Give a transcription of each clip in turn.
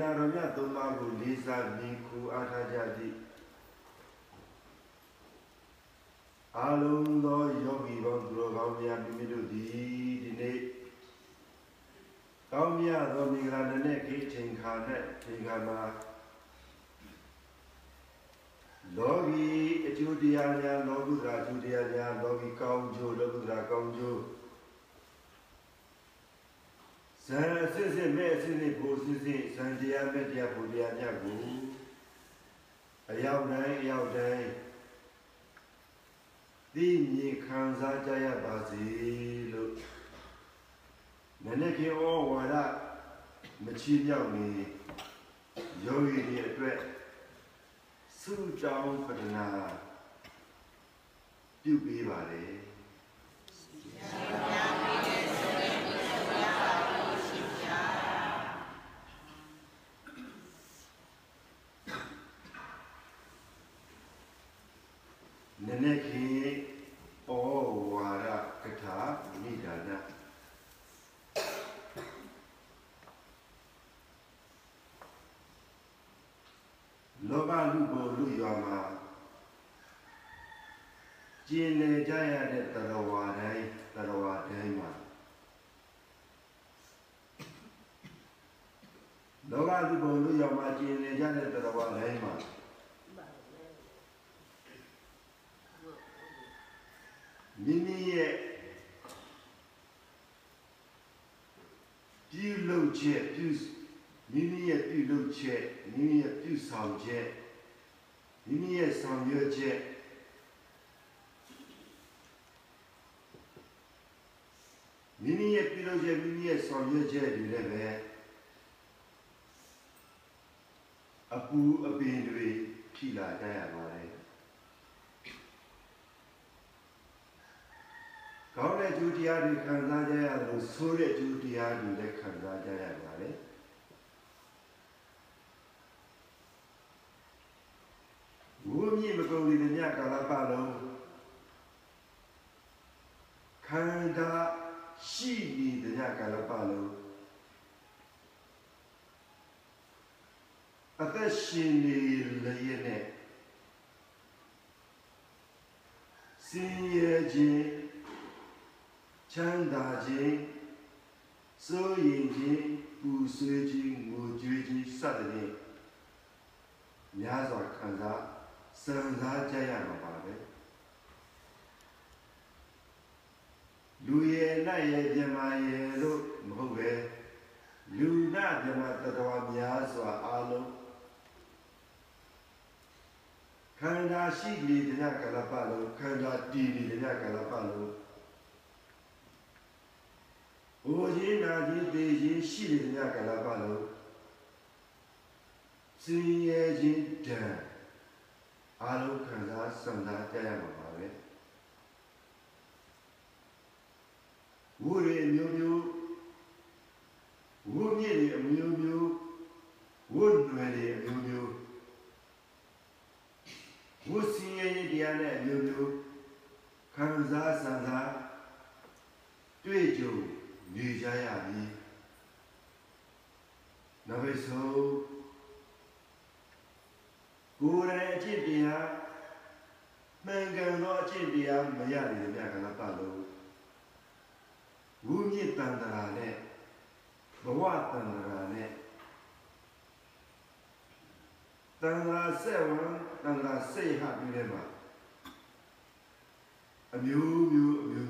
နာတော်မြတ်သုံးပါးကိုလေးစားမြင်ခုအားထားကြသည်အလုံးသောယောဂီပေါင်းသူတော်ကောင်းများမိမိတို့သည်ဒီနေ့ကောင်းမြတ်သောမင်္ဂလာနဲ့ခေချိန်ခါ၌ချိန်ခါမှာလောကီအကျိုးတရားများလောကုတ္တရာအကျိုးတရားများလောကီကောင်းကျိုးလောကုတ္တရာကောင်းကျိုး ဇံအစစ်စစ်မဲ့အစစ်စစ်ကိုစစ်စစ်ဇံတရားမဲ့တရားဘုရားမြတ်ကိုအရောက်တိုင်းအရောက်တိုင်းသိမြင်ခံစားကြရပါစေလို့နည်းနည်းခေဩဝါဒမချီးမြောက်နေယောဂီတွေအတွက်ဆုတောင်းပဒနာပြုပေးပါလေနည်းနည်းခေဩဝါဒကထာနိဒာနလောဘလူဘုံလူရွာမှာကျင်လေကြရတဲ့တရဝါတိုင်းတရဝါတိုင်းမှာလောဘလူဘုံလူရွာမှာကျင်လေကြတဲ့တရဝါတိုင်းမှာမိမိရဲ့ပြုလုပ် ချက်ပြုမိမိရဲ့ပြုလုပ်ချက်မိမိရဲ့ပြုဆောင်ချက်မိမိရဲ့ဆောင်ရွက်ချက်မိမိရဲ့ပြုလုပ်ချက်မိမိရဲ့ဆောင်ရွက်ချက်တွေလည်းပဲအပူအပင်တွေဖြစ်လာကြရပါတယ်ကောင်း တဲ့ကျူတရားတွေခံစားကြရလို့ဆိုးတဲ့ကျူတရားတွေလည်းခံစားကြရပါတယ်ဝိမြင့်မကုန်သေးတဲ့ညကာလပတ်လုံးခန္ဓာရှိနေတဲ့ညကာလပတ်လုံးအသက်ရှင်နေလျက်နဲ့စင်ရဲ့ခြင်း ချမ်းသာခြင်းစိုးရင်ခြင်းပူဆွေးခြင်းငိုကြွေးခြင်းစသဖြင့်များစွာခံစားစံစားကြရမှာပါပဲလူရဲ့နတ်ရဲ့ပြမရဲ့လို့မဟုတ်ပဲလူနာပြမတတော်များစွာအားလုံးခန္ဓာရှိနေတဲ့ကလပလုံးခန္ဓာတည်နေတဲ့ကလပလုံးဘိုး ကြီးနာကြီးတေကြီးရှိနေတဲ့ကလပလုံးစင်ရဲ့ခြင်းတန်အားလုံးခံစားစံစားကြရမှာပါပဲဝိရိမျိုးမျိုးဝိမြင့်တွေအမျိုးမျိုးဝိနွယ်တွေအမျိုးမျိုးဝိစင်ရဲ့တရားနဲ့အမျိုးမျိုးခံစားစံစားတွေ့ကြုံ နေကြရပြီနောက်ပဲဆုံးကိုယ်တိုင်အကျင့်တရားမှန်ကန်သောအကျင့်တရားမရတဲ့မြတ်ကလပလုံးဝုမြင့်တန်တရာနဲ့ဘဝတန်တရာနဲ့တန်တရာဆက်ဝံတန်တရာစိတ်ဟပြီးတဲ့မှာအမျိုးမျိုးအမျိုးမျိုး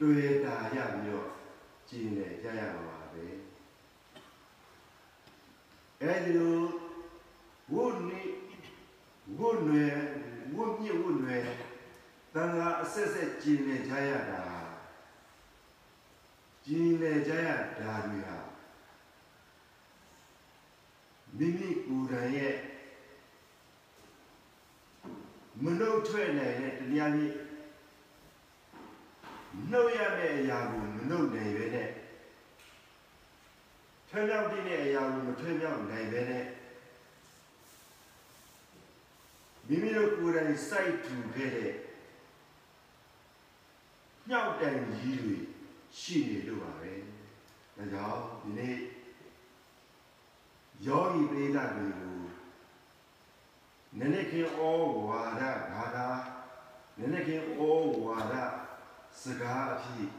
တွေ့တာရပြီးတော့ကျင်နေကြရမှာပါပဲအဲဒီလိုဝုနိဝုနွယ်ဝုမြင့်ဝုနွယ်တန်ခါအဆက်ဆက်ကျင်နေကြရတာကျင်လေကြရဓာတွေဟာမိမိကိုယ်တိုင်ရဲ့မနှုတ်ထွက်နိုင်တဲ့တရားကြီး နှုတ်ရမယ့်အရာကိုမနှုတ်နိုင်ပဲနဲ့ထွံ့မြောက်တဲ့အရာကိုမထွံ့မြောက်နိုင်ပဲနဲ့မိမိတို့ကိုယ်တိုင်စိုက်ထူခဲ့တဲ့ညှောက်တန်ကြီးတွေရှိနေလို့ပါပဲ။ဒါကြောင့်ဒီနေ့ယောဂီပိဋကတွေကိုနည်းနည်းခင်ဩဝါဒဘာသာနည်းနည်းခင်ဩဝါဒ စကားအဖြစ်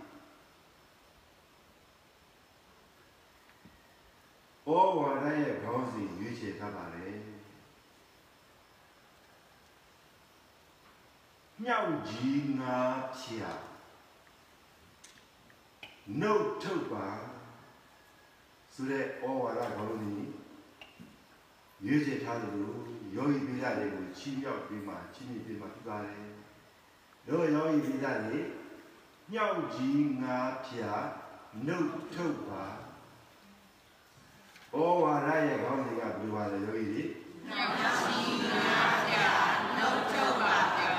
ဩဝါဒရဲ့ခေါင်းစဉ်ရွေးချယ်ထားပါလေမြောက်ကြီးငါဖြာနှုတ်ထုတ်ပါဆိုတဲ့ဩဝါဒခေါင်းစဉ်ရွေးချယ်ထားတယ်လို့ယောဂီပိဋကတွေကိုချီးမြှောက်ပြီးမှချီးမြှင့်ပြီးမှပြပါတယ်တို့ယောဂီပိဋကတွေ မြောက်ကြီးငါဖြာနှုတ်ထုတ်ပါဩဝါဒရဲ့ခေါင်းစဉ်ကဘယ်လိုပါလဲယောဂီတွေမြောက်ရှိငါပြနှုတ်ထုတ်ပါဗျာ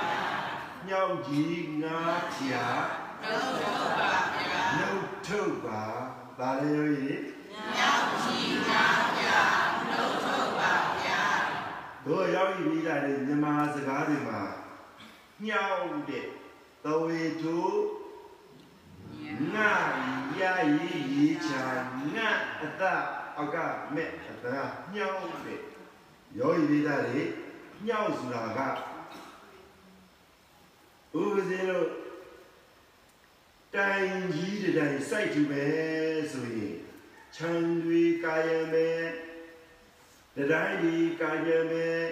မြောက်ကြီးငါဖြာနှုတ်ထုတ်ပါဗျာနှုတ်ထုတ်ပါဒါလည်းယောဂီတွေမြောက်ရှိငါပြနှုတ်ထုတ်ပါဗျာတို့ယောဂီပိဋကတွေမြန်မာစကားတွေမှာညှောက်တဲ့သဝေထု ငါရရည်ရည်ချာငါအတအောက်ကမဲ့အတညှောက်တဲ့ယောဂီပိဋကတွေညှောက်ဆိုတာကဥပဇင်းတို့တိုင်ကြီးတဲ့တိုင်စိုက်ကြည့်ပဲဆိုရင်ခြံတွေကာယမဲ့တတိုင်းဒီကာယမဲ့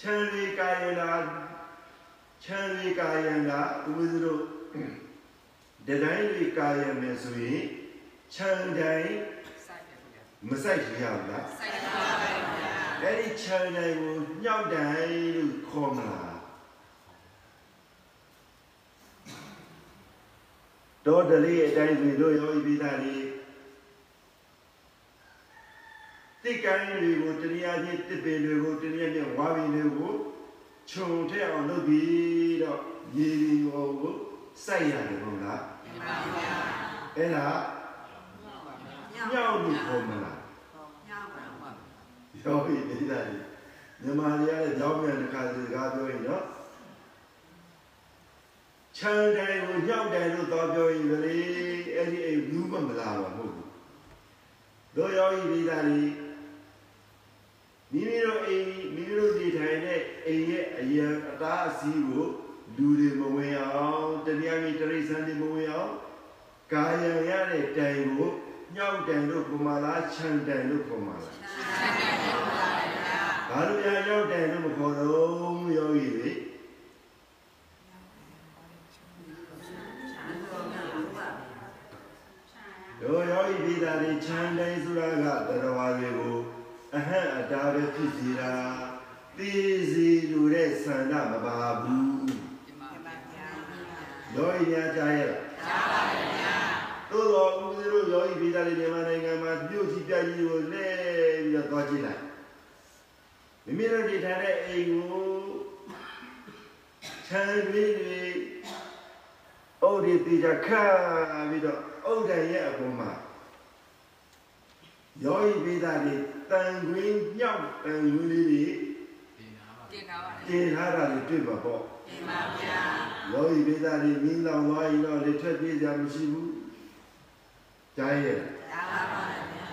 ခြံတွေကာယလာခြံတွေကာယလာဥပဇင်း တို့တတိုင်းတွေကာယမဲ့ဆိုရင်ခြံတိုင်းစိုက်တယ်ဗျာမစိုက်ရဘူးလားစိုက်ပါဗျာအဲ့ဒီခြံတိုင်းကိုညှောက်တိုင်းလို့ခေါ်မလားတော်တလေးအတိုင်းဆိုတို့ယောဂီပိသားလေးတိတ်ကိုင်းတွေကိုတနည်းအားဖြင့်တစ်ပင်တွေကိုတနည်းအားဖြင့်ဝါပင်တွေကိုခြုံထည့်အောင်လုပ်ပြီးတော့ရေဒီကို စိုက်ရတယ်ဟုတ်လားဒီပါဗျာအဲ့ဒါညှောက်လို့ခေါ်မလားညောက်ပါပါယောဂီပိသားလေးမြန်မာတွေကလည်းကြောင်းမြန်တစ်ခါစီစကားပြောရင်နော်ခြံတိုင်းကိုညှောက်တယ်လို့တော့ပြောရင်လေအဲ့ဒီအိမ်ဘူးမမလာပါမဟုတ်ဘူးတို့ယောဂီပိသားလေးမိမိတို့အိမ်မိမိတို့နေထိုင်တဲ့အိမ်ရဲ့အရာအသားအစည်းကို လူတွေမဝင်အောင်တရားကြီးတရိษံတွေမဝင်အောင်ကာယံရတဲ့တိုင်ကိုညှောက်တယ်လို့ခေါ်မှလားခြံတယ်လို့ခေါ်မှလားစိုက်တယ်ပါဗျာဘာလို့များရောက်တယ်လို့မခေါ်တော့ယောဂီတွေတို့ယောဂီပြည်သားတွေခြံတိုင်းဆိုတာကတရားဝါတွေကိုအဟံအတားပဲဖြစ်စီတာသိစီလူတဲ့ဆန္ဒမပါဘူးဒီပါဗျာ ယောဂီများကြားရလားကြားပါဗျာသို့တော်ဦးဇင်းတို့ယောဂီပြည်သားတွေမြန်မာနိုင်ငံမှာမြို့ကြီးပြကြီးကိုလဲပြီးတော့သွားကြည့်လိုက်မိမိတို့နေထိုင်တဲ့အိမ်ကိုခြံလေးတွေအုတ်ဒီတေချာခါပြီးတော့အုတ်တန်ရဲ့အပေါ်မှာယောဂီပြည်သားတွေတန်ခွင်းညောက်တန်ခွင်းလေးတွေတင်တာပါတင်ထားတာတွေတွေ့ပါပေါ့တင် ပါဗျာယောဂီပြည်သားတွေမင်းလောင်သွားရင်တော့လေထွက်ပြေးကြမရှိဘူးကြားရဲ့ကြားပါဗျာ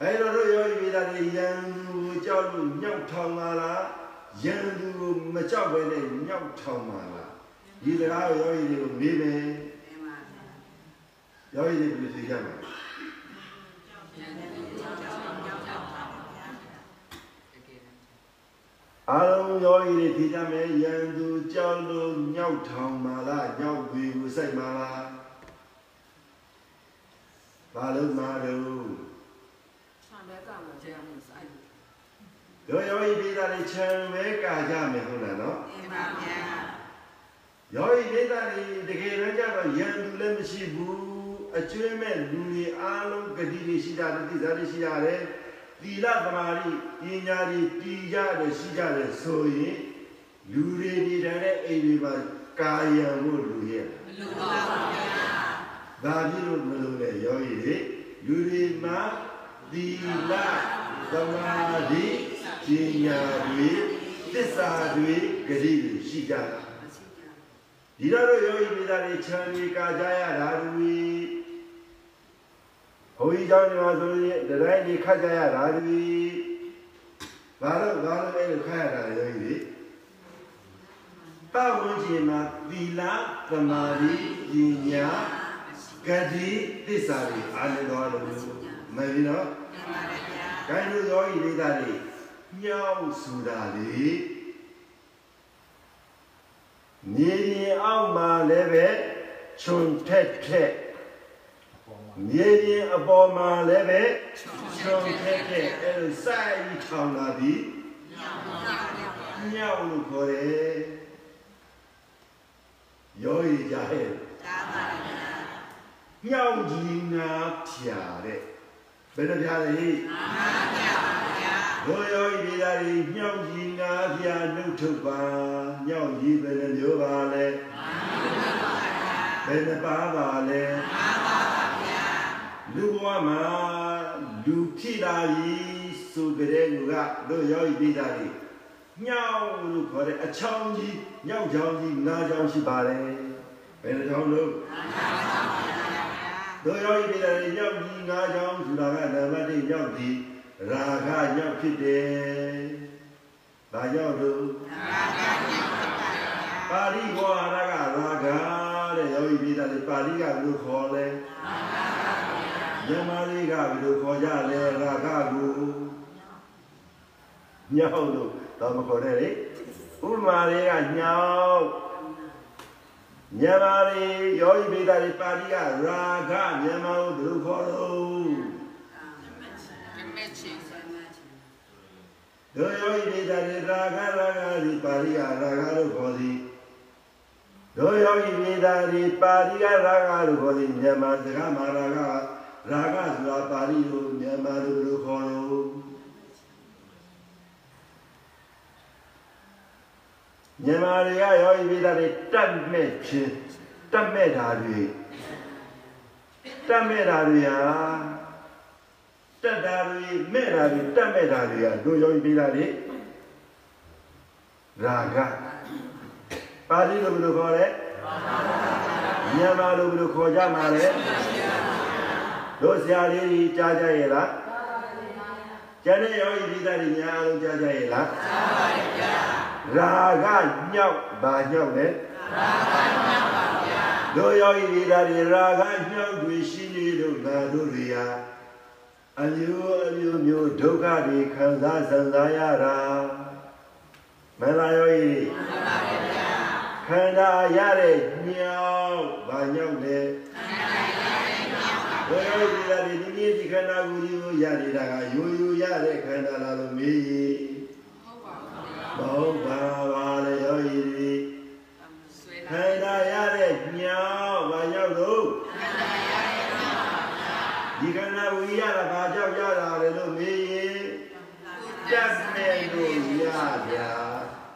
အဲ့တော့တို့ယောဂီမိသားတွေယံသူကိုကြောက်လို့ညောက်ထောင်ပါလားယံသူကိုမကြောက်ဘဲနဲ့ညောက်ထောင်ပါလားဒီစကားကိုယောဂီတွေကိုမေးမယ်တင်ပါဗျာယောဂီတွေဘယ်လိုဖြေကြမလဲ ကျန်တဲ့ကြောက်ကြောက်ကြောက်ကြောက်ပါဗျာတကယ် အားလုံးယောဂီတွေဖြေကြမယ်ယံသူကြောက်လို့ညောက်ထောင်ပါလားညောက်ပြီးကိုစိုက်ပါလားဘာလို့မာတော့ဆံဘက်ကမကျန်ဘူးစိုက်တို့ယောဂီမိသားတွေခြံပဲကာကြမယ်ဟုတ်လားနော်တင်ပါဗျာယောဂီမိသားတွေတကယ်တော့ကြတော့ယံသူလည်းမရှိဘူးအကျွမ်းမဲ့လူတွေအားလုံးဂတိတွေရှိကြတယ်တိစားတွေရှိကြတယ် သီလသမာဓိပညာတွေတည်ကြတယ်ရှိကြတယ်ဆိုရင်လူတွေနေတဲ့အိမ်တွေမှာကာယံမှုလူရဲ့မလူပါဘူးဗျာဒါဖြစ်လို့မလို့လေယောဂီတွေလူတွေမှာသီလသမာဓိပညာတွေသစ္စာတွေဂတိတွေရှိကြတာဒီတော့တို့ယောဂီမိသားတွေခြံတွေကာကြရတာတွေဘုန်းကြီးเจ้าညီမဆိုရင်တတိုင်းတွေခတ်ကြရတာတွေဘာလို့ဘာလို့လဲခတ်ရတာလဲယောဂီတွေပတ်ဝန်းကျင်မှာသီလသမာဓိပညာဂတိသစ္စာတွေအားလုံးတော်လို့မင်းနော် မှန်ပါတယ်ဗျာ ဂိုင်းတို့ယောဂီလေးသားတွေညောင်းဆိုတာလေမြေပြင်အောက်မှာလည်းပဲခြုံထက်ထက် မြေပြင်အပေါ်မှာလည်းပဲခြုံထက်ထက်အဲလိုစိုက်ထောင်လာပြီးညောင်းလို့ခေါ်တယ်ယောဂီကြားရဲ့ဒါပါဗျာညောင်းကြီးငါဖြာတဲ့ဘယ်လိုဖြာလဲဟိမှန်ပါဗျာဘိုးယောဂီပြည်သားတွေညောင်ကြီးငါးပြာနှုတ်ထုတ်ပါညောင်ကြီးဘယ်နှမျိုးပါလဲဘယ်နှပါပါလဲ လူဘဝမှာလူဖြစ်လာပြီဆိုကြတဲ့လူကတို့ယောဂီပြည်သားတွေညောင်လို့ခေါ်တဲ့အချောင်းကြီးညောင်ချောင်းကြီးငါးချောင်းရှိပါတယ်ဘယ်နှချောင်းလို့တို့ယောဂီပြည်သားတွေညောင်ကြီးငါးချောင်းဆိုတာကနံပါတ်1ညောင်ကြီးရာဂညောင်ဖြစ်တယ်။ဘာကြောင့်လို့ပါဠိဝါရကရာဂတဲ့ယောဂီပြည်သားတွေပါဠိကဘယ်လိုခေါ်လဲ။ မြန်မာလေးကဘယ်လိုခေါ်ကြလဲရာဂကိုညောင်လို့တော့မခေါ်နဲ့လေ။ဥပမာလေးကညောင်မြန်မာလေးယောဂီပြည်သားတွေပါဠိကရာဂမြန်မာကိုဘယ်လိုခေါ်လို့ဓမ္မချီဒုယောဤဒေတာရေရာဂရာဂဒီပါဠိကရာဂလို့ခေါ်သည်ဒုယောဤဒေတာရေပါဠိကရာဂလို့ခေါ်သည်မြန်မာစကားမှာရာဂ ရာဂဆိုတာပါဠိလိုမြန်မာလိုဘယ်လိုခေါ်လို့မြန်မာတွေကယောဤဒေတာတွေတတ်မဲ့ခြင်းတတ်မဲ့တာတွေတတ်မဲ့တာတွေဟာတက်တာတွေမဲ့တာတွေတတ်မဲ့တာတွေကဒုယောဤဒေတာတွေရာဂပါဠိလိုဘယ်လိုခေါ်လဲမြန်မာလိုဘယ်လိုခေါ်ကြမှာလဲ တို့ဆရာလေးကြီးကြားကြရဲ့လားကျန်တဲ့ယောဂီဒီသားတွေများအားလုံးကြားကြရဲ့လားကြားပါရဲ့ဗျာရာဂညောက်ဘာညောက်လဲရာဂညောက်ပါဗျာတို့ယောဂီဒီသားတွေရာဂညောက်တွေရှိနေလို့ငါတို့တွေဟာအမျိုးအမျိုးမျိုးဒုက္ခတွေခံစားဆံစားရတာမလားယောဂီမှန်ပါဗျာခန္ဓာရတဲ့ညောက်ဘာညောက်လဲ ဘယ်လိုဒီလာဒီဒီနေ့ဒီခန္ဓာကိုယ်ကြီးကိုရနေတာကရိုးရိုးရတဲ့ခန္ဓာလားလို့မေးရင်ဟုတ်ပါဘူးဗျာမဟုတ်ပါပါလေယောဂီဒီဆွဲခလာန္ဓာရတဲ့ညောက်ဘာညောက်လို့ဒီခန္ဓာကိုယ်ကြီးရတာဘာကြောင့်ရတာလဲလို့မေးရင်တတ်မဲ့လို့ရဗျာ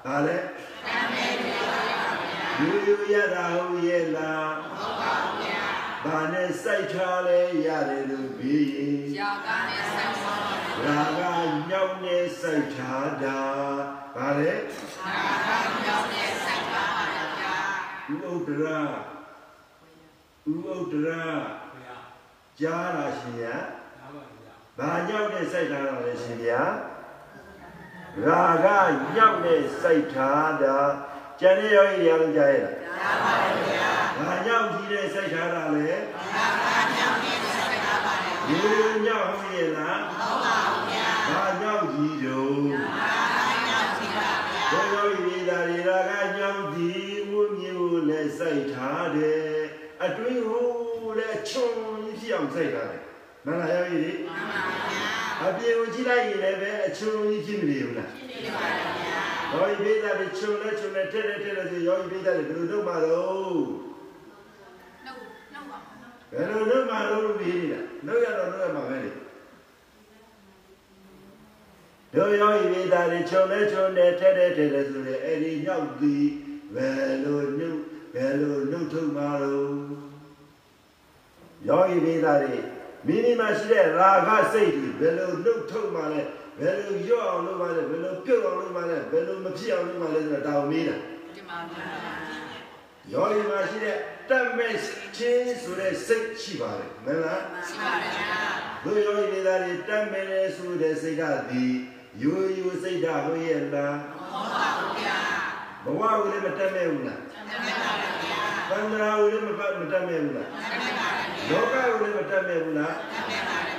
ဒါလဲတတ်မဲ့လို့ရပါဗျာရိုးရိုးရတာဟုတ်ရဲ့လားဟုတ်ပါဗျာ ဘာနဲ့စိုက်ထားလဲရတယ်လို့မေးရင်ရာဂနဲ့ဆက်ပါရာဂညောင်းနေစိတ်ထားတာဗါလေရာဂမြောက်နဲ့ဆက်ပါဗျာဥဥဒရာဥဥဒရာကြားလာရှင်ဗျာဘာညောင်းနေစိတ်ထားတာလဲရှင်ဗျာရာဂညောင်းနေစိတ်ထားတာ ကျန်တဲ့ယောဂီတွေအားလုံးကြားရလားကြားပါဗျာဘာညောင်းကြီးတဲ့စိတ်ထားတာလဲရာဂမြောက်နဲ့ဆက်ပါပါဗျာရေညောင်းဟုတ်ရဲ့လားဟုတ်ပါဘူးဗျာဘာညောင်းကြီးတုံးရာဂမြောက်စီပါဗျာဘုရားဤဒါရီရာဂညောင်းဒီဝုမျိုးနဲ့စိုက်ထားတယ်အတွင်းဟိုလည်းချုံကြီးဖြစ်အောင်စိုက်ထားတယ်မလားယောဂီဒီမှန်ပါဗျာအပြေကိုကြည့်လိုက်ရင်လည်းပဲအချုံကြီးဖြစ်မနေဘူးလားဖြစ်ပါဗျာ ယောဂီပိသတွေချုံလဲချုံလဲထဲထဲထဲလဲဆိုယောဂီပိသတွေဘယ်လိုလုပ်မှာတော့နှုတ်နှုတ်ပါဘယ်လိုလုပ်မှလုပ်လို့ပြီးနေတာလုပ်ရတော့လုပ်ရမှာပဲလေတို့ရောဤမိသားတွေချုံလဲချုံတယ်ထဲထဲထဲထဲဆိုတဲ့အဲ့ဒီညောက်သည်ဘယ်လိုနှုတ်ဘယ်လိုနှုတ်ထုတ်မှာလို့ယောဂီမိသားတွေမိမိမှာရှိတဲ့ရာဂစိတ်တွေဘယ်လိုနှုတ်ထုတ်မှာလဲ ဘယ်လိုရော့အောင်လုပ်မှာလဲဘယ်လိုပြုတ်အောင်လုပ်မှာလဲဘယ်လိုမဖြစ်အောင်လုပ်မှာလဲဆိုတာတောင်းမေးတာဒီမှာဗျာယောဂီမှာရှိတဲ့တတ်မဲ့ချင်းဆိုတဲ့စိတ်ရှိပါတယ်မဟုတ်လားရှိပါတယ်ဗျာဘုယောဂီမိသားတွေတတ်မဲ့တဲ့ဆိုတဲ့စိတ်ကဒီယူယူစိတ်ဓာတ်ဟုတ်ရဲ့လားဟုတ်ပါဘူးဗျာဘဝကိုလည်းမတတ်မဲ့ဘူးလားတမန်ပါဗျာသံဃာကိုလည်းမပတ်မတတ်မဲ့ဘူးလားတမန်ပါဗျာလောကကိုလည်းမတတ်မဲ့ဘူးလားတမန်ပါဗျာ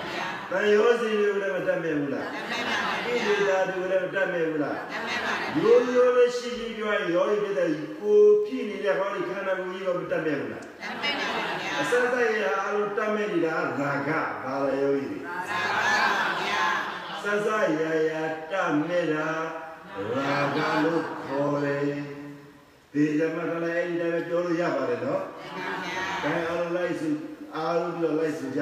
တန်ရောစီတွေကိုလည်းမတတ်မဲ့ဘူးလားတမန်ပါဣတိတာတွေကိုလည်းမတတ်မဲ့ဘူးလားတမန်ပါရိုးရိုးလေးရှိရှိပြောရင်ရောဤပြတဲ့ကိုပြည့်နေတဲ့ဟောဒီခန္ဓာကိုယ်ကြီးတော့မတတ်မဲ့ဘူးလားတမန်ပါဗျာအစစရအလိုတတ်မဲ့နေတာရာဂဘာလယောဂီတွေသာပါဗျာစစရရတတ်မဲ့တာရာဂလို့ခေါ်တယ်ဒီဇမကလည်းအဲ့ဒီတည်းပြောလို့ရပါတယ်နော်တမန်ပါဗျာကဲအားလုံးလိုက်စုအားလုံးပြီးတော့လိုက်စုကြ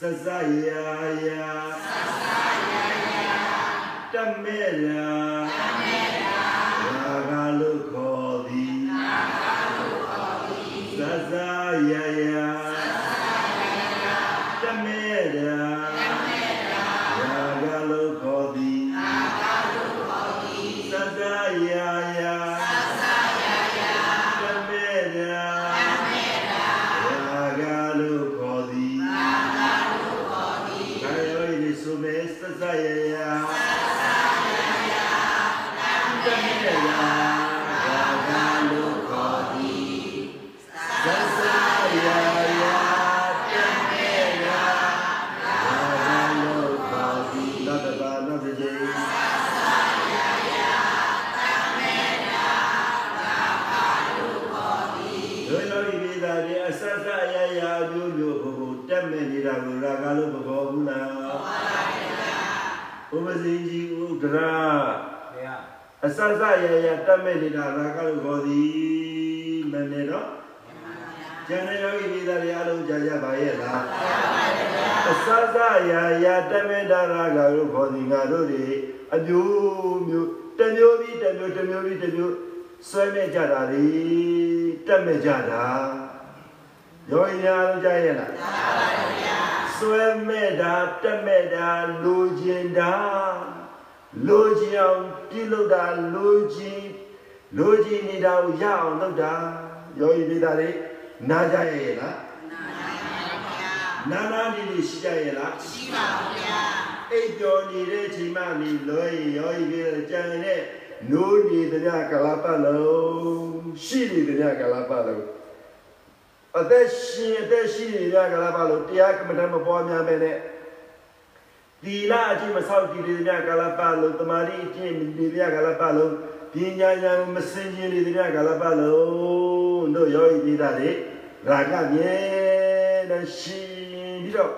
စစရာရာစစရာရာတမေရာတ အဆက်ဆက်အရရာတက်မဲ့နေတာရာဂလို့ခေါ်သည်မနဲ့တော့ကျန်တဲ့ယောဂီမိသားတွေအားလုံးကြားကြပါရဲ့လားအဆက်ဆက်အရရာတက်မဲ့တာရာဂလို့ခေါ်သည်ငါတို့တွေအမျိုးမျိုးတစ်မျိုးပြီးတစ်မျိုးတစ်မျိုးပြီးတစ်မျိုးဆွဲမဲ့ကြတာလေတက်မဲ့ကြတာယောဂီများလုံးကြားရဲ့လားကြားပါပါဗျာဆွဲမဲ့တာတက်မဲ့တာလိုချင်တာ လိုချင်အောင်ပြုလုပ်တာလိုချင်လိုချင်နေတာကိုရအောင်လုပ်တာယောဂီပြည်သားတွေနားကြရဲ့လားနာနာဒီဒီရှိကြရဲ့လားရှိပါဘူးဗျာအိပ်ပျော်နေတဲ့အချိန်မှနေလွယ်ရင်ယောဂီပြည်သားကြံတဲ့နိုးနေတဲ့ညကလာပတ်လုံးရှိနေတဲ့ညကလာပတ်လုံးအသက်ရှင်အသက်ရှိနေရကြလားပါလို့တရားကမ္မဋ္ဌာန်းမပွားများပဲနဲ့ ဒီလာအချင်းမဆောက်တည်နေကြကလားပါလို့တမာတိအချင်းနေကြကလားပါလို့ပညာဉာဏ်မစင်ကြင်နေကြကလားပါလို့တို့ယောဂီပိသားတွေရာဂမြဲတဲ့ရှင်ပြီးတော့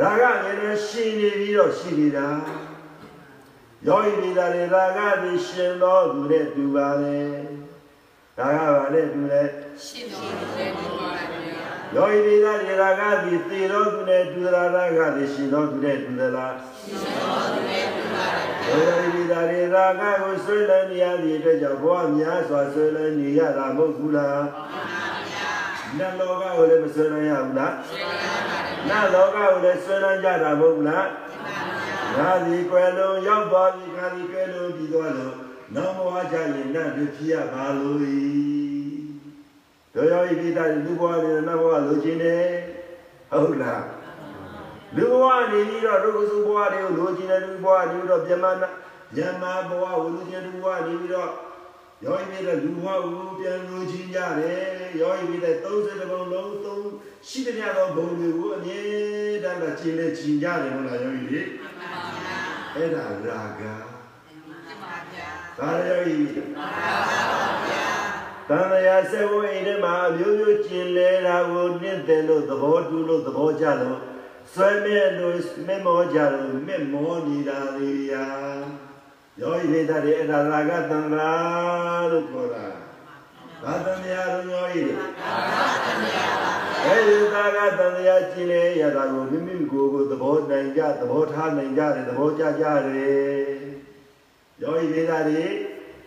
ရာဂမြဲတဲ့ရှင်နေပြီးတော့ရှိနေတာယောဂီပိသားတွေရာဂသည်ရှင်တော်သူနဲ့တူပါလေဒါကပါလေတူလေရှိတော်မူတဲ့ဒီပါဗျာ ယောဂီပိသားရေရာဂသည်သေတော်သူနဲ့တူသလားရာဂသည်ရှင်တော်သူနဲ့တူသလားရှိတော်မူတဲ့ဒီပါဗျာယောဂီပိသားရေရာဂကိုဆွေးလန်းနေရသည့်အတွက်ကြောင့်ဘဝများစွာဆွေးလန်းနေရတာမဟုတ်ဘူးလားနတ်လောကကိုလည်းမဆွေးလန်းရဘူးလားနတ်လောကကိုလည်းဆွေးလန်းကြတာမဟုတ်ဘူးလားငါသည်ကွယ်လုံးရောက်သွားပြီငါသည်ကွယ်လုံးပြီးသွားလို့နောက်ဘဝကြရင်နတ်တို့ဖြစ်ရပါလို့ဤ တို့ယောဂီပိသားလူဘဝနဲ့နတ်ဘဝလိုချင်တယ်ဟုတ်လားလူဘဝနေပြီးတော့ဒုက္ခစုဘဝတွေကိုလိုချင်တဲ့လူဘဝနေပြီးတော့ပြမနာယမဘဝကိုလိုချင်တဲ့လူဘဝနေပြီးတော့ရောဤပြည်တဲ့လူဘဝကိုပြန်လိုချင်ကြတယ်ရောဤပြည်တဲ့30ဘုံလုံး3ရှိတဲ့များသောဘုံတွေကိုအမြဲတမ်းကကျင်လေချင်ကြတယ်ဟုတ်လားရောဤလေအဲ့ဒါရာဂဒီပါဗျာဒါရောဤ တန်လျာစေဝအိမ်ထဲမှာအမျိုးမျိုးကျင်လဲတာကိုနင့်တယ်လို့သဘောတူလို့သဘောကျလို့ဆွဲမဲ့လို့မေမောကြလို့မေမောနေတာလေယာယောဤဒေတာတွေအဲ့ဒါရာဂတံဃာလို့ခေါ်တာဘာတံဃာရောယောဤလေရာဂတံဃာပါဗျာအဲဒီသာကတန်တရားကျင်းလေရတာကိုမိမိကိုယ်ကိုသဘောနိုင်ကြသဘောထားနိုင်ကြတယ်သဘောကျကြတယ်ယောဂီဒေတာတွေ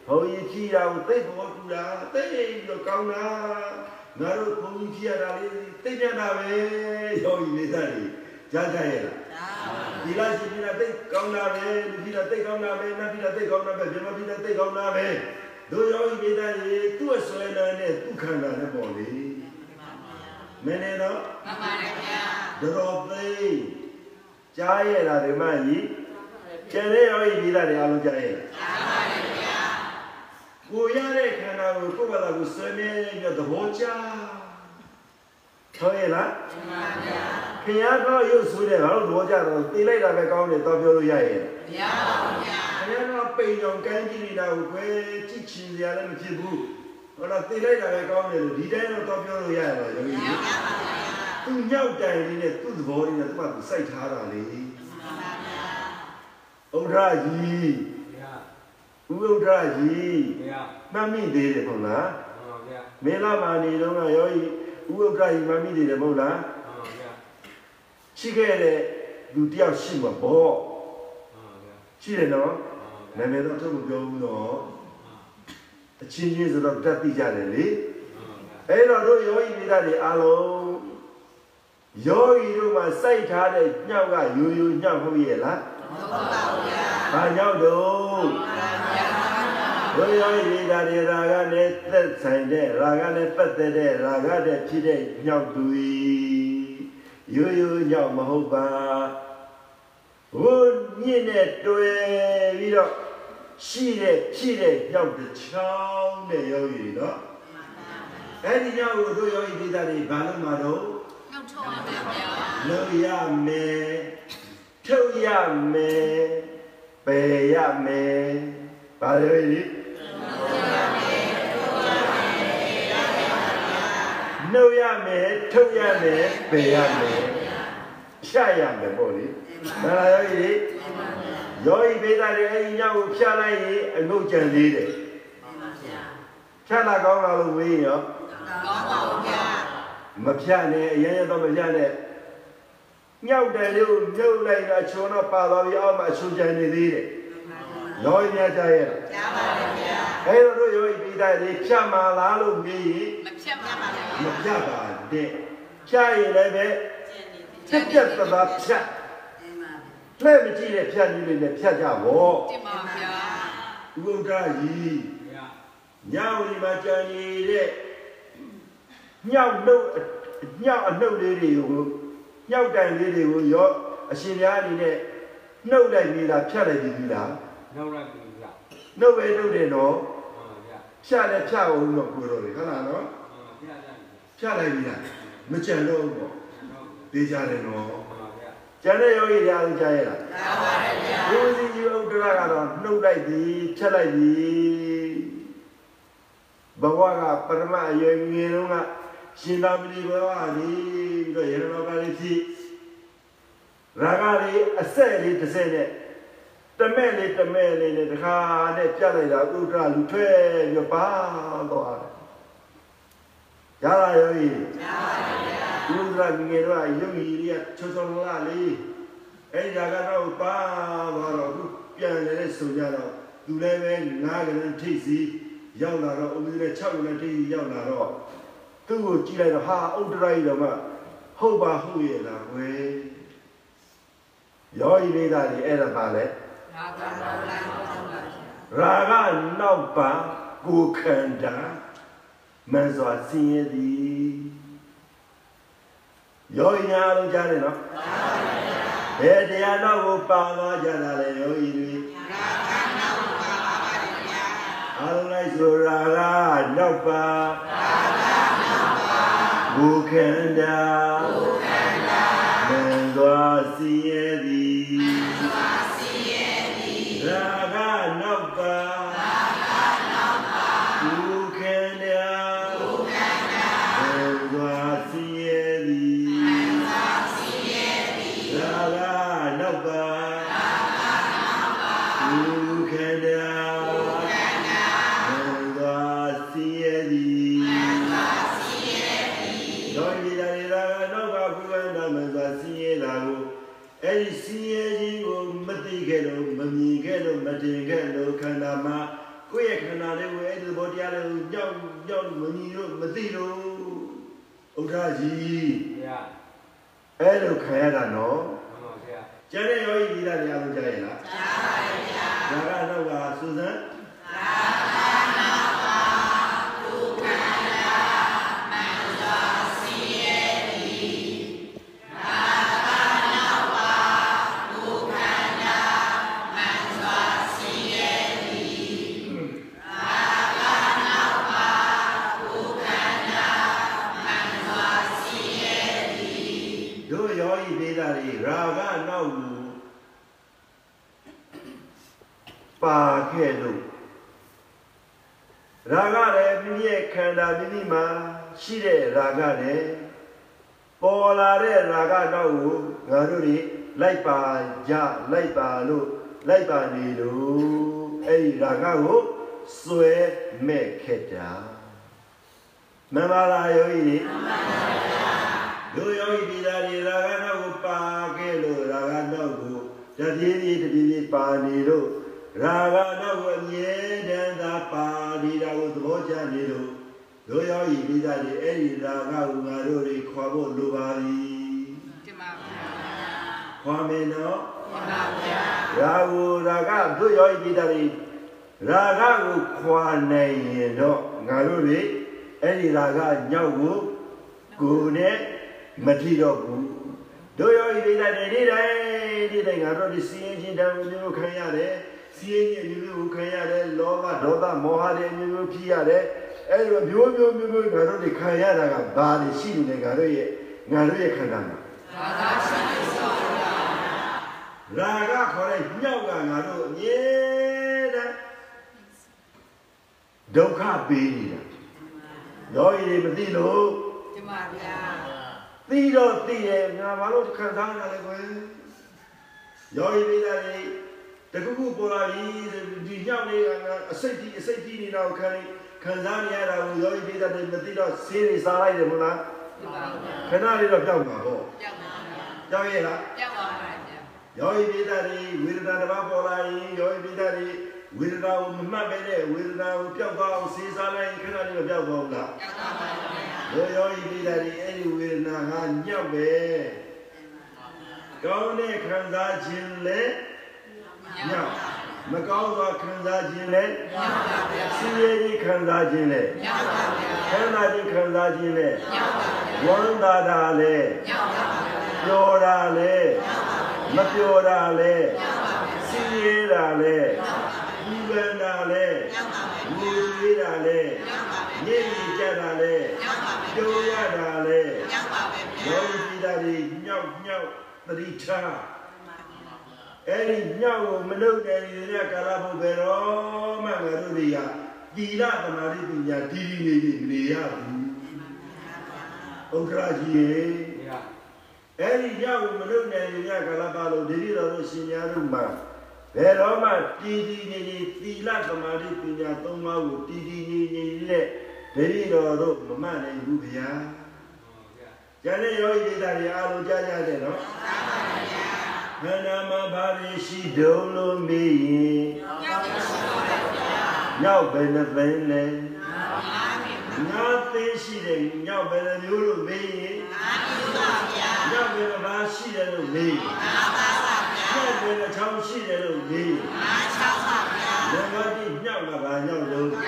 ဘုန်းကြီးကြည်ရအောင်သိ ဘောတူတာသိပြီးတော့ကောင်းတာငါတို့ဘုန်းကြီးကြည်ရတာလေးသိကြတာပဲယောဂီဒေတာတွေကြားကြရဲ့လားဒီလားရှိပြီလားသိကောင်းတာပဲလူကြီးလားသိကောင်းတာပဲနတ်ကြီးလားသိကောင်းတာပဲဗြဟ္မကြီးလားသိကောင်းတာပဲတို့ယောဂီဒေတာတွေသူ့အစွဲနာနဲ့သူ့ခန္ဓာနဲ့ပေါ့လေမင်းနဲ့တော့မှန်ပါတယ်ဗျာတော်သိကြားရတာဓမ္မကြီးကျန်တဲ့ယောဂီပြည်သားတွေအားလုံးကြားရတာကြားပါတယ်ဗျာ ကိုရတဲ့ခန္ဓာကိုကိုယ်ဘာသာကိုဆွေးနွေးပြီးသဘောကျဟုတ်ရဲ့လားမှန်ပါဗျာခင်ဗျားတော့ရုပ်ဆိုးတယ်ဘာလို့သဘောကျတော့သိလိုက်တာပဲကောင်းတယ်တော့ပြောလို့ရရဲ့ဗျာပါဗျာခင်ဗျားတော့ပိန်အောင်ကန်းကြည့်နေတာကိုခွဲကြည့်ချင်စရာလည်းမဖြစ်ဘူးဟောတော့သိလိုက်တာပဲကောင်းတယ်လို့ဒီတိုင်းတော့တော့ပြောလို့ရရပါယောဂီကြီးသူညောက်တိုင်လေးနဲ့သူ့သဘောလေးနဲ့သူ့ဘာသူစိုက်ထားတာလေမှန်ပါဗျာဥဒ္ဒရာကြီးဗျာ ဥဥဒ္ဒရာကြီးဗျာမှတ်မိသေးတယ်မဟုတ်လားဟောဗျာမင်းလာမာနေတော့ကယောဂီဥဥဒ္ဒရာကြီးမှတ်မိသေးတယ်မဟုတ်လားဟောဗျာရှိခဲ့တဲ့လူတယောက်ရှိမှာပေါ့ဟောဗျာရှိတယ်နော်ဟောဗျာနာမည်တော့ထုတ်မပြောဘူးနော်အချင်းချင်းဆိုတော့တက်သိကြတယ်လေဟောဗျာအဲ့တော့တို့ယောဂီမိသားတွေအားလုံးယောဂီတို့မှာစိုက်ထားတဲ့ညောက်ကယူယူညောက်ဟုတ်ရဲ့လားဟုတ်ပါဗျာ ဘာညောက်တော့ဘုရားရေဓာရေရာဂနဲ့သက်ဆိုင်တဲ့ရာဂနဲ့ပတ်သက်တဲ့ရာဂတဲ့ဖြစ်တဲ့ညောက်သူရိုးရိုးညောက်မဟုတ်ပါဘုညင်းနဲ့တွေ့ပြီးတော့ရှိတဲ့ဖြစ်တဲ့ညောက်တစ်ချောင်းတဲ့ယောဂီနော်အဲ့ဒီညောက်ကိုတို့ယောဂီဒေသတွေဘာလို့မှာတော့နှုတ်ထုတ်ပါဗျာလုံရမယ် ထုတ်ရမယ်ပယ်ရမယ်ဘာလို့လဲနှုတ်ရမယ်ထုတ်ရမယ်ပယ်ရမယ်ဖြတ်ရမယ်ပေါ့လေဒါလာယောဂီယောဂီဘေးသားတွေအဲဒီညကိုဖြတ်လိုက်ရင်အငုတ်ကြံသေးတယ်ဖြတ်လာကောင်းလာလို့ဝေးရောကောင်းပါဗျာမဖြတ်နဲ့အရင်ရတော့မဖြတ်နဲ့ ညောက်တယ်လို့မြုပ်လိုက်တာချုံတော့ပါသွားပြီးအောက်မှာအချုံကြံနေသေးတယ်ရောရကြရဲ့ကြားပါတယ်ဗျာအဲ့တော့တို့ရောပြီးသားတွေဖြတ်มาလားလို့မေးရင်မဖြတ်ပါပါဗျာမဖြတ်ပါတဲ့ဖြတ်ရင်လည်းပဲတက်ပြတ်သသာဖြတ်လှဲ့မကြည့်တဲ့ဖြတ်ကြီးလေးနဲ့ဖြတ်ကြဘောတင်ပါဗျာဥဒ္ဒရာကြီးဗျာညောင်ဒီမှာကြံနေတဲ့ညောင်နှုတ်ညောင်အနှုတ်လေးတွေကို ညောက်တိုင်လေးတွေကိုရောအရှင်များအနေနဲ့နှုတ်လိုက်ပြီးလားဖြတ်လိုက်ပြီးလားနောက်လိုက်ပြီဗျာနှုတ်ပဲနှုတ်တယ်နော်ဟောဗျာဖြတ်လည်းဖြတ်အောင်တော့ကိုတော့လေဟုတ်လားနော်ဟောဗျာဗျာဖြတ်လိုက်ပြီးလားမကြံတော့ဘူးပေါ့ဟောဒေးကြတယ်နော်ဟောဗျာကျန်တဲ့ယောဂီတွေအားလုံးကြားရလားကြားပါတယ်ဗျာဒီဝစီကြီးဥဒ္ဒရာကတော့နှုတ်လိုက်ပြီးဖြတ်လိုက်ပြီးဘဝကပရမအရွယ်ငယ်တုန်းက ရှင်သာမဏေဘဝနေပြီးတော့ရဟန်းတော်ကလေးဖြစ်ရာဂလေးအဆက်လေးတစ်ဆက်နဲ့တမဲ့လေးတမဲ့လေးနဲ့တခါနဲ့ပြတ်လိုက်တာဥဒ္ဒရာလူထွက်ပြီးပါသွားတယ်ရလာယောဂီကြားပါတယ်ဗျာဥဒ္ဒရာငယ်တော့ယုံကြီးလေးကချောချောလာလေးအဲ့ဒီကတော့ပါသွားတော့ခုပြန်လဲဆိုကြတော့သူလည်းပဲငါးကလေးထိတ်စီရောက်လာတော့ဥပဒေနဲ့6ကလေးထိတ်စီရောက်လာတော့ သူ့ကိုကြည့်လိုက်တော့ဟာဥဒ္ဒရာကြီးတော့မှဟုတ်ပါဟုတ်ရဲ့လားကွယ်ယောဂီလေးသားတွေအဲ့ဒါပါလဲဒါကတော့လိုက်ပါဗျာရာဂနောက်ပါကိုခန္ဓာမန်စွာစင်ရသည်ယောဂီများအားလုံးကြားတယ်နော်ဘယ်တရားတော့ကိုပါသွားကြတာလဲယောဂီတွေအားလုံးလိုက်ဆိုရာဂနောက်ပါ ကိုခန္ဓာမန်စွာစင် ဥဒ္ဓကြီးဘုရားအဲ့လိုခံရတာနော်မှန်ပါဗျာကျန်တဲ့ယောဂီဒီလာတွေအားလုံးကြားရလားကြားပါဗျာဒါကတော့ကစူဇန်တို့ ခဲ့လို့ရာဂလည်းမိမိရဲ့ခန္ဓာမိမိမှာရှိတဲ့ရာဂလည်းပေါ်လာတဲ့ရာဂနောက်ကိုငါတို့တွေလိုက်ပါကြလိုက်ပါလို့လိုက်ပါနေလို့အဲ့ဒီရာဂကိုစွဲမဲ့ခဲ့တာမင်္ဂလာယောဂီတွေလူယောဂီပြည်သားတွေရာဂနောက်ကိုပါခဲ့လို့ရာဂနောက်ကိုတပြေးပြေးတပြေးပြေးပါနေလို့ ရာဂနောက်ကိုအမြဲတမ်းသာပါနေတာကိုသဘောကျနေလို့လူယောဂီပြည်သားတွေအဲ့ဒီရာဂကိုငါတို့တွေခေါ်ဖို့လိုပါပြီတင်ပါဗျာခေါ်မယ်နော်တင်ပါဗျာရာဂကိုရာဂတို့ယောဂီပြည်သားတွေရာဂကိုခွာနိုင်ရင်တော့ငါတို့တွေအဲ့ဒီရာဂညောက်ကိုကိုယ်နဲ့မထီတော့ဘူးတို့ယောဂီဒိဋ္ဌိတွေဒီတိုင်းဒီတိုင်းငါတို့ဒီစီရင်ချင်းတောင်မျိုးခံရတယ် စီရင်ချင်းမျိုးခံရတယ်လောဘဒေါသမောဟတွေမျိုးမျိုးဖြစ်ရတယ်အဲ့လိုမျိုးမျိုးမျိုးမျိုးငါတို့ဒီခံရတာကဘာတွေရှိနေလဲငါတို့ရဲ့ငါတို့ရဲ့ခန္ဓာမှာဘာသာရှိနေစောဗျာရာဂခေါ်တဲ့ညောက်ကငါတို့အမြဲတမ်းဒုက္ခပေးနေတာယောဂီတွေမသိလို့တင်ပါဗျာသိတော့သိရဲ့ငါဘာလို့ခံစားရလဲကွယ်ယောဂီမိသားတွေ တခုခုပေါ်လာပြီဒီညောက်လေးကငါအစိတ်ကြီးအစိတ်ကြီးနေတာကိုခံခံစားနေရတာကိုယောဂီမိသားတွေမသိတော့ဆေးတွေစားလိုက်တယ်မဟုတ်လားတင်ပါဗျာခဏလေးတော့ကြောက်မှာပေါ့ကြောက်ပါဗျာကြောက်ရဲ့လားကြောက်ပါဗျာယောဂီမိသားတွေဝေဒနာတစ်ပါးပေါ်လာရင်ယောဂီမိသားတွေဝေဒနာကိုမမှတ်ပဲနဲ့ဝေဒနာကိုပျောက်သွားအောင်ဆေးစားလိုက်ရင်ခဏလေးတော့ပျောက်သွားဘူးလားကြောက်ပါဗျာဘုယောဤပိဒါရီအဲ့ဒီဝေဒနာကညောက်ပဲကောင်းတဲ့ခံစားခြင်းလဲညော က်မကောင်းသောခံစားခြင်းလဲကြောက်ပါဗျာဆင်းရဲခြင်းခံစားခြင်းလဲကြောက်ပါဗျာခန္ဓာခြင်းခံစားခြင်းလဲကြောက်ပါဗျာဝမ်းသာတာလဲကြောက်ပါဗျာပျော်တာလဲမပျော်တာလဲဆင်းရဲတာလဲဒီပန်တာလဲငြိမ်သေးတာလဲညစ်ညစ်ကြတာလဲကြိုးရတာလဲကြောက်ပါဗျာယောဂီပိဒါတွေညောက်ညောက်သတိထား အဲ့ဒီညောက်ကိုမလုပ်တဲ့ဒီနေ့ကာလဘုဘယ်တော့မှငါတို့တွေကတိရသမာဓိပညာတည်တည်နေနေနေရဘူးဥက္ခရာကြီးရေဘုရားအဲ့ဒီညောက်ကိုမလုပ်တဲ့ဒီနေ့ကာလပါလို့ဒီလိုတော့ရှင်များတို့မှာဘယ်တော့မှတည်တည်နေနေသီလသမာဓိပညာသုံးပါးကိုတည်တည်နေနေနဲ့တတိတော်တို့မမှန်နိုင်ဘူးဗျာဘုရားကျန်တဲ့ယောဂီဒေသတွေအားလုံးကြားကြတယ်နော်မှန်ပါဗျာ ခန္ဓာမှာဘာတွေရှိတုံးလို့မေးရင်ကြောက်ပါဗျာညောက်ပဲနှသိန်းလဲငါသိရှိတယ်ညောက်ပဲနှမျိုးလို့မေးရင်ညောက်ပဲနှပါးရှိတယ်လို့မေးရင်ညောက်ပဲနှချောင်းရှိတယ်လို့မေးရင်ငါကတိညောက်ကဘာညောက်လို့ဒါက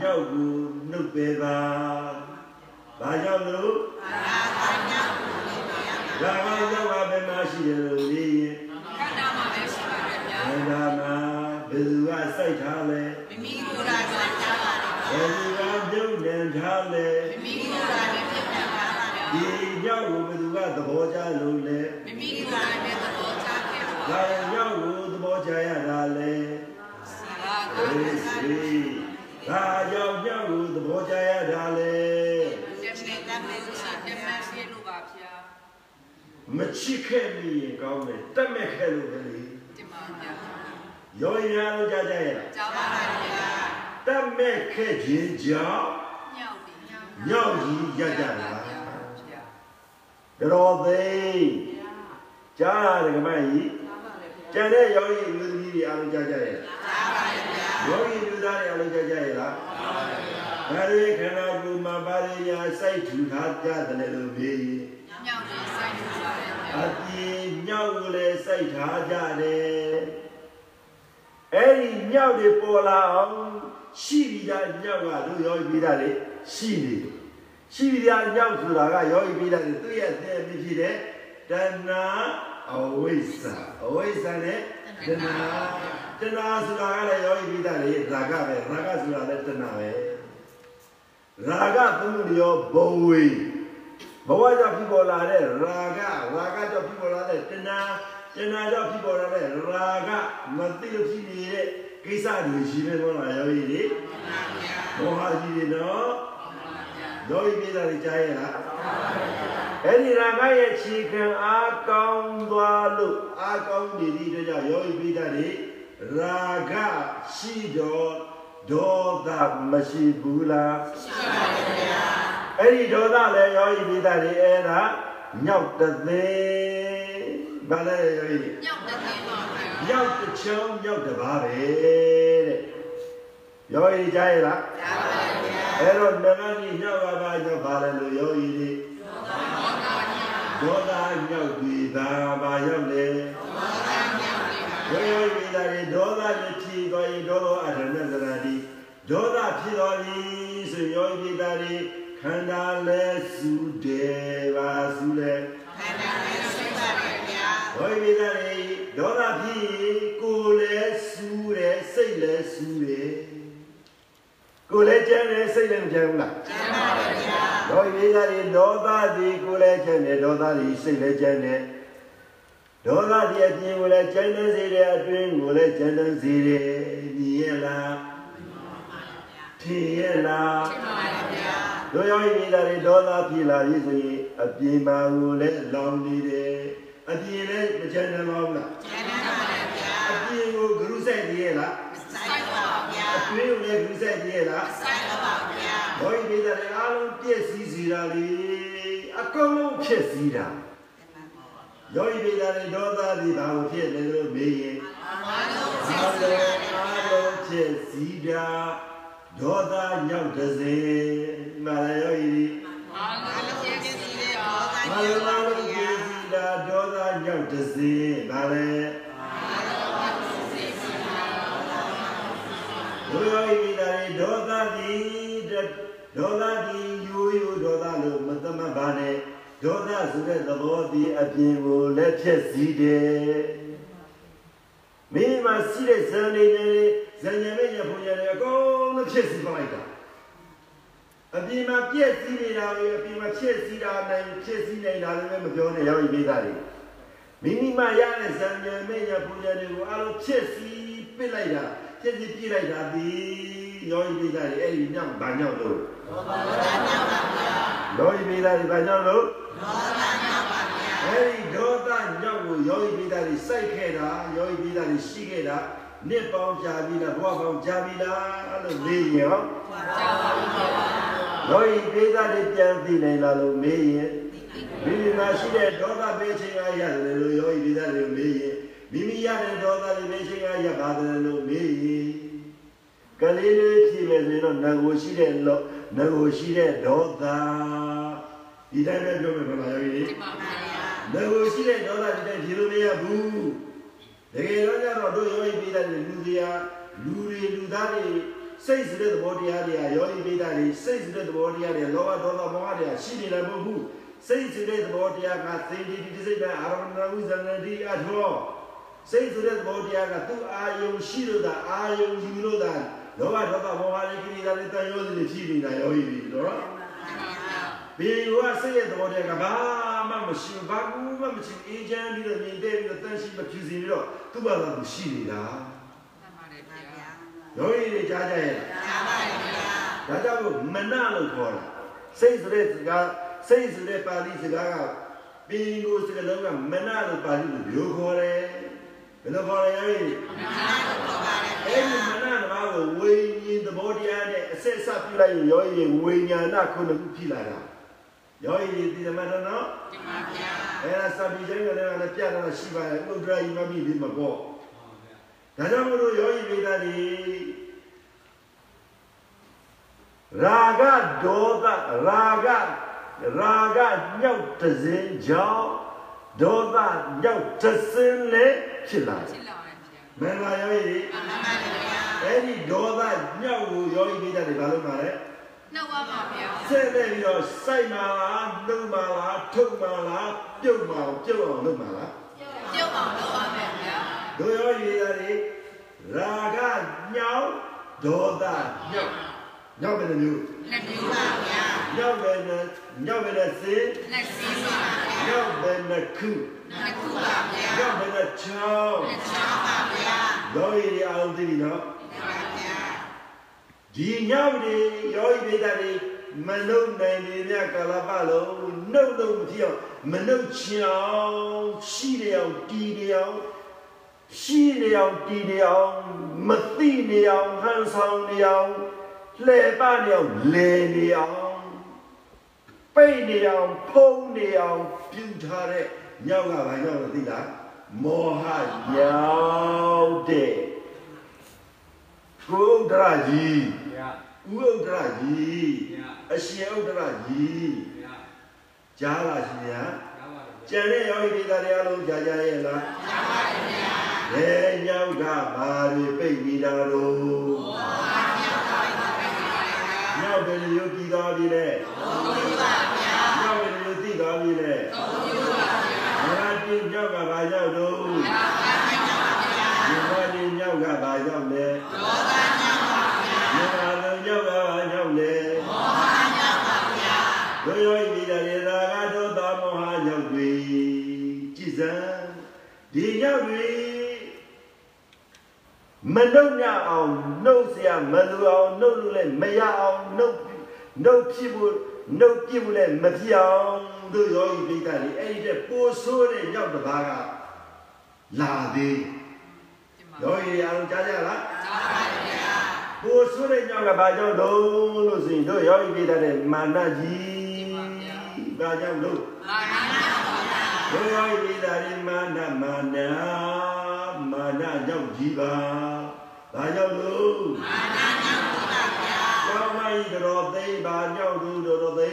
ညောက်ကိုနှုတ်ပေပါဘာကြောင့်လို့ ဒါကညောက်ကဘယ်မှာရှိတယ်လို့မေးရင်ခန္ဓာမှာပဲရှိပါဗျာခန္ဓာမှာဘယ်သူကစိုက်ထားလဲမိမိကိုယ်တိုင်ကကြောက်ပါဘယ်သူကပြုတ်နေထားလဲမိမိကိုယ်တိုင်ပဲဖြစ်နေပါဗျာဒီကြောက်ကိုဘယ်သူကသဘောကျလို့လဲမိမိကိုယ်တိုင်ပဲသဘောချခဲ့ပါဒါရင်ကြောက်ကိုသဘောကျရတာလဲဘာသာဟေးဟေးဒါကြောင့်ကြောက်ကိုသဘောကျရတာလဲ တက်နေတက်နေလို့ရှိတက်မှရှိလို့ပါဗျာ မချစ်ခဲ့မိရင်ကောင်းတယ်တက်မဲ့ခဲ့လို့ပဲလေဒီမှာဗျာရောရရလို့ကြားကြရလားကြောက်ပါဗျာတက်မဲ့ခဲ့ခြင်းကြောင့်ညောက်ပြီညောက်ညောက်ကြီးရကြတာဗျာတော်သိကြားရတယ်ကမကြီးကျန်တဲ့ယောဂီလူသမီးတွေအားလုံးကြားကြရဲ့ယောဂီလူသားတွေအားလုံးကြားကြရဲ့လားဒါတွေခန္ဓာကိုယ်မှာပါရညာစိုက်ထူထားကြတယ်လို့ မေးရင်ညောင်လေးဆိုင်ထူပါတယ်အပြေညောက်ကိုလည်းစိုက်ထားကြတယ်အဲ့ဒီညောက်တွေပေါ်လာအောင်ရှိပြီးသားညောက်ကတို့ယောဂီပြီးသားလေရှိနေတယ်ရှိပြီးသားညောက်ဆိုတာကယောဂီပြီးသားလေသူ့ရဲ့အသက်ဖြစ်ဖြစ်တဲ့တဏှာအဝိဇ္ဇာအဝိဇ္ဇာနဲ့တဏှာတဏှာဆိုတာကလည်းယောဂီပြီးသားလေရာဂပဲရာဂဆိုတာလည်းတဏှာပဲရာဂသုံးလျောဘဝေ ဘဝကြောင့်ဖြစ်ပေါ်လာတဲ့ရာဂရာဂကြောင့်ဖြစ်ပေါ်လာတဲ့တဏှာတဏှာကြောင့်ဖြစ်ပေါ်လာတဲ့ရာဂမသိလို့ဖြစ်နေတဲ့ကိစ္စတွေရှိနေတော့လားယောဂီတွေဘောဟာကြီးတွေနော်ယောဂီပြည်သားတွေကြားရလားအဲ့ဒီရာဂရဲ့ခြေခံအားကောင်းသွားလို့အားကောင်းနေသည့်အတွက်ကြောင့်ယောဂီပြည်သားတွေရာဂရှိတော့ဒေါသမရှိဘူးလားရှိပါတယ်ဗျာ အဲ့ဒီဒေါသလည်းယောဂီပြည်သားတွေအဲ့ဒါညောက်တသေးဘာလဲယောဂီညောင်တဲ့သေးပါဗျာညောက်တစ်ချောင်းညောက်တစ်ပါးပဲတဲ့ယောဂီကြားရလားကြားပါတယ်ဗျာအဲ့တော့နဂတိညောက်ကပါညောက်ပါလေလို့ယောဂီတွေဒေါသညောက်ပြီးသာပါရောက်လေယောဂီပြည်သားတွေဒေါသနဲ့ဖြီးသွားရင်ဒေါသောအထဏသရတိဒေါသဖြစ်တော်ပြီဆိုယောဂီပြည်သားတွေ ခန္ဓာလဲစုတယ်ပါစုလဲခန္ဓာလေးရှိပါတယ်ဗျာဝိမိသားတွေဒေါသဖြစ်ရင်ကိုယ်လည်းစူးတယ်စိတ်လည်းစူးတယ်ကိုယ်လည်းကြမ်းတယ်စိတ်လည်းမကြမ်းဘူးလားကျမ်းပါတယ်ဗျာဒေါမိသားတွေဒေါသသည်ကိုယ်လည်းကြမ်းတယ်ဒေါသသည်စိတ်လည်းကြမ်းတယ်ဒေါသသည်အပြင်ကိုလည်းကြမ်းတယ်စေတယ်အတွင်းကိုလည်းကြမ်းတယ်စေတယ်မြင်ရလားထင်ရလားကျမ်းပါတယ်ဗျာ တို့ယောဂီမိသားတွေဒေါသဖြစ်လာပြီဆိုရင်အပြင်မှာကိုလည်းလောင်နေတယ်အပြင်လည်းမချမ်းသာပါဘူးလားကျမ်းပါတယ်ဗျာအပြင်ကိုဂရုစိုက်တည်းရဲ့လားဆိုင်ပါဗျာအတွင်းကိုလည်းဂရုစိုက်တည်းရဲ့လားဆိုင်ပါဗျာဘောဤဒေသတွေအားလုံးပြည့်စည်စီတာလေအကုန်လုံးဖြစ်စည်းတာယောဤဒေသတွေဒေါသသည်ဘာလို့ဖြစ်လဲလို့မေးရင်အားလုံးအားစိတ်လုံးဆရာအားလုံးဖြစ်စည်းတာဒေါသညောက်တစ်စေ မာရယောဤအားလုံးစိတ်စီလေးရောသာမာညောရပါအားလုံးဗျာဖြစ်စည်းတာဒေါသညောက်တစ်စေဒါလည်းဘုရားဤမိသားဒေါသသည်ဒေါသသည်ယူယူဒေါသလို့မသမတ်ပါနဲ့ဒေါသဆိုတဲ့သဘောသည်အပြင်ကိုလက်ဖြက်စည်းတယ်မိမစီးတဲ့ဇန်နေနေဇန်ညမေညဖုန်ရတဲ့အကုန်လုံးဖြက်စည်းပလိုက်တာ အပြင်မှာပြက်စည်းနေတာပဲအပြင်မှာဖြက်စည်းတာနိုင်ဖြက်စည်းနေတာလည်းမပြောနဲ့ရောက်ဤမိသားတွေမိမိမှရတဲ့ဇန်ညမေညဖုန်ရတွေကိုအလုံးဖြက်စည်းပစ်လိုက်တာဖြက်စည်းပြစ်လိုက်တာဒီရောက်ဤမိသားတွေအဲ့ဒီညောင်ဘာညောင်လို့ယောဂီမိသားတွေဘာကြောင့်လို့အဲဒီဒေါသညောက်ကိုယောဂီမိသားတွေစိုက်ခဲ့တာယောဂီမိသားတွေရှိခဲ့တာနှစ်ပေါင်းကြာပြီလားဘဝပေါင်းကြာပြီလားလို့မေးရ င်ဟောယောဂီမိသားတွေပြန်သိနိုင်လားလို့မေးရင်မိမိမှာရှိတဲ့ဒေါသပဲချိန်ကရတယ်လို့ယောဂီမိသားတွေမေးရင်မိမိရတဲ့ဒေါသတွေပဲချိန်ကရပါတယ်လို့မေးရင်ကလေးလေးဖြစ်မယ်ဆိုရင်တော့ငကိုရှိတဲ့လောငကိုရှိတဲ့ဒေါသဒီတိုင်းပဲပြောမယ်ခလားယောဂီကျမ်းပါဗျာငကိုရှိတဲ့ဒေါသဒီတိုင်းဖြေလို့မရဘူးတကယ်တော့ကြတော့တို့ယောဂီပိဒါတွေလူစရာလူတွေလူသားတွေ စိတ်စတဲ့သဘောတရားတွေကယောဂီပိဒါတွေစိတ်စတဲ့သဘောတရားတွေလောဘဒေါသမောဟတွေကရှိနေတယ်မဟုတ်ဘူးစိတ်စတဲ့သဘောတရားကသိတိတိစိတ်နဲ့အာရမဏဝိဇ္ဇနတိအထောစိတ်စတဲ့သဘောတရားကသူ့အာယုံရှိလို့သာအာယုံယူလို့သာလောဘဒေါသမောဟတွေကိလေသာတွေတန်ရောစီတွေဖြစ်နေတာယောဂီတွေနော်ဘီဝါစိတ်ရဲ့သဘောတရားကဘာမှမရှိဘူးဘာကူမှမရှိဘူးအေးချမ်းပြီးတော့မြင်တဲ့ပြီးတော့တန်ရှိမဖြူစင်ပြီးတော့သူ့ဘာသာသူရှိနေတာကျမ်းပါတယ် ဗျာယောဂီတွေကြားကြရဲ့ကျမ်းပါတယ်ဗျာဒါကြောင့်မို့မနလို့ခေါ်တာစိတ်ဆိုတဲ့စကားစိတ်ဆိုတဲ့ပါဠိစကားကဘီကိုစကားလုံးကမနလို့ပါဠိလိုမျိုးခေါ်တယ်ဘယ်လိုခေါ်လဲယောဂီအဲ့ဒီမနတဘာကိုဝိညာဉ်သဘောတရားနဲ့အဆက်အစပ်ပြုလိုက်ရင်ယောဂီဝိညာဏခုနှစ်ခုဖြစ်လာတာယောဂီတွေဒီမှာတော့နော်ဒီမှာဗျာအဲ့ဒါစပီချင်းကလည်းလည်းပြတာရှိပါရဲ့ဥဒ္ဒရာယိမမိဒီမပေါ့ဟုတ်ဗျာ ဒါကြောင့်မလို့ယောဂီမိသားတွေရာဂဒေါသရာဂရာဂညောက်တစင်းကြောင့်ဒေါသညောက်တစင်းလည်းဖြစ်လာတယ်ဖြစ်လာတယ်ဗျာမင်္ဂလာယောဂီတွေမှန်ပါပါဗျာအဲ့ဒီဒေါသညောက်ကိုယောဂီမိသားတွေဘာလို့မှာလဲနှုတ်ပါပါဗျာဆဲနေပြီးတော့စိုက်မှာလားနှုတ်မှာလားထုတ်မှာလားပြုတ်မှာပြုတ်အောင်လုပ်မှာလားပြုတ်အောင်လုပ်ပါမယ်ဗျာ တို့ရောရည်ရတယ်ရာဂညောင်းဒေါသညောင်းညောင်းပဲမျိုးလက်ပြပါဗျာညောင်းပဲနဲ့ညောင်းပဲနဲ့စင်လက်စီးပါဗျာညောင်းပဲနဲ့ခုလက်ခုပါဗျာညောင်းပဲနဲ့ချောင်းလက်ချောင်းပါဗျာရောရည်အောင်သိပြီနော်ဒီပါဗျာဒီညောင်းတွေရောရည်ဒေတာတွေမနှုတ်နိုင်နေမြကာလပတ်လုံးနှုတ်လို့မဖြစ်အောင်မနှုတ်ချောင်းရှိနေအောင်တီးနေအောင် ရှိနေအောင်တီးနေအောင်မသိနေအောင်ဟန်ဆောင်နေအောင်လှည့်ပနေအောင်လဲနေအောင်ပိတ်နေအောင်ဖုံးနေအောင်ပြုထားတဲ့ညောက်ကဘာညောက်လို့သိလားမောဟညောက်တဲ့ကိုယ်ဥဒ္ဒရာကြီးဗျာဥဥဒ္ဒရာကြီးဗျာအရှင်ဥဒ္ဒရာကြီးဗျာကြားလားရှင်ဗျာရပါတယ်ဗျာကျန်တဲ့ယောဂီဒေသတွေအလုံးကြားကြရဲ့လားကြားပါဗျာ ဘယ်ညောက်ကဘာတွေပိတ်နေတာတော့ညောက်တယ်လို့ယုတ်ကြည်သွားပြီလေညောက်တယ်လို့သိသွားပြီလေမရတင်ညောက်ကဘာညောက်တော့ဒီမှာဒီညောက်ကဘာညောက်လဲဒေါသညောက်ပါဗျာဒီမှာလုံးညောက်ကဘာညောက်လဲမောဟညောက်ပါဗျာတို့ယောဂီဒေသတွေရာဂဒေါသမောဟညောက်တွေကြည်စံဒီညောက်တွေ မနှုတ်ညအောင်နှုတ်เสียမလူအောင်နှုတ်လို့လည်းမရအောင်နှုတ်နှုတ်ဖြစ်ဖို့နှုတ်ပြဖို့လည်းမဖြစ်အောင်တို့ယောဂီပိဋကတွေအဲ့ဒီတဲ့ပိုးဆိုးတဲ့ညောက်တစ်ပါးကလာသေး ဒီမှာ ယောဂီအားလုံးကြားကြလား ကြားပါဗျာ ပိုးဆိုးတဲ့ညောက်ကဘာကြောင့်လို့လို့ဆိုရင်တို့ယောဂီပိဋကတဲ့မာနကြီး ဘာကြောင့်လို့မာနပါဗျာတို့ယောဂီပိဋကတွေမာနမာနမာနကြောင့်ကြီးပါဘာကြောင့်လို့မာနကြောင့်ပါဗျာကောင်းမကြီးတော်သိပါညောက်သူတော်သိ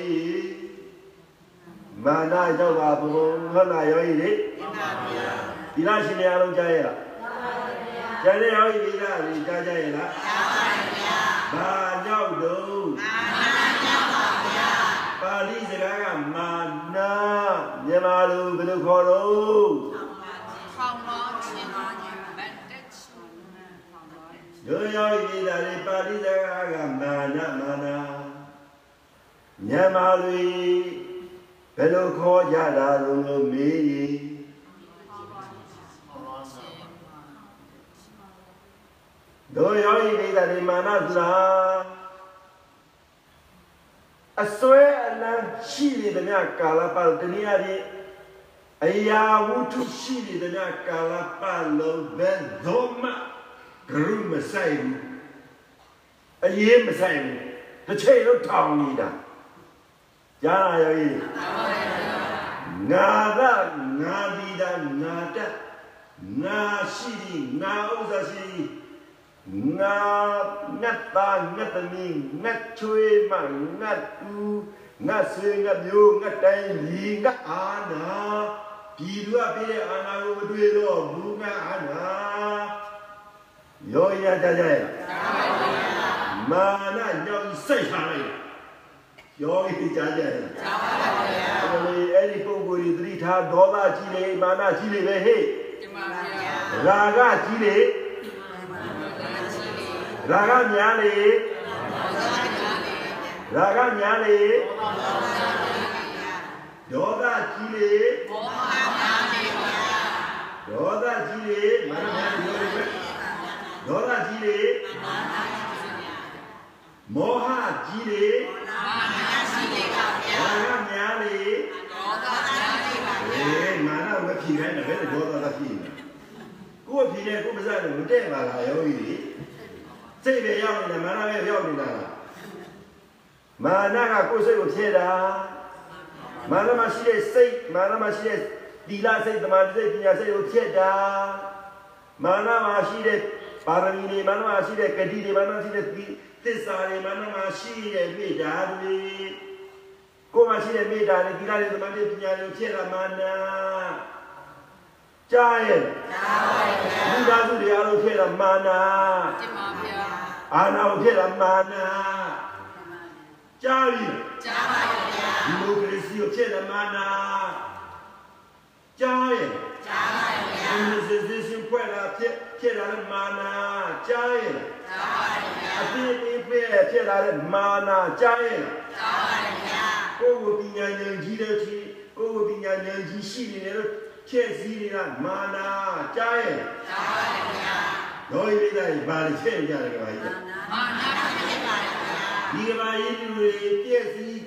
မာနကြောင့်ပါဘုံဟုတ်လားယောဂီတွေဒီပါဗျာဒီလားရှင်များလုံးကြားရလားကြားပါဗျာကြားတဲ့ယောဂီတွေကလည်းကြားကြရလားကြားပါဗျာဘာညောက်တော့မာနကြောင့်ပါဗျာ ပါဠိစကားကမာန မြန်မာလိုဘယ်လိုခေါ်တော့ထောင်မောချင်းမာညဘတ်တက်ချွန်ထောင်မောတို့ယောဂီတွေကလည်းပါဠိစကားကမာနမာနမြန်မာလိုဘယ်လိုခေါ်ကြတာလို့မေးရင်တို့ယောဂီဒိဋ္ဌိမာနဆိုတာ အစွဲအလန်းရှိနေတဲ့မြကာလပတ်တနည်းအားဖြင့်အရာဝတ္ထုရှိနေတဲ့မြကာလပတ်လုံးဘယ်တော့မှဂရုမဆိုင်ဘူးအရေးမဆိုင်ဘူးတစ်ချိန်လုံးထောင်နေတာကြားလာယောဂီငါကငါဒီတာငါတက်ငါရှိသည်ငါဥစ္စာရှိသည် ငါငတ်သားငတ်သမီးငတ်ချွေးမငတ်သူငတ်ဆွေငတ်မျိုးငတ်တိုင်းလီငတ်အာနာဒီလူကပြည့်တဲ့အာနာကိုမတွေ့တော့ဘူးငတ်အာနာရောရကြကြရဲ့မာနညောင်စိတ်ထားလိုက်ရောရကြကြရဲ့ကြားပါဗျာအဲ့ဒီအဲ့ဒီပုံကိုယ်ဒီသတိထားဒေါသကြီးလေမာနကြီးလေပဲဟဲ့ဒီမှာဗျာရာဂကြီးလေ ရာဂများလေရာဂများလေဒေါသကြီးလေဘောမာနာနေဗျာဒေါသကြီးလေမနမပြောလေပဲဒေါသကြီးလေမောဟကြီးလေမာနာရှိနေပါဗျာရာဂများလေဒေါသနာနေပါဗျာအေးမာနမဖြေခိုင်းတယ်ဘယ်လိုဒေါသကဖြေလဲကိုယ်ဖြေတယ်ကိုယ်ပါးစပ်နဲ့မတည့်ပါလားယောဂီကြီး စိတ်ပဲရောက်နေတယ်မာနပဲရောက်နေတာလားမာနကကိုယ်စိတ်ကိုဖြဲတာမာနမရှိတဲ့စိတ်မာနမရှိတဲ့ဒီလစိတ်တမာတိစိတ်ပညာစိတ်ကိုဖြစ်တာမာနမရှိတဲ့ပါရမီတွေမာနမရှိတဲ့ဂတိတွေမာနမရှိတဲ့သစ္စာတွေမာနမရှိတဲ့မေတ္တာတွေကိုယ်မရှိတဲ့မေတ္တာတွေဒီလတွေတမာတိပညာတွေဖြစ်တာမာနကြားရဲ့ကြားပါဗျာဘုရားစုတွေအားလုံးဖြစ်တာမာနတင်ပါဗျာ အာနာကိုဖြစ်တာမာနကြားပြီကြားပါဗျာဒီမိုကရေစီကိုဖြစ်တာမာနကြားရဲ့ကြားပါဗျာဒီမိုကရေစီဖွဲ့တာဖြစ်ဖြစ်တာလည်းမာနကြားရဲ့ကြားပါဗျာအတိအပြည့်ဖြစ်လာတဲ့မာနကြားရဲ့ကြားပါဗျာကိုယ်ကိုပညာဉာဏ်ကြီးတဲ့ချီကိုယ်ကိုပညာဉာဏ်ကြီးရှိနေတယ်လို့ချက်စည်းနေတာမာနကြားရဲ့ကြားပါဗျာ တော့ဒီလိုဘာလို့ချက်ကြတယ်ကဘာကြီးမာနာဖြစ်ပါဗျာဒီကဘာကြီးလူတွေပြည့်စည်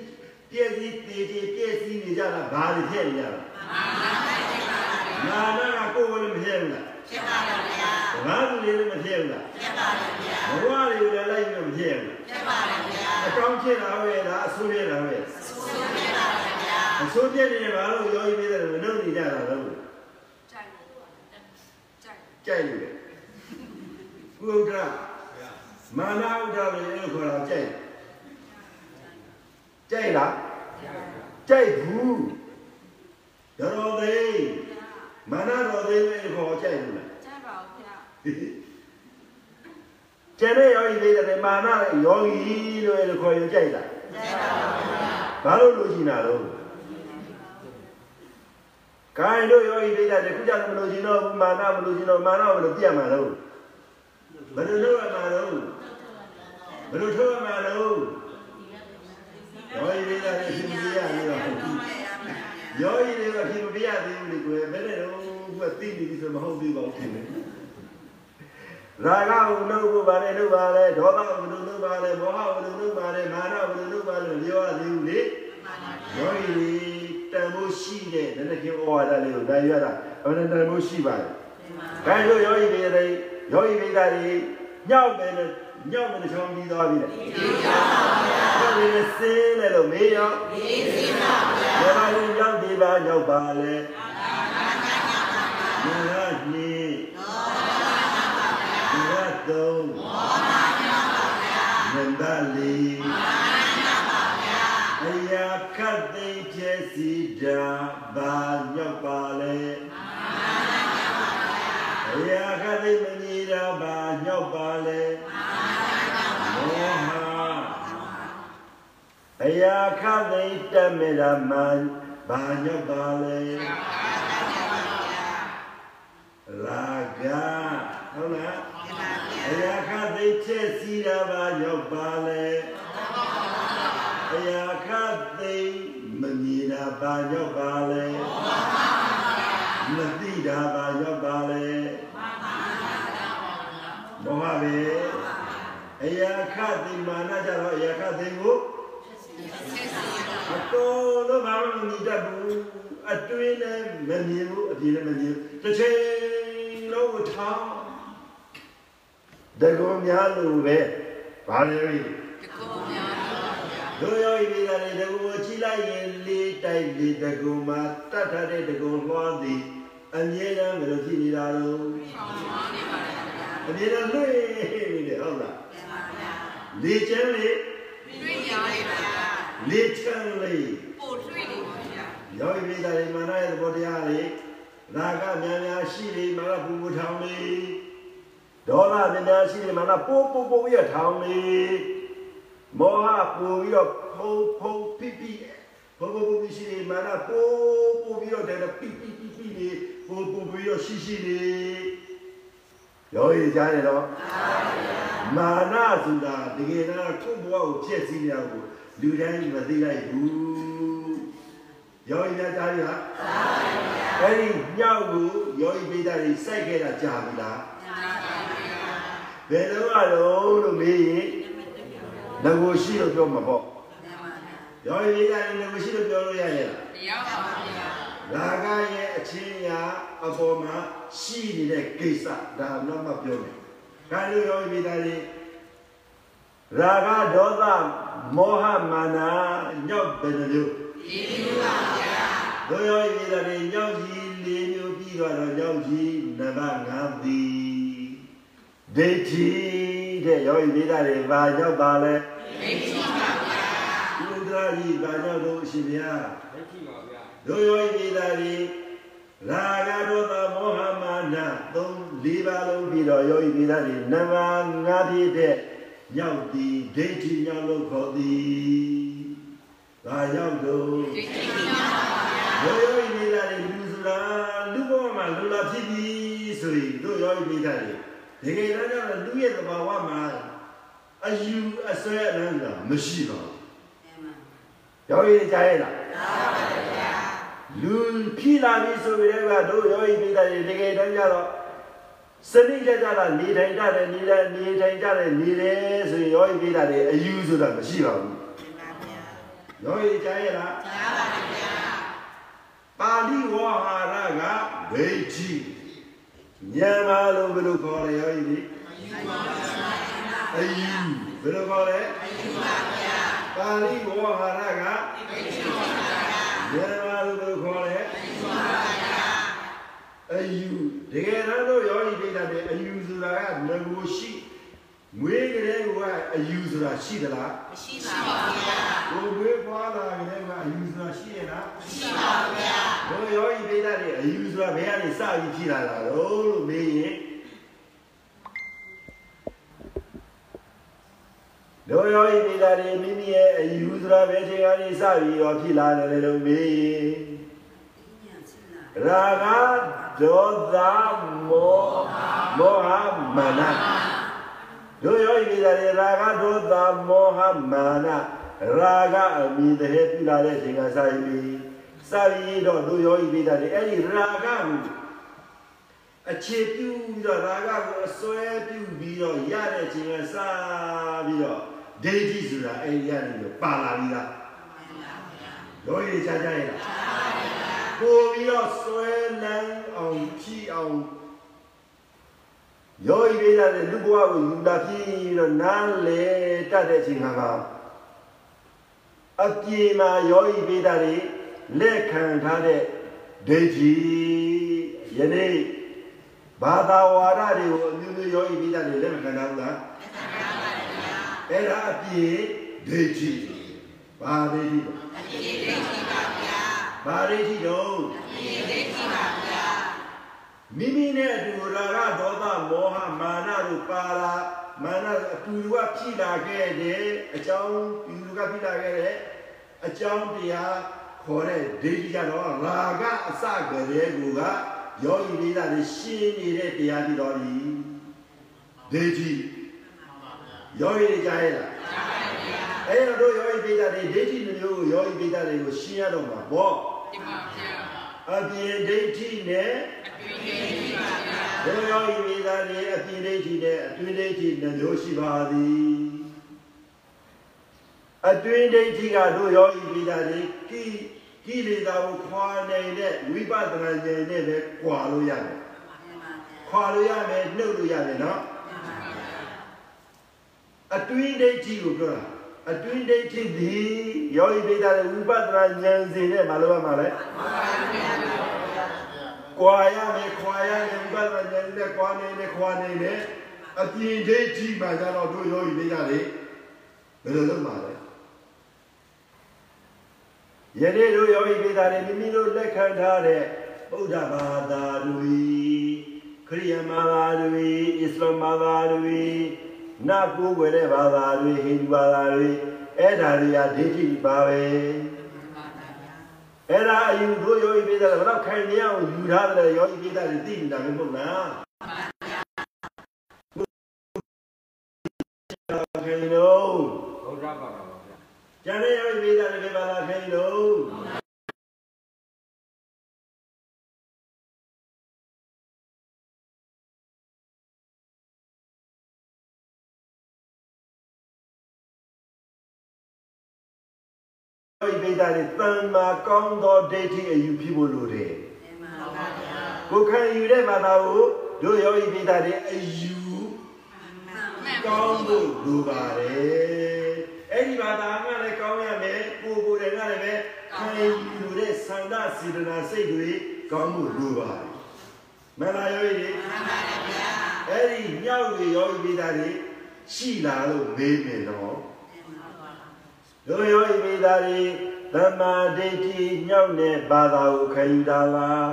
ပြည့်စည်တည်တည်ပြည့်စည်နေကြတာဘာတွေဖြစ်နေကြလဲမာနာဖြစ်ပါဗျာမာနကကိုယ်ကိုလည်းမဖြစ်ဘူးလားဖြစ်ပါဗျာဘာသူတွေလည်းမဖြစ်ဘူးလားဖြစ်ပါဗျာဘဝတွေလည်းလိုက်ပြီးမဖြစ်ဘူးဖြစ်ပါဗျာအကောင်းဖြစ်တာပဲလားအဆိုးဖြစ်တာပဲဆိုးဖြစ်ပါဗျာအဆိုးဖြစ်နေတယ်ဘာလို့ရောကြီးပြတယ်မလုပ်နေကြတာလဲကြိုက်ကြိုက်ကြိုက်လို့ လေဘုရားမာနဥဒ္ဒပဲလို့ခေါ်တာကြိုက်ကြိုက်လားကြိုက်ဘူးတော်သေးမာနတော်သေးပဲခေါ်ကြိုက်ဘူးလားကြိုက်ပါဗျာကျန်တဲ့ယောဂီလေးတွေမာနနဲ့ယောဂီလို့လည်းခေါ်ရင်ကြိုက်တာကြိုက်ပါဗျာဘာလို့လို့ရှိနေတာတော့ကိုင်းတို့ယောဂီလေးတွေခုကြမလို့ရှင်တော့မာနမလို့ရှင်တော့မာနမလို့ပြတ်မှာတော့ ဘယ်လိုလုပ်ရမှာတော့ဘယ်လိုထုတ်ရမှာတော့ယောဂီလေးတွေရှင်မပြရဘူးတော့ယောဂီတွေကရှင်မပြရသေးဘူးလေကွယ်ဘယ်နဲ့တော့ကသိနေပြီဆိုမဟုတ်သေးပါဘူးခင်ဗျရာဂကိုနှုတ်ဖို့ပါလေနှုတ်ပါလေဒေါသကိုနှုတ်နှုတ်ပါလေမောဟကိုနှုတ်နှုတ်ပါလေမာနကိုနှုတ်ပါလေပြောရသေးဘူးလေယောဂီတန်ဖို့ရှိတဲ့နည်းနည်းချင်းဩဝါဒလေးကိုနိုင်ရတာအမှန်တန်ဖို့ရှိပါတယ်။ဒါကြောင့်ယောဂီတွေတွေ ယောဂီမိသားတွေညောက်တယ်ညောက်မယ်ချောင်းပြီးသွားပြီလေ။ဒီပါဗျာ။ယောဂီတွေစင်းတယ်လို့မေးရောမေးစင်းပါဗျာ။ဘယ်မှာညောက်ဒီပါညောက်ပါလဲ။အာနာညောပါဗျာ။ဒီကသုံးမောပါဗျာ။နန္ဒလီအရာခတ်သိမ်းဖြစ်စီတာဘာညောက်ပါလဲအရာခတ်သိမ်း မညီတာဘာညောက်ပါလဲမောဟအရာခတ်သိမ်းတတ်မေတာမန်ဘာညောက်ပါလဲလာကဟုတ်လားအရာခတ်သိမ်းဖြစ်စီတာဘာညောက်ပါလဲအရာခသိမမြင်တာဘာရောက်ပါလဲမသိတာဘာရောက်ပါလဲဘော မပဲအရာခသိမာနကြတော့အရာခသိကိုအတော်လို့ဘာမှမမြင်တတ်ဘူးအတွင်းနဲ့မမြင်ဘူးအပြင်နဲ့မမြင်တစ်ချိန်လုံးကိုထောင်းတကုံများလို့ပဲဘာလဲဒီကိုများဗျာတို့ရောဤမိသားတွေတကူကိုချိလိုက်ရင်လေးတိုက်လေးတကူမှာတတ်ထားတဲ့တကူလွှားသည်အမြဲတမ်းမလို့ဖြစ်နေတာလို့ဆောင်းပါနေပါဗျာ အမြဲတမ်းလွှဲနေတယ်ဟုတ်လားပြန်ပါဗျာလေချမ်းလေးတွေ့ရပါဗျာလေချမ်းလေးပို့တွေ့နေပါဗျာရောဤမိသားတွေမာနရဲ့သဘောတရားလေးရာဂများများရှိလေမာနပူပူထောင်လေးဒေါသများများရှိလေမာနပိုးပိုးပိုးရထောင်လေးမောဟပူပြီးတော့ဖုံဖုံပိပိဘဘဘရှိလေမာနပိုးပိုးပြီးတော့တဲ့ပိပိပိပိလေးပိုးပိုးပြီးတော့ရှိရှိလေး ရောရကြတယ်တော့မာနဆိုတာတကယ်တော့ကိုယ့်ဘဝကိုဖျက်ဆီးနေတာကိုလူတိုင်းမသိလိုက်ဘူးရောရကြတယ်ဟာအဲ့ဒီညောက်ကိုရောဤပိဋကတွေစိုက်ခဲ့တာကြာပြီလားဘယ်တော့ကတော့လို့မေးရင်ငကိုရှိလို့ပြောမှာပေါ့ရောဤပိဋကတွေငကိုရှိလို့ပြောလို့ရရဲ့လားတရားပါဗျာရာဂရဲ့အချင်းရာအပေါ်မှာ ရှိနေတဲ့ကိစ္စဒါတော့မှပြောမယ်။ဒါလိုရောမိသားလေးရာဂဒေါသမောဟမာနညောက်တယ်လို့လေးမျိုးပါဗျာတို့ယောဤသားတွေညောင်ကြီး၄မျိုးပြီးတော့ညောင်ကြီးနံပါတ်5သည်ဒိဋ္ဌိတဲ့ယောဤသားတွေဘာကြောင့်ပါလဲဒိဋ္ဌိပါဗျာဥဒရာကြီးဘာကြောင့်လို့အရှင်ဘုရားလက်ကြည့်ပါဗျာတို့ယောဤသားတွေ ရာဂဒေါသမောဟမာနသုံး၄ပါးလုံးပြီးတော့ယောဤသားတွေနံပါတ်5ပြည့်တဲ့ညောင်သည်ဒိဋ္ဌိညောင်လို့ခေါ်သည်ဘာကြောင့်လို့ဒိဋ္ဌိပါဗျာရောရောဤမိသားတွေလူဆိုတာလူဘဝမှာလူလာဖြစ်ပြီဆိုရင်တို့ရောဤမိသားတွေတကယ်တော့ကျတော့လူရဲ့သဘာဝမှာအယူအဆွဲအလန်းကမရှိပါဘူးရောဤကြားရလား လူဖြစ်လာပြီဆိုပြီးတော့တို့ရောဤမိသားတွေတကယ်တော့ကျတော့စနစ်ကြကြတာနေထိုင်ကြတယ်နေတယ်နေထိုင်ကြတယ်နေတယ်ဆိုရင်ရောဤမိသားတွေအယူဆိုတာမရှိပါဘူးရောဤကြားရလားကြားပါဗျာပါဠိဝါဟာရကဒိဋ္ဌိမြန်မာလိုဘယ်လိုခေါ်လဲယောဤဒီအယူဘယ်လိုခေါ်လဲအယူပါဗျာပါဠိဝါဟာရကဒိဋ္ဌိပါဗျာမြန်မာ လိုဘယ်လိုခေါ်လဲအယူပါဗျာအယူတကယ်တော့ယောဤဒိဋ္ဌိတဲ့အယူဆိုတာကငကိုရှိငွေကလေးကအယူဆိုတာရှိသလားမရှိပါဗျာကိုယ်ဝေးပွားလာကလေးကအယူဆိုတာရှိရလားမရှိပါဗျာဘုရောဤပိဋကတွေအယူဆိုတာဘယ်ကနေစပြီးဖြစ်လာတာလို့လို့မေးရင် တို့ရောဤပိဋကတွေမိမိရဲ့အယူဆိုတာဘယ်ချိန်ကနေစပြီးတော့ဖြစ်လာတယ်လို့မေးရင်ရာဂဒေါသမောမောဟမာနတို့ရောဤပိဋကတွေရာဂဒေါသမောဟမာနရာဂအမိတည်းပြုလာတဲ့ချိန်ကစပြီးစာရီတော့တို့ယောဤပိဋကတွေအဲ့ဒီရာဂကိုအခြေပြုပြီးတော့ရာဂကိုအစွဲပြုပြီးတော့ရတဲ့ချိန်ကစပြီးတော့ ဒိဋ္ဌိဆိုတာအဲ့ဒီရတယ်ပြီးပါလာပြီလားယောဤချာချာရဲ့လားပို့ပြီးတော့စွဲလန်းအောင်ဖြီးအောင်ယောဤပိဋကတွေလူဘဝကိုယူလာပြီးတော့နားလေတတ်တဲ့ချိန်ကပါအပြေမှာယောဤပိဋကတွေလက်ခံထားတဲ့ဒိဋ္ဌိယနေ့ဘာသာဝါဒတွေကိုအမျိုးမျိုးယောဤပိဋကတွေလက်မခံထားဘူးလား အဲ့ဒါအပြေဒိဋ္ဌိဘာဒိဋ္ဌိအပြည့်ဒိဋ္ဌိပါဗျာဘာဒိဋ္ဌိတော့အပြည့်ဒိဋ္ဌိပါဗျာမိမိနဲ့အတူရာဂဒေါသမောဟမာနတို့ပါလာမာနအတူတူကဖြစ်လာခဲ့တဲ့အကြောင်းဒီလူကဖြစ်လာခဲ့တဲ့အကြောင်းတရားခေါ်တဲ့ဒိဋ္ဌိကတော့ရာဂအစကလေးကယောဂီလေးသားတွေရှင်းနေတဲ့တရားဖြစ်တော်ဤဒိဋ္ဌိ ယောဂီတွေကြားရလားကြားပါဗျာအဲ့တော့ယောဂီပိဋကတွေဒိဋ္ဌိမျိုးကိုယောဂီပိဋကတွေကိုရှင်းရတော့မှာပေါ့ဒီပါဗျာအပြင်ဒိဋ္ဌိနဲ့အပြည့်ဒိဋ္ဌိပါဗျာဘုရားဤမိသားတွေအပြင်ဒိဋ္ဌိနဲ့အတွင်းဒိဋ္ဌိနှမျိုးရှိပါသည်အတွင်းဒိဋ္ဌိကတို့ရောဤမိသားတွေကိကိလေသာကိုခွာနေတဲ့ဝိပဿနာဉာဏ်နဲ့ပဲခွာလို့ရတယ်ခွာလို့ရမယ်နှုတ်လို့ရတယ်နော် အတွင်းဒိဋ္ဌိကိုပြောတာအတွင်းဒိဋ္ဌိသည်ယောဤမိသားတွေဝိပဿနာဉာဏ်စဉ်နဲ့မလုပ်ရမှာလဲကွာရမယ်ခွာရမယ်ဘယ်လိုလဲလဲကွာနေနေခွာနေနေအပြင်ဒိဋ္ဌိမှာကြတော့တို့ယောဂီလေးရတယ်ဘယ်လိုလုပ်မှာလဲယနေ့တို့ယောဂီလေးသားတွေမိမိတို့လက်ခံထားတဲ့ဗုဒ္ဓဘာသာတွေခရိယာဘာသာတွေအစ္စလာမ်ဘာသာတွေ နတ်ကိုယ်ွယ်တဲ့ဘာသာတွေဟိန္ဒူဘာသာတွေအဲ့ဒါတွေကဒိဋ္ဌိပါပဲအဲ့ဒါအယူတို့ယောဂီပိဒါဘယ်တော့ခိုင်နေအောင်ယူထားတယ်ယောဂီပိဒါတွေသိနေတာမဟုတ်လားခိုင်လို့ဘုရားပါတော်ပါဗျာကျန်တဲ့ယောဂီပိဒါတွေဘာသာခိုင်လို့ ယောဂီပိဒါတွေတန်မာကောင်းသောဒိဋ္ဌိအယူဖြစ်ဖို့လိုတယ်ကိုခံယူတဲ့ဘာသာကိုတို့ယောဂီပိဒါတွေအယူကောင်းဖို့လိုပါတယ်အဲ့ဒီဘာသာကလည်းကောင်းရမယ်ကိုကိုယ်တိုင်ကလည်းပဲခံရယူတဲ့သန္တာစေတနာစိတ်တွေကောင်းမှုလိုပါတယ်မင်္ဂလာယောဂီတွေမှန်ပါတယ်ဗျာအဲ့ဒီမြောက်တွေယောဂီမိသားတွေရှိလာလို့မေးမယ်တော့ တို့ယောဂီမိသားတွေသမ္မာဒိဋ္ဌိမြောက်တဲ့ဘာသာကိုခံယူတာလား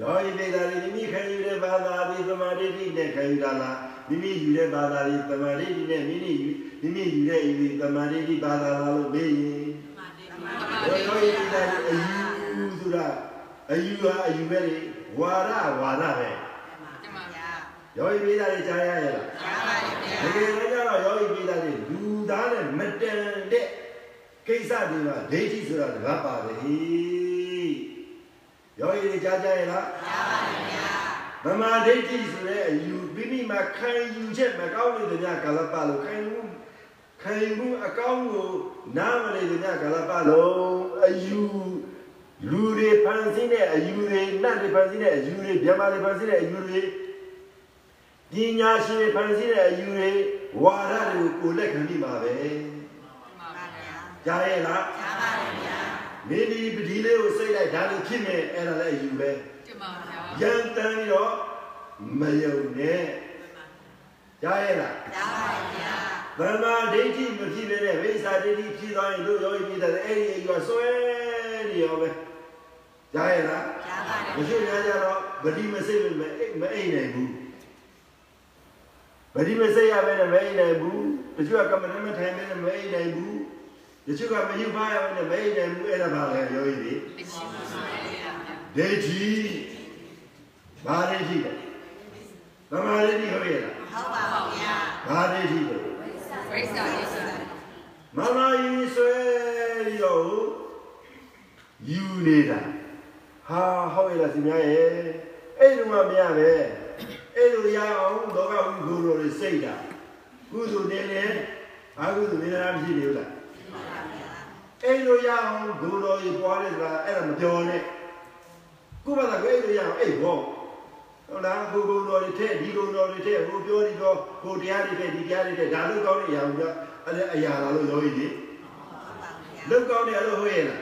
ယောဂီမိသားတွေမိမိခံယူတဲ့ဘာသာဒီသမာဓိနဲ့ခံယူတာလားမိမိယူတဲ့ဘာသာဒီသမာဓိနဲ့မိမိယူမိမိယူတဲ့ဒီသမာဓိဘာသာလားလို့မေးရင်ယောဂီမိသားတွေအယူဆိုတာအယူဟာအယူပဲလေဝါရဝါဒပဲ ယောဂီမိသားတွေကြားရရဲ့လားတကယ်လည်းကြတော့ယောဂီမိသားတွေလူသားနဲ့မတန်တဲ့ကိစ္စတွေမှာဒိဋ္ဌိဆိုတာတကားပါတယ်ယောဂီတွေကြားကြရဲ့လားမမဒိဋ္ဌိဆိုတဲ့အယူမိမိမှာခံယူချက်မကောင်းတဲ့ညကာလပတ်လို့ခံယူခံယူမှုအကောင်းကိုနားမလည်တဲ့ညကာလပတ်လို့အယူလူတွေဖန်ဆင်းတဲ့အယူတွေနတ်တွေဖန်ဆင်းတဲ့အယူတွေဗျမတွေဖန်ဆင်းတဲ့အယူတွေ ပညာရှင်တွေဖန်ဆင်းတဲ့အယူတွေဝါဒတွေကိုကိုယ်လက်ခံပြီးပါပဲကြားရဲ့လားမင်းဒီပဒီလေးကိုစိတ်လိုက်ဒါလို့ဖြစ်မယ်အဲ့ဒါလည်းအယူပဲရန်တမ်းပြီးတော့မယုံနဲ့ကြားရဲ့လားသမာဓိဋ္ဌိမဖြစ်တဲ့ဝိသဒိဋ္ဌိဖြစ်သွားရင်တို့ရောပြည့်တယ်အဲ့ဒီအယူကဆွဲနေရောပဲကြားရဲ့လားမရှိရကြတော့ဗတိမစိတ်မမအိမ်နိုင်ဘူး ဗတိမစိတ်ရပဲနဲ့မအိမ်နိုင်ဘူးတချို့ကကမ္မဋ္ဌာန်းမထိုင်ပဲနဲ့မအိမ်နိုင်ဘူးတချို့ကမယူပါရပဲနဲ့မအိမ်နိုင်ဘူးအဲ့ဒါပါလေရောကြီးတွေဒိဋ္ဌိဘာဒိဋ္ဌိလဲသမာဓိဋ္ဌိဟုတ်ရဲ့လားဘာဒိဋ္ဌိလဲမမယီဆွဲပြီးတော့ယူနေတာဟာဟုတ်ရဲ့လားစီမရဲ့အဲ့ဒီမှာမရပဲ အဲ့လိုရအောင်လောကဝိဂုဏ်တွေစိတ်တာကုသိုလ်နေနေအကုသိုလ်နေနေမရှိနေဘူးလားအဲ့လိုရအောင်ဂုဏ်တော်ကြီးပွားတယ်ဆိုတာအဲ့ဒါမပြောနဲ့ကုမသာကိုအဲ့လိုရအောင်အဲ့ဘောဟုတ်လားကိုဂုဏ်တော်တွေထက်ဒီဂုဏ်တော်တွေထက်ဟိုပြောဒီပြောကိုတရားတွေထက်ဒီတရားတွေထက်ဒါလို့ကောင်းတဲ့အရာကိုပြောအဲ့ဒါအရာလားလို့ပြောရည်ဒီလောက်ကောင်းတယ်လို့ဟုတ်ရဲ့လား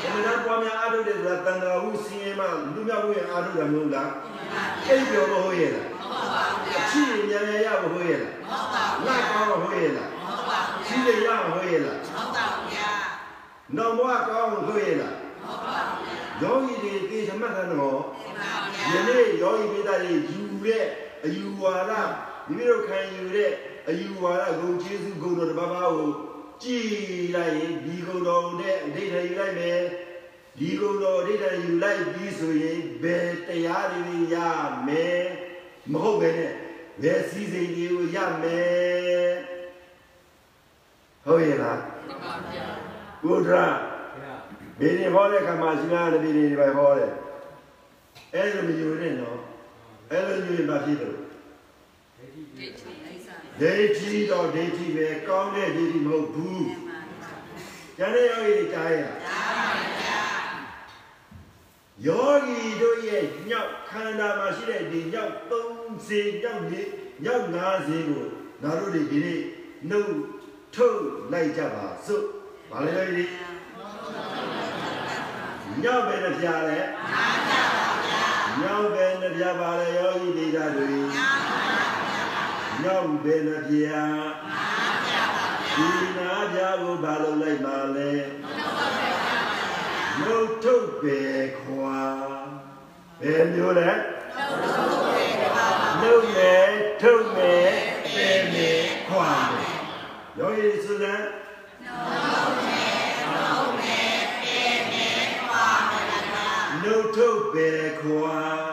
ဘယ်လိုလဲပွားများအားထုတ်တယ်ဆိုတာတန်ခါဟုစင်းရဲမှလူမြောက်မှုရဲ့အားထုတ်တယ်မဟုတ်လား အဲ့ပြောလို့ဟုတ်ရဲ့လားအချစ်ဉာဏ်ရရဖို့ဟုတ်ရဲ့လားလိုက်ကောင်းဖို့ဟုတ်ရဲ့လားချစ်ရရဖို့ဟုတ်ရဲ့လားနောင်ဘဝကောင်းဖို့ဟုတ်ရဲ့လားယောဂီတွေသိချမှတ်တယ်နော်ယနေ့ယောဂီပိသားတွေယူတဲ့အယူဝါဒမိမိတို့ခံယူတဲ့အယူဝါဒဂုံကျေးဇူးဂုံတော်တစ်ပါးပါးကိုကြည်လိုက်ရင်ဒီဂုံတော်နဲ့အဋ္ဌာယူလိုက်မယ် ဒီဂုံတော်အဋ္ဌာယူလိုက်ပြီးဆိုရင်ဘယ်တရားတွေရမယ်မဟုတ်ပဲနဲ့ဘယ်စည်းစိမ်တွေကိုရမယ်ဟုတ်ရဲ့လားဘုရားဗျာဘယ်ရင်ဟောတဲ့ခါမှာရှင်ရတဲ့ပြည်တွေပဲဟောတယ်အဲ့လိုမယူနဲ့နော်အဲ့လိုယူရင်ဘာဖြစ်လို့ဒိဋ္ဌိဒိဋ္ဌိဒိဋ္ဌိတော့ဒိဋ္ဌိပဲကောင်းတဲ့ဒိဋ္ဌိမဟုတ်ဘူးကျန်တဲ့ယောဂီတွေကြားရလား ယောဂီတို့ရဲ့ညောက်ခန္ဓာမှာရှိတဲ့ဒီညောက်3စေညောက်နေညောက်5စေကိုငါတို့တွေဒီနေ့နှုတ်ထုတ်လိုက်ကြပါစို့ဘာလဲယောဂီတွေညောက်ပဲတစ်ပြားလဲညောက်ပဲတစ်ပြားပါလေယောဂီတွေဓာတ်တွေညောက်ပဲတစ်ပြားဒီနာကြကိုဘာလို့လိုက်ပါလဲ နှုတ်ထုတ်ပဲခွာဘယ်မျိုးလဲနှုတ်မယ်ထုတ်မယ်ပဲမယ်ခွာမယ်ယောဂီစုစမ်းနှုတ်ထုတ်ပဲခွာ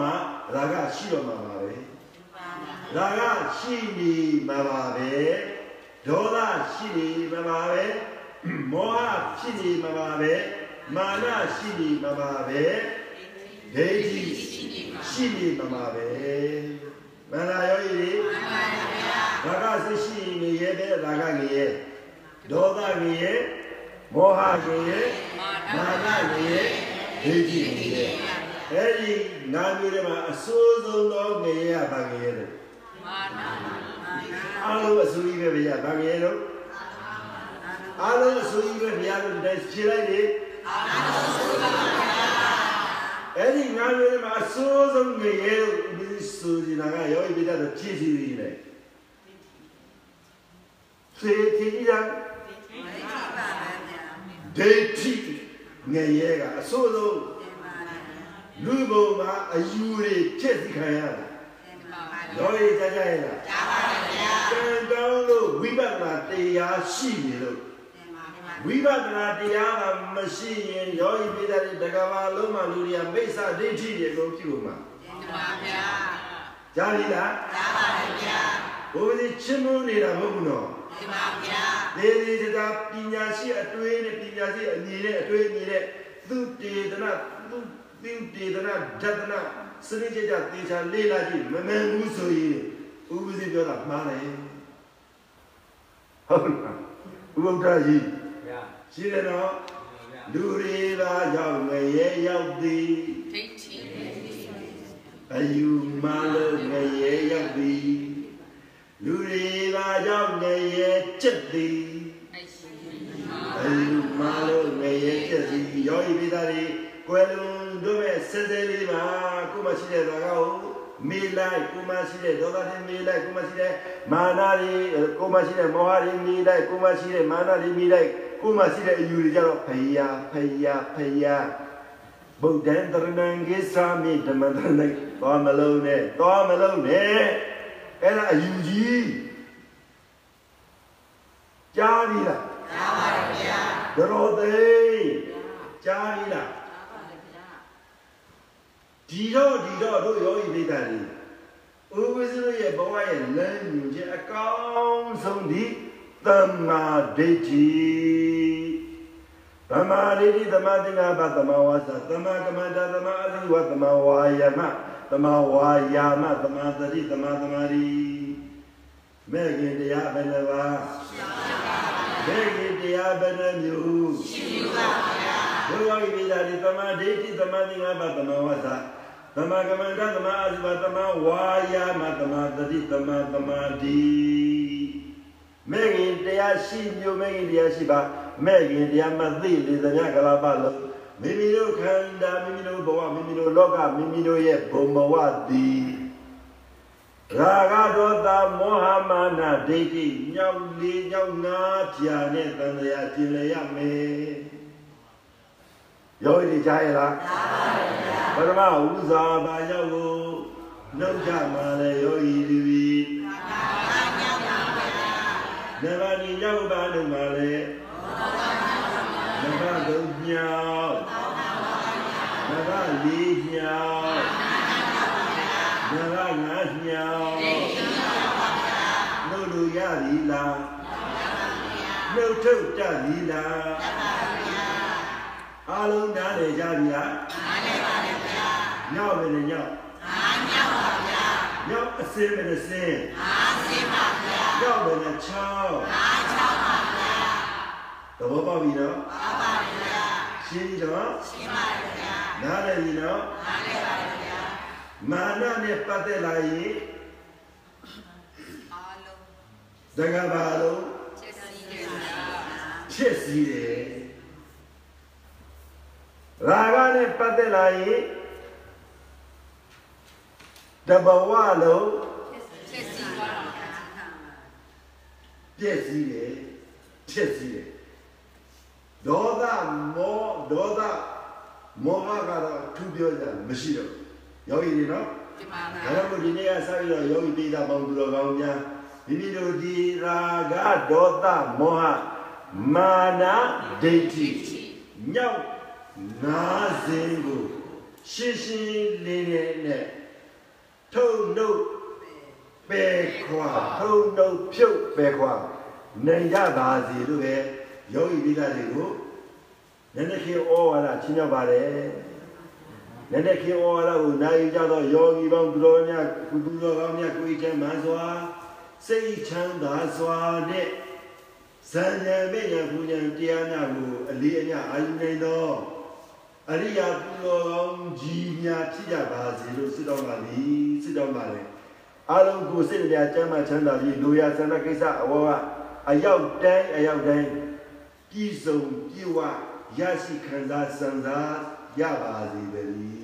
မှာငါတို့ရဲ့ဘဝမှာဒါကရှိတော့မှာပါပဲရာဂရှိနေမှာပါပဲဒေါသရှိနေမှာပါပဲမောဟရှိနေမှာပါပဲမာနရှိနေမှာပါပဲဒိဋ္ဌိရှိနေမှာပါပဲမန္တရာယောဂီတွေရာဂစိတ်ရှိနေရဲ့ပဲရာဂငရဲ့ဒေါသငရဲ့မောဟငရဲ့မာနငရဲ့ဒိဋ္ဌိငရဲ့ အဲ့ဒီနာမည်တွေမှာအစိုးဆုံးသောငရဲ့ကဘာငရဲ့လဲမာနအားလုံးအဆူကြီးပဲဗျာဗာငယ်လို့အားလုံးအဆူကြီးပဲဗျာလို့ဒီတိုင်းဖြေလိုက်လေအားလုံးအဆူပါဗျာအဲ့ဒီငါမျိုးမှာအစိုးဆုံးငရေလို့ဒီဆိုဒီနာကရောဣပိတတော့ဖြည့်စီနေတယ်သေတိရဒိဋ္ဌိငရေကအစိုးဆုံး လူဘုံမှာအယူတွေဖြစ်စီခံရတယ်ရောရကြကြရဲ့လားကံကောင်းလို့ဝိပဿနာတရားရှိနေလို့ဝိပဿနာတရားကမရှိရင်ယောဂီပိဒါတွေတက္ကမလုံးမှလူတွေကမိစ္ဆာဒိဋ္ဌိတွေအကုန်ပြုလို့မှာပါဗျာကြားပြီလားကြားပါတယ်ဗျာဘုရားချင်းမုန်းနေတာမဟုတ်ဘူးနော်ဒီပါဗျာဒေဒီတတာပညာရှိအတွေ့နဲ့ပညာရှိအညီနဲ့အတွေ့အညီနဲ့သူတေသနာ သူသူတေသနာဓတနာစနစ်ကြကြသေချာလေးလာကြည့်မမှန်ဘူးဆိုရင်ဥပဒေပြောတာမှားတယ်ဟုတ်လားဥပဒ္ဒကြီးဗျာရှိတယ်နော်ဗျာလူတွေသာရောက်ငရဲရောက်သည်ဒိဋ္ဌိအယူမလို့ငရဲရောက်သည်လူတွေသာရောက်ငရဲချက်သည်အရှိအယူမလို့ငရဲချက်သည်ယောဂီပိသားတွေကိုယ်လုံး တို့ရဲ့စစဲလေးပါကိုမရှိတဲ့သာကောမေးလိုက်ကိုမရှိတဲ့ဒေါသတွေမေးလိုက်ကိုမရှိတဲ့မာနတွေကိုမရှိတဲ့မောဟတွေမေးလိုက်ကိုမရှိတဲ့မာနတွေမေးလိုက်ကိုမရှိတဲ့အယူတွေကြတော့ဖယားဖယားဖယားဗုဒ္ဓံတရဏံကိသာမိဓမ္မတရဏံသွားမလုံးနဲ့သွားမလုံးနဲ့အဲ့ဒါအယူကြီးကြားပြီလားကြားပါတယ်ဗျာကြောသိကြားပြီလား ဒီတော့ဒီတော့တို့ယောဂီပိဋကတွေဥပ္ပဇ္ဇရဲ့ဘဝရဲ့လမ်းညွှန်ခြင်းအကောင်းဆုံးဒီသမ္မာဒိဋ္ဌိသမာဓိတိသမာသင်္ကပ္ပသမာဝါစာသမာကမ္မန္တသမာအသီဝသမာဝါယမသမာဝါယာမသမာသတိသမာသမာဓိမဲ့ခင်တရားဘယ်နှပါမဲ့ခင်တရားဘယ်နှမျိုးရှိပါဗျာဘုရားဤဒါဒီသမာဓိတိသမာသင်္ကပ္ပသမာဝါစာ သမာကမ္မန္တသမာအသီဝသမာဝါယာမသမာသတိသမာသမာဓိမဲ့ခင်တရားရှိမျိုးမဲ့ခင်တရားရှိပါမဲ့ခင်တရားမသိလေသမျှကလာပလို့မိမိတို့ခန္ဓာမိမိတို့ဘဝမိမိတို့လောကမိမိတို့ရဲ့ဘုံဘဝသည်ရာဂဒေါသမောဟမာနဒိဋ္ဌိညောက်လေးညောက်ငါးဖြာနဲ့တန်တရားကျင်လည်ရမယ် ယောဂီကြားရလားကြားပါဗျာပထမဥဇာပါရောက်ကိုနှုတ်ကြမှာလေယောဂီတွေနဗာနီရောက်ပါလို့မှာလေနဗာသုံးညောက်နဗာလေးညောက်နဗာငါးညောက်လို့လူရပြီလားနှုတ်ထုတ်ကြပြီလား အားလုံးနားလည်ကြပြီလားနားလည်ပါတယ်ဗျာညောက်ပဲနဲ့ညောက်ညောက်ပါဗျာညောက်အစင်းပဲနဲ့စင်းရောက်တယ်နဲ့ချောင်းအားချောင်းပါဗျာသဘောပေါက်ပြီနော်ပါပါဗျာရှင်းပြီနော်ရှင်းပါဗျာနားလည်ပြီနော်နားလည်ပါဗျာမာနနဲ့ပတ်သက်လာရင်အားလုံးသံဃာဘာလုံးချက်စီတယ်ဗျာဖြစ်စည်းတယ် ရာဂနဲ့ပတ်သက်လာရင်တဘဝလုံးချက်စီသွားတာပြည့်စည်တယ်ဖြစ်စည်းတယ်ဒေါသမောဒေါသမောဟကတော့သူပြောကြမရှိတော့ယောဂီတွေနော်ဒီပါဒါဗျာကြောင့်မို့ဒီနေ့ကစပြီးတော့ယောဂီပိဋကပေါင်းသူတော်ကောင်းများမိမိတို့ဒီရာဂဒေါသမောဟမာနဒိဋ္ဌိညောက် နာစဉ်ကိုရှင်းရှင်းလင်းလင်းနဲ့ထုတ်နှုတ်ပေခွာထုံနှုတ်ဖြုတ်ပေခွာနိုင်ကြပါစေလို့ပဲယောဂီပိသားတွေကိုနည်းနည်းခေဩဝါဒချင်းမြောက်ပါတယ်နည်းနည်းခေဩဝါဒကိုနိုင်ကြတော့ယောဂီပေါင်းသူတော်များကုသူတော်ကောင်းများကိုယ်ချမ်းမှန်စွာစိတ်ချမ်းသာစွာနဲ့ဇန်ဉာဏ်မေညာပူဉာဏ်တရားများကိုအလေးအမြအာရုံနေတော့ အရိယာပူတော်ကောင်းကြီးများဖြစ်ကြပါစေလို့ဆုတောင်းပါသည်ဆုတောင်းပါလေအားလုံးကိုစိတ်တရားကျမ်းမှချမ်းသာပြီးလူရဆန္ဒကိစ္စအဝကအရောက်တိုင်းအရောက်တိုင်းပြည့်စုံပြည့်ဝရရှိခံစားစံစားရပါစေတည်း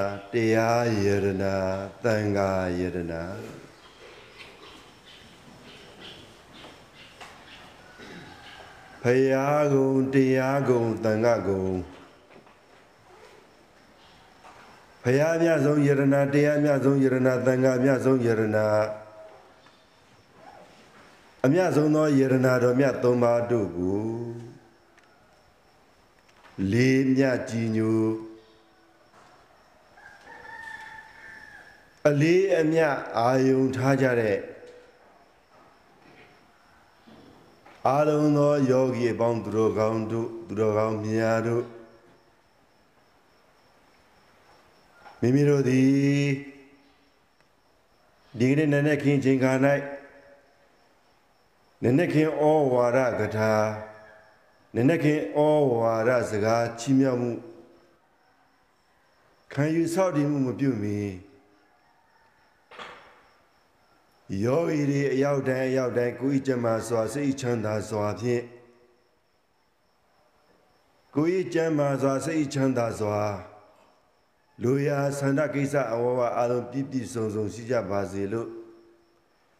တရားယရနာသံဃာယရနာဖယားကုံတရားကုံသံဃာကုံဖယားမြတ်ဆုံးယရနာတရားမြတ်ဆုံးယရနာသံဃာမြတ်ဆုံးယရနာအမြတ်ဆုံးသောယရနာတော်မြတ်သုံးပါးတို့ကိုလေးမြတ်ကြည် အလေးအမြတ်အာယုံထားကြတဲ့အာလုံးသောယောဂီအပေါင်းသူတော်ကောင်းတို့သူတော်ကောင်းမြတ်တို့မိမိတို့သည်ဒီကနေ့နည်းနည်းခင်းချိန်ခါ၌နည်းနည်းခင်းဩဝါဒကထာနည်းနည်းခင်းဩဝါဒစကားချီးမြှောက်မှုခံယူဆောက်တည်မှုမပြုမီ ယောဂီတွေအရောက်တိုင်းအရောက်တိုင်းကိုယ်ဤကျမ်းမာစွာစိတ်ချမ်းသာစွာဖြင့်ကိုယ်ဤကျမ်းမာစွာစိတ်ချမ်းသာစွာလူရာဆန္ဒကိစ္စအဝဝအလုံးပြည့်ပြည့်စုံစုံရှိကြပါစေလို့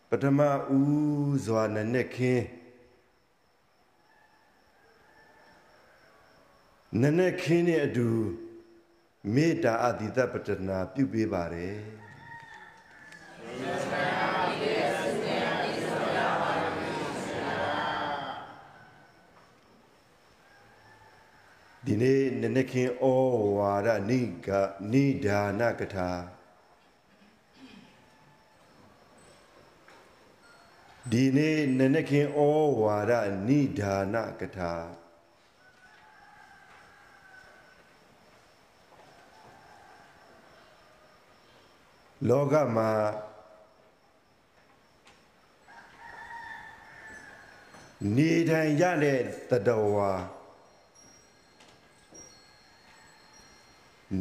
ပထမဦးစွာနဲ့နဲ့ခင်းနနဲ့ခင်းနဲ့အတူမေတ္တာအတိတပတနာပြုပေးပါတယ် ဒီနေ့နနခင်ဩဝါဒနိကနိဒါနကထာဒီနေ့နနခင်ဩဝါဒနိဒါနကထာလောကမှာ နေထိုင်ရတဲ့တတဝါ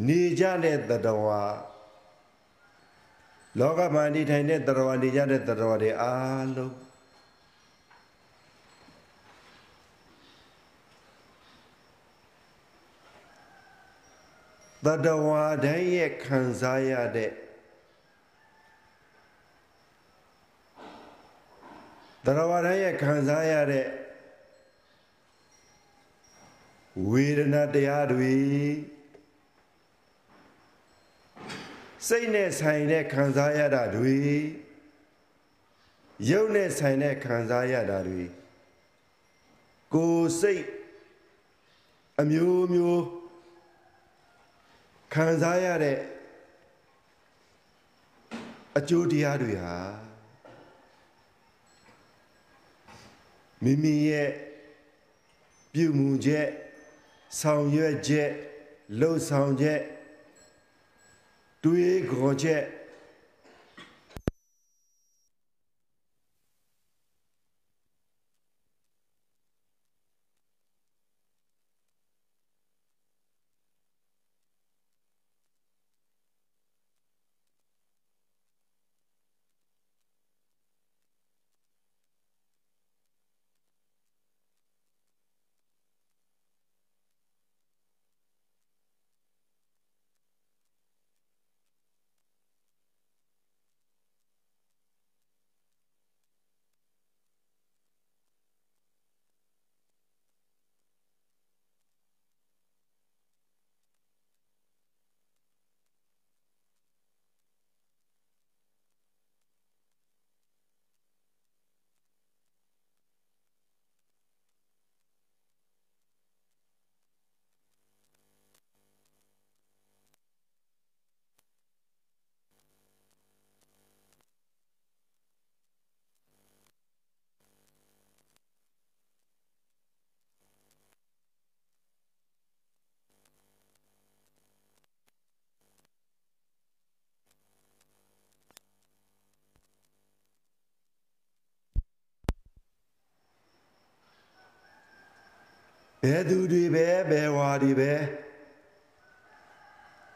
နေကြတဲ့တတဝါလောကမှာနေထိုင်တဲ့တတဝါနေကြတဲ့တတဝါတွေအားလုံးတတဝါတိုင်းရဲ့ခံစားရတဲ့ တတဝါတိုင်းရဲ့ခံစားရတဲ့ဝေဒနာတရားတွေစိတ်နဲ့ဆိုင်တဲ့ခံစားရတာတွေရုပ်နဲ့ဆိုင်တဲ့ခံစားရတာတွေကိုယ်စိတ်အမျိုးမျိုးခံစားရတဲ့အကျိုးတရားတွေဟာ မိမိရဲ့ပြုမှုချက်ဆောင်ရွက်ချက်လှုပ်ဆောင်ချက်တွေးခေါ်ချက် ယ်သူတွေပဲဘယ်ဝါတွေပဲ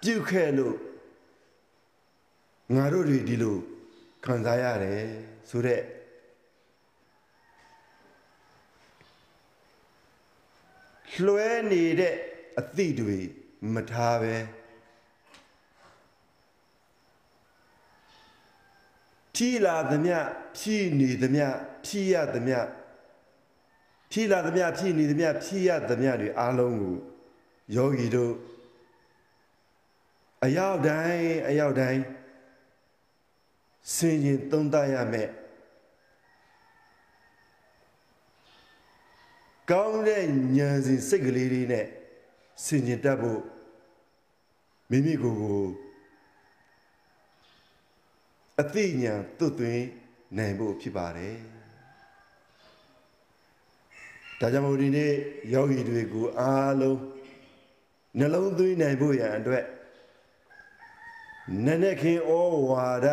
ပြုတ်ခဲ့လို့ငါတို့တွေဒီလိုခံစားရတယ်ဆိုတော့လွှဲနေတဲ့အသည့်တွေမထားပဲထီလာသမျှဖြီးနေသမျှဖြီးရသမျှ ဖြီးလာသမျှဖြီးနေသမျှဖြီးရသမျှတွေအားလုံးကိုယောဂီတို့အရောက်တိုင်းအရောက်တိုင်းစင်ရင်သုံးသပ်ရမယ်ကောင်းတဲ့ဉာဏ်စဉ်စိတ်ကလေးတွေနဲ့စင်ကျင်တတ်ဖို့မိမိကိုယ်ကိုအသိဉာဏ်သွတ်သွင်းနိုင်ဖို့ဖြစ်ပါတယ် ဒါကြောင့်မို့ဒီနေ့ယောဂီတွေကိုအားလုံးနှလုံးသွင်းနိုင်ဖို့ရန်အတွက်နနက်ခင်ဩဝါဒ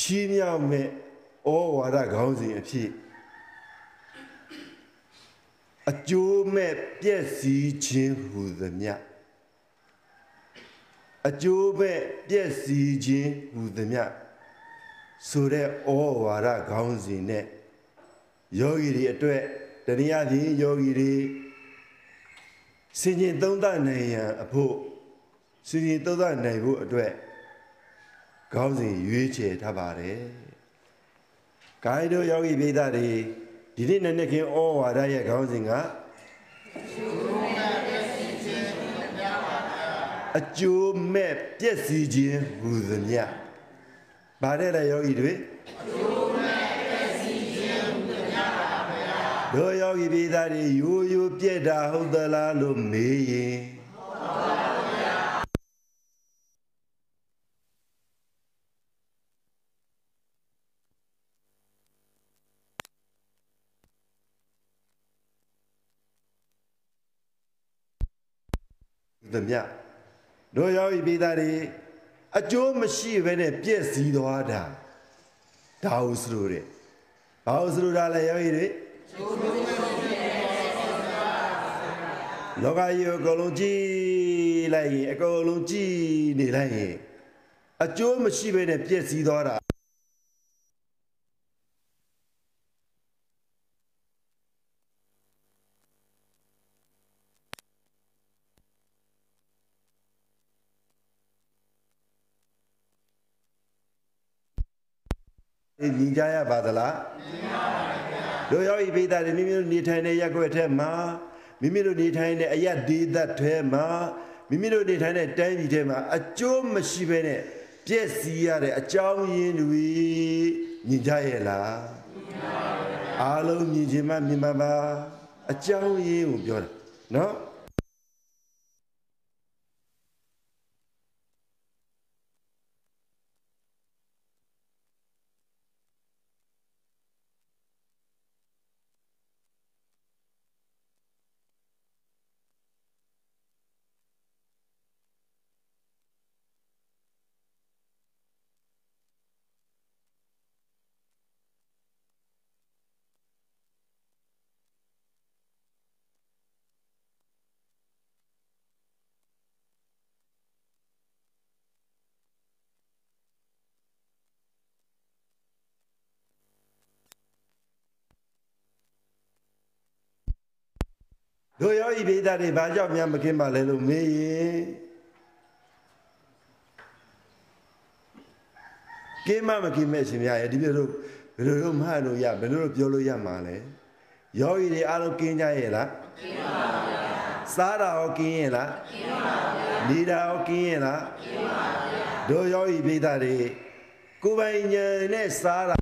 ချီးမြှောက်မဲ့ဩဝါဒခေါင်းစဉ်အဖြစ်အကျိုးမဲ့ပြည့်စည်ခြင်းဟူသည်မြအကျိုးမဲ့ပြည့်စည်ခြင်းဟူသည်မြ ဆိုတဲ့ဩဝါဒခေါင်းစဉ်နဲ့ယောဂီတွေအတွက်တနည်းအားဖြင့်ယောဂီတွေစင်ကျင်သုံးသနိုင်ရန်အဖို့စင်ကျင်သုံးသနိုင်ဖို့အတွက်ခေါင်းစဉ်ရွေးချယ်ထားပါတယ်။ဂိုင်းတို့ယောဂီပိသတွေဒီနေ့နဲ့နေ့ခင်ဩဝါဒရဲ့ခေါင်းစဉ်ကအကျိုးမဲ့ပြည့်စည်ခြင်းဟူသမျှ ဗါတဲ့လေယောဂီတွေအကျိုးမဲ့ပြည့်စည်ခြင်းဟူသမျှပါဗျာတို့ယောဂီပိသတွေရိုးရိုးပြည့်တာဟုတ်သလားလို့မေးရင်ဟုတ်ပါဗျာသမျှတို့ယောဂီပိသားတွေ အကျိုးမရှိဘဲနဲ့ပြည့်စည်သွားတာဒါဟုဆိုလို့တဲ့ဘာဟုဆိုလို့ဒါလဲယောဂီတွေလောကကြီးကိုအကုန်လုံးကြည့်လိုက်ရင်အကုန်လုံးကြည့်နေလိုက်ရင်အကျိုးမရှိဘဲနဲ့ပြည့်စည်သွားတာ ညီကြရပါသလားညီပါပါဗျာတို့ယောဂီပိသားတွေမိမိတို့နေထိုင်တဲ့ရက်ွက်ထဲမှာမိမိတို့နေထိုင်တဲ့အရက်ဒေသထဲမှာမိမိတို့နေထိုင်တဲ့တိုင်းပြည်ထဲမှာအကျိုးမရှိဘဲနဲ့ပြည့်စည်ရတဲ့အကြောင်းရင်းတွေညီကြရဲ့လားညီပါပါအားလုံးညီခြင်းမှမြင်ပါပါအကြောင်းရင်းကိုပြောတာနော် တို့ယောဂီပိသားတွေဘာကြောင့်များမကင်းပါလဲလို့မေးရင်ကင်းမမကင်းမဲ့ရှင်များရဲ့ဒီလိုတို့ဘယ်လိုလုပ်မှလို့ရဘယ်လိုလုပ်ပြောလို့ရမှာလဲယောဂီတွေအားလုံးကင်းကြရဲ့လားကင်းပါဗျာစားတာရောကင်းရဲ့လားကင်းပါဗျာနေတာရောကင်းရဲ့လားကင်းပါဗျာတို့ယောဂီပိသားတွေကိုယ်ပိုင်ဉာဏ်နဲ့စားတာ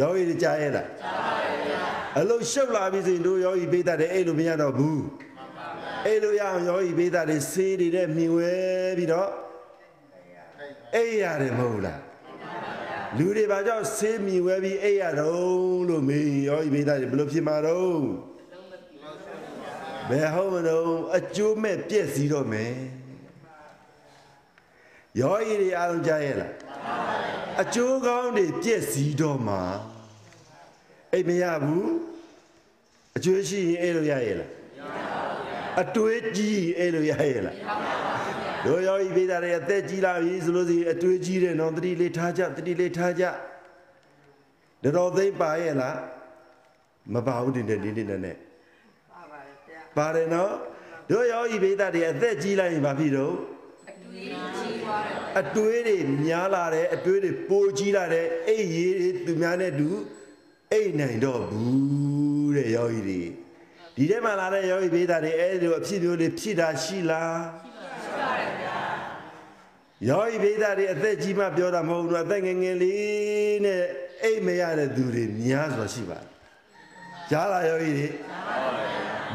ယောဂီတွေကြားရဲ့လားကြားပါဗျာအလုံးရှုပ်လာပြီဆိုရင်တို့ယောဂီပိသတဲ့အဲ့လိုမရတော့ဘူးအဲ့လိုရအောင်ယောဂီပိသတဲ့ဆေးတွေနဲ့မြင်ဝဲပြီးတော့အဲ့ရတယ်မဟုတ်လားလူတွေဘာကြောင့်ဆေးမြင်ဝဲပြီးအဲ့ရတော့လို့မေးယောဂီပိသတွေဘယ်လိုဖြစ်မှာတော့ဘယ်ဟုတ်မလို့အကျိုးမဲ့ပြည့်စည်တော့မယ်ယောဂီတွေအားလုံးကြားရဲ့လား အကျိုးကောင်းတွေပြည့်စည်တော့မှာအိတ်မရဘူးအကျိုးရှိရင်အဲ့လိုရရဲ့လားအတွေးကြီးအဲ့လိုရရဲ့လားတို့ယောဂီပိသားတွေအသက်ကြီးလာပြီဆိုလို့စီအတွေးကြီးတယ်နော်တတိလေးထားကြတတိလေးထားကြတော်တော်သိမ့်ပါရဲ့လားမပါဘူးဒီနေ့ဒီနေ့နဲ့ပါပါတယ်ဗျာပါတယ်နော်တို့ယောဂီပိသားတွေအသက်ကြီးလိုက်ရင်ဘာဖြစ်တော့အတူကြီးသွားတယ် အတွေးတွေများလာတယ်အတွေးတွေပိုကြီးလာတယ်အိတ်ရေးတွေသူများနဲ့တူအိတ်နိုင်တော့ဘူးတဲ့ယောဂီတွေဒီထဲမှာလာတဲ့ယောဂီဘေးသားတွေအဲ့ဒီလိုအဖြစ်မျိုးတွေဖြစ်တာရှိလားရှိပါတယ်ဗျာယောဂီဘေးသားတွေအသက်ကြီးမှပြောတာမဟုတ်ဘူးအသက်ငယ်ငယ်လေးနဲ့အိတ်မရတဲ့သူတွေများစွာရှိပါတယ်ကြားလားယောဂီတွေ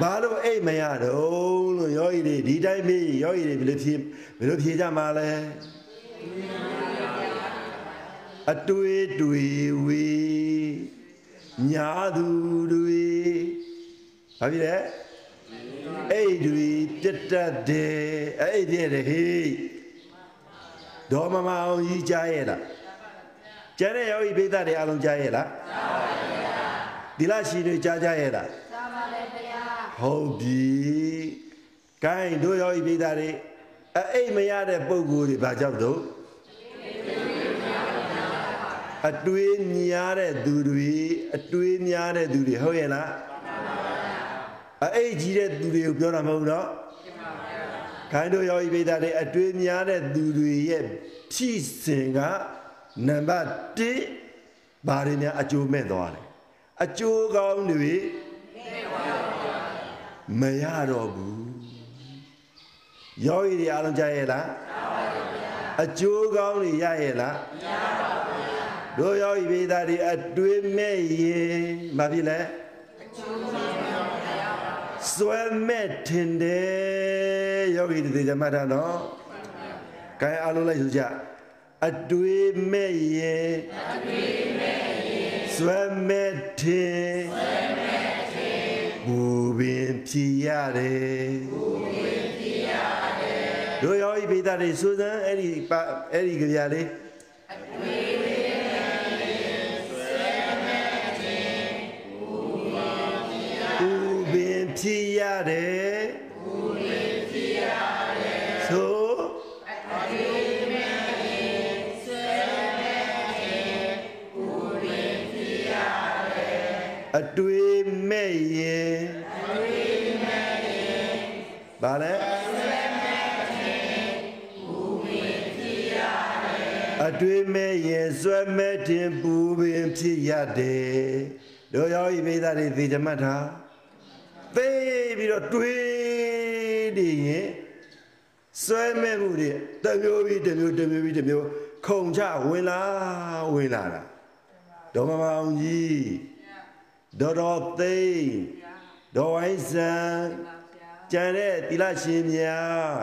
ဘာလို့အိတ်မရတော့လို့ယောဂီတွေဒီတိုင်းမေးယောဂီတွေဘယ်လိုဖြေဘယ်လိုဖြေကြမှာလဲ အတွေ့တွေဝေညာသူတွေဘာဖြစ်လဲအိတ်တွေပြတ်တတ်တယ်အဲ့ဒီတဲ့ဟေးဒေါ်မမအောင်ကြီးကြားရဲ့လားကျန်တဲ့ယောဂီပိသတွေအလုံးကြားရဲ့လားကြားပါဗျာဒီလားရှိတွေကြားကြရဲ့လားဟုတ်ပြီ။ကိုင်းတို့ယောဂီပိသားတွေ အအိတ်မရတဲ့ပုံကိုယ်တွေဘာကြောင့်တော့အတွေးများတဲ့သူတွေအတွေးများတဲ့သူတွေဟုတ်ရဲ့လားအအိတ်ကြီးတဲ့သူတွေကိုပြောတာမဟုတ်တော့ခိုင်းတို့ယောဂီပိသားတွေအတွေးများတဲ့သူတွေရဲ့ဖြစ်စဉ်ကနံပါတ်1ဘာတွေများအကျိုးမဲ့သွားတယ်အကျိုးကောင်းတွေမရတော့ဘူး ယောဂီတွေအားလုံးကြားရဲ့လားကြားပါဗျာအကျိုးကောင်းတွေရရဲ့လားမရပါဘူးဗျာတို့ယောဂီဘေးသားတွေအတွေးမဲ့ရင်မဖြစ်လဲအကျိုးကောင်းတွေမရပါဘူးစွဲမဲ့ထင်တယ်ယောဂီတွေကြမှာတာနော်ကဲအားလုံးလိုက်ဆိုကြအတွေးမဲ့ရင်အတွေးမဲ့ရင်စွဲမဲ့ထင်စွဲမဲ့ဘူပင်ဖြစ်ရတယ်ဘူပင်ဖြစ်ရ တယ်တို့ရောဤပိသတွေစူးစမ်းအဲ့ဒီပါအဲ့ဒီကြပြလေးအတွေ့အကြုံဘူပင်ဖြစ်ရတယ်ဘူပင်ဖြစ်ရတယ်ဆိုအတွေ့မဲ့ရင်အတွေ့မဲ့ရင်ဘာလဲ အတွေ့မဲ့ရင်စွဲမဲ့တင်ပူပင်ဖြစ်ရတယ်တို့ရောဤမိသားတွေသိကြမှတ်တာသိပြီးတော့တွေးနေရင်စွဲမဲ့မှုတွေတစ်မျိုးပြီးတစ်မျိုးတစ်မျိုးပြီးတစ်မျိုးခုံချဝင်လာဝင်လာတာဒေါမမအောင်ကြီးဒေါ်တော်သိန်းဒေါ်ဝိုင်းစံကျန်တဲ့တိလရှင်များ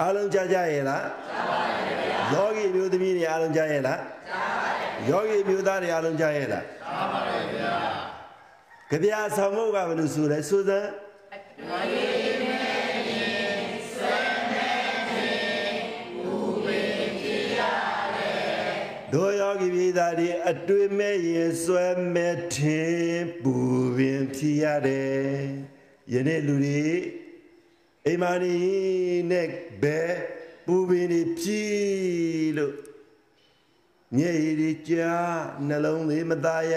အားလုံးကြားကြရဲ့လားကြားပါရဲ့ဗျာ ယောဂီမျိုးသမီးတွေအားလုံးကြားရဲ့လားကြားပါရဲ့ယောဂီမျိုးသားတွေအားလုံးကြားရဲ့လားကြားပါရဲ့ဗျာကြပြဆောင်မှုကဘယ်လိုဆိုလဲဆိုစမ်းတို့ယောဂီပြည်သားတွေအတွေ့မဲ့ရင်စွဲမဲ့ထင်ပူပင်ဖြစ်ရတယ်ယနေ့လူတွေအိမ်မာနီနဲ့ဘယ် ပူပင်တွေဖြစ်လို့ညရည်တွေကြားနှလုံးလေးမသားရ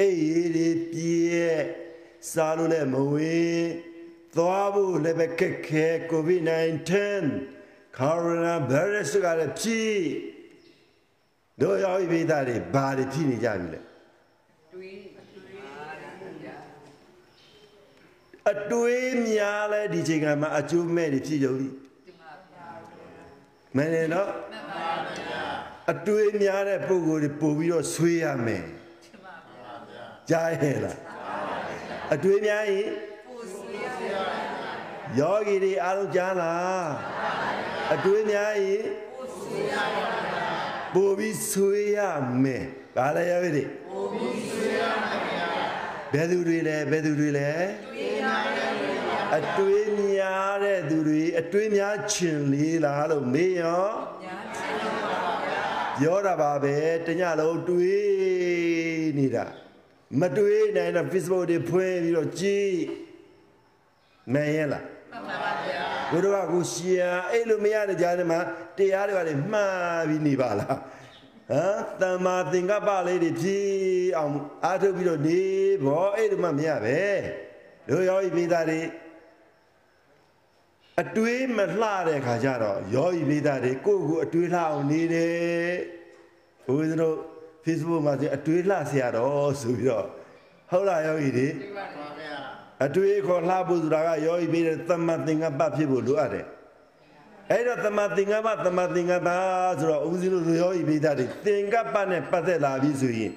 အိပ်ရည်တွေပြည့်စားလို့လည်းမဝင်သွားဖို့လည်းပဲခက်ခဲ COVID-19 coronavirus ကလည်းဖြစ်တို့ရောက်ပြီသားတွေဘာတွေဖြစ်နေကြပြီလဲတွေးတွေးပါတယ်ဗျာအတွေးများလဲဒီချိန်ကမှာအကျိုးမဲ့တွေဖြစ်ကြပြီဒီ မှာဗျာမင်းနဲ့နော်မှန်ပါဗျာအတွေးများတဲ့ပုံကိုယ်တွေပို့ပြီးတော့ဆွေးရမယ်ကြားရဲ့လားအတွေးများရင်ယောဂီတွေအားလုံးကြားလားအတွေးများရင်ပို့ပြီးဆွေးရမယ်ဘာလဲယောဂီတွေပို့ပြီးဆွေးရမယ်ဘယ်သူတွေလဲဘယ်သူတွေလဲ အတွေးများတဲ့သူတွေအတွေးများချင်လေးလားလို့မေးရောပြောတာပါပဲတညလုံးတွေးနေတာမတွေးနိုင်တော့ Facebook တွေဖွင့်ပြီးတော့ကြည့်နိုင်ရဲ့လားမှန်ပါဗျာဘုရားကကိုရှင်အဲ့လိုမရတဲ့ကြားထဲမှာတရားတွေပါလေမှားပြီးနေပါလားဟမ်တမ္မာသင်္ကပ္ပလေးတွေဖြည့်အောင်အားထုတ်ပြီးတော့နေဘောအဲ့လိုမှမရပဲတို့ရောဤပိသားတွေ အတွေးမလှတဲ့ခါကျတော့ယောဤပိသားတွေကိုယ့်ကိုအတွေးလှအောင်နေတယ်ဘုရားတို့ Facebook မှာဒီအတွေးလှဆရာတော်ဆိုပြီးတော့ဟုတ်လားယောဂီတွေအတွေးခေါ်လှဖို့ဆိုတာကယောဂီပေးတဲ့သမ္မာသင်္ကပ္ပဖြစ်ဖို့လိုအပ်တယ်အဲ့တော့သမ္မာသင်္ကပ္ပသမ္မာသင်္ကပ္ပဆိုတော့ဦးဇင်းတို့ယောဂီပေးတာတွေသင်္ကပ္ပနဲ့ပတ်သက်လာပြီဆိုရင်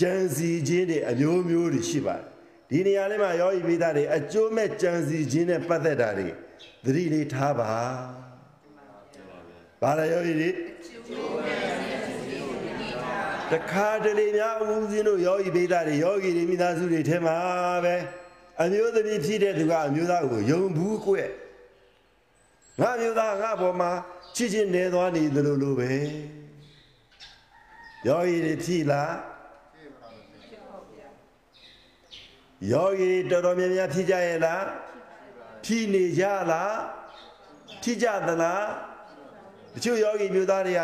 ကြံစီခြင်းတွေအမျိုးမျိုးတွေရှိပါတယ်ဒီနေရာလေးမှာယောဂီပေးတာတွေအကျိုးမဲ့ကြံစီခြင်းနဲ့ပတ်သက်တာတွေ သတိလေးထားပါဘာလဲယောဂီတွေတခါတလေများဦးဇင်းတို့ယောဂီဗေဒတွေယောဂီတွေမိသားစုတွေထဲမှာပဲအမျိုးသမီးဖြစ်တဲ့သူကအမျိုးသားကိုယုံဘူးကွဲ့ငါမျိုးသားငါဘောမှာချစ်ချင်းနေသွားနေသလိုလိုပဲယောဂီတွေဖြစ်လားယောဂီတော်တော်များများဖြစ်ကြရဲ့လား ဖြစ်နေကြလားဖြစ်ကြသလားတချို့ယောဂီမျိုးသားတွေက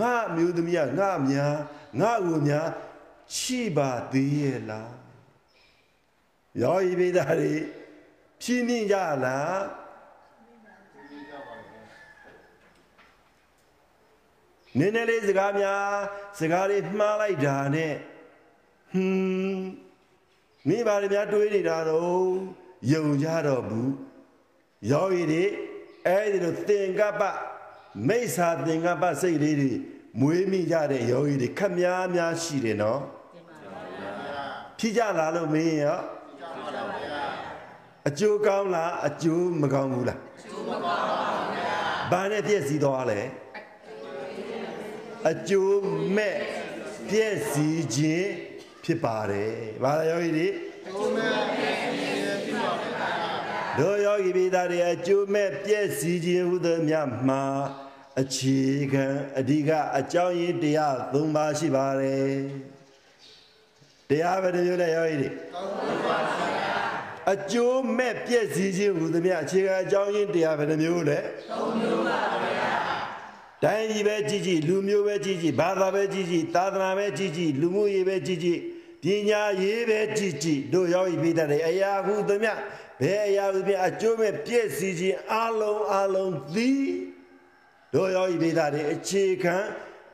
ငါမျိုးသမီးကငါများငါ့ကိုများရှိပါသေးရဲ့လားယောဂီပိသားတွေဖြင်းမြင့်ကြလားနည်းနည်းလေးစကားများစကားလေးမှားလိုက်တာနဲ့ဟွန်းမိပါလေများတွေးနေတာတော့ယုံကြတော့ဘူး ယောဂီတွေအဲ့ဒီလိုသင်္ကပ္ပမိစ္ဆာသင်္ကပ္ပစိတ်လေးတွေမွေးမိကြတဲ့ယောဂီတွေခက်များများရှိတယ်နော်ဖြစ်ကြလားလို့မင်းရောအကျိုးကောင်းလားအကျိုးမကောင်းဘူးလားအကျိုးမကောင်းပါဘူးဗျာဘာနဲ့ပြည့်စည်သွားလဲအကျိုးမဲ့ပြည့်စည်ခြင်းဖြစ်ပါတယ်ဘာလဲယောဂီတွေအကျိုးမဲ့ပြည့်စည်ခြင်းဖြစ်ပါဗျာ တို့ယောဂီပိသားတွေအကျိုးမဲ့ပြည့်စည်ခြင်းဟူသောမြတ်မှာအခြေခံအဓိကအကြောင်းရင်းတရား၃ပါးရှိပါတယ်တရားပဲတမျိုးနဲ့ရောရည်အကျိုးမဲ့ပြည့်စည်ခြင်းဟူသမျှအခြေခံအကြောင်းရင်းတရားပဲတမျိုးနဲ့၃မျိုးပါဗျာတိုင်းပြည်ပဲကြည်ကြည်လူမျိုးပဲကြည်ကြည်ဘာသာပဲကြည်ကြည်သာသနာပဲကြည်ကြည်လူမှုရေးပဲကြည်ကြည်ပညာရေးပဲကြည်ကြည်တို့ရောက်ပြီးတဲ့အရာဟုသမျှ ဘယ်အရာဟုသမျှအကျိုးမဲ့ပြည့်စည်ခြင်းအလုံးအလုံးသည်တို့ယောဂီဒေသတွေအခြေခံ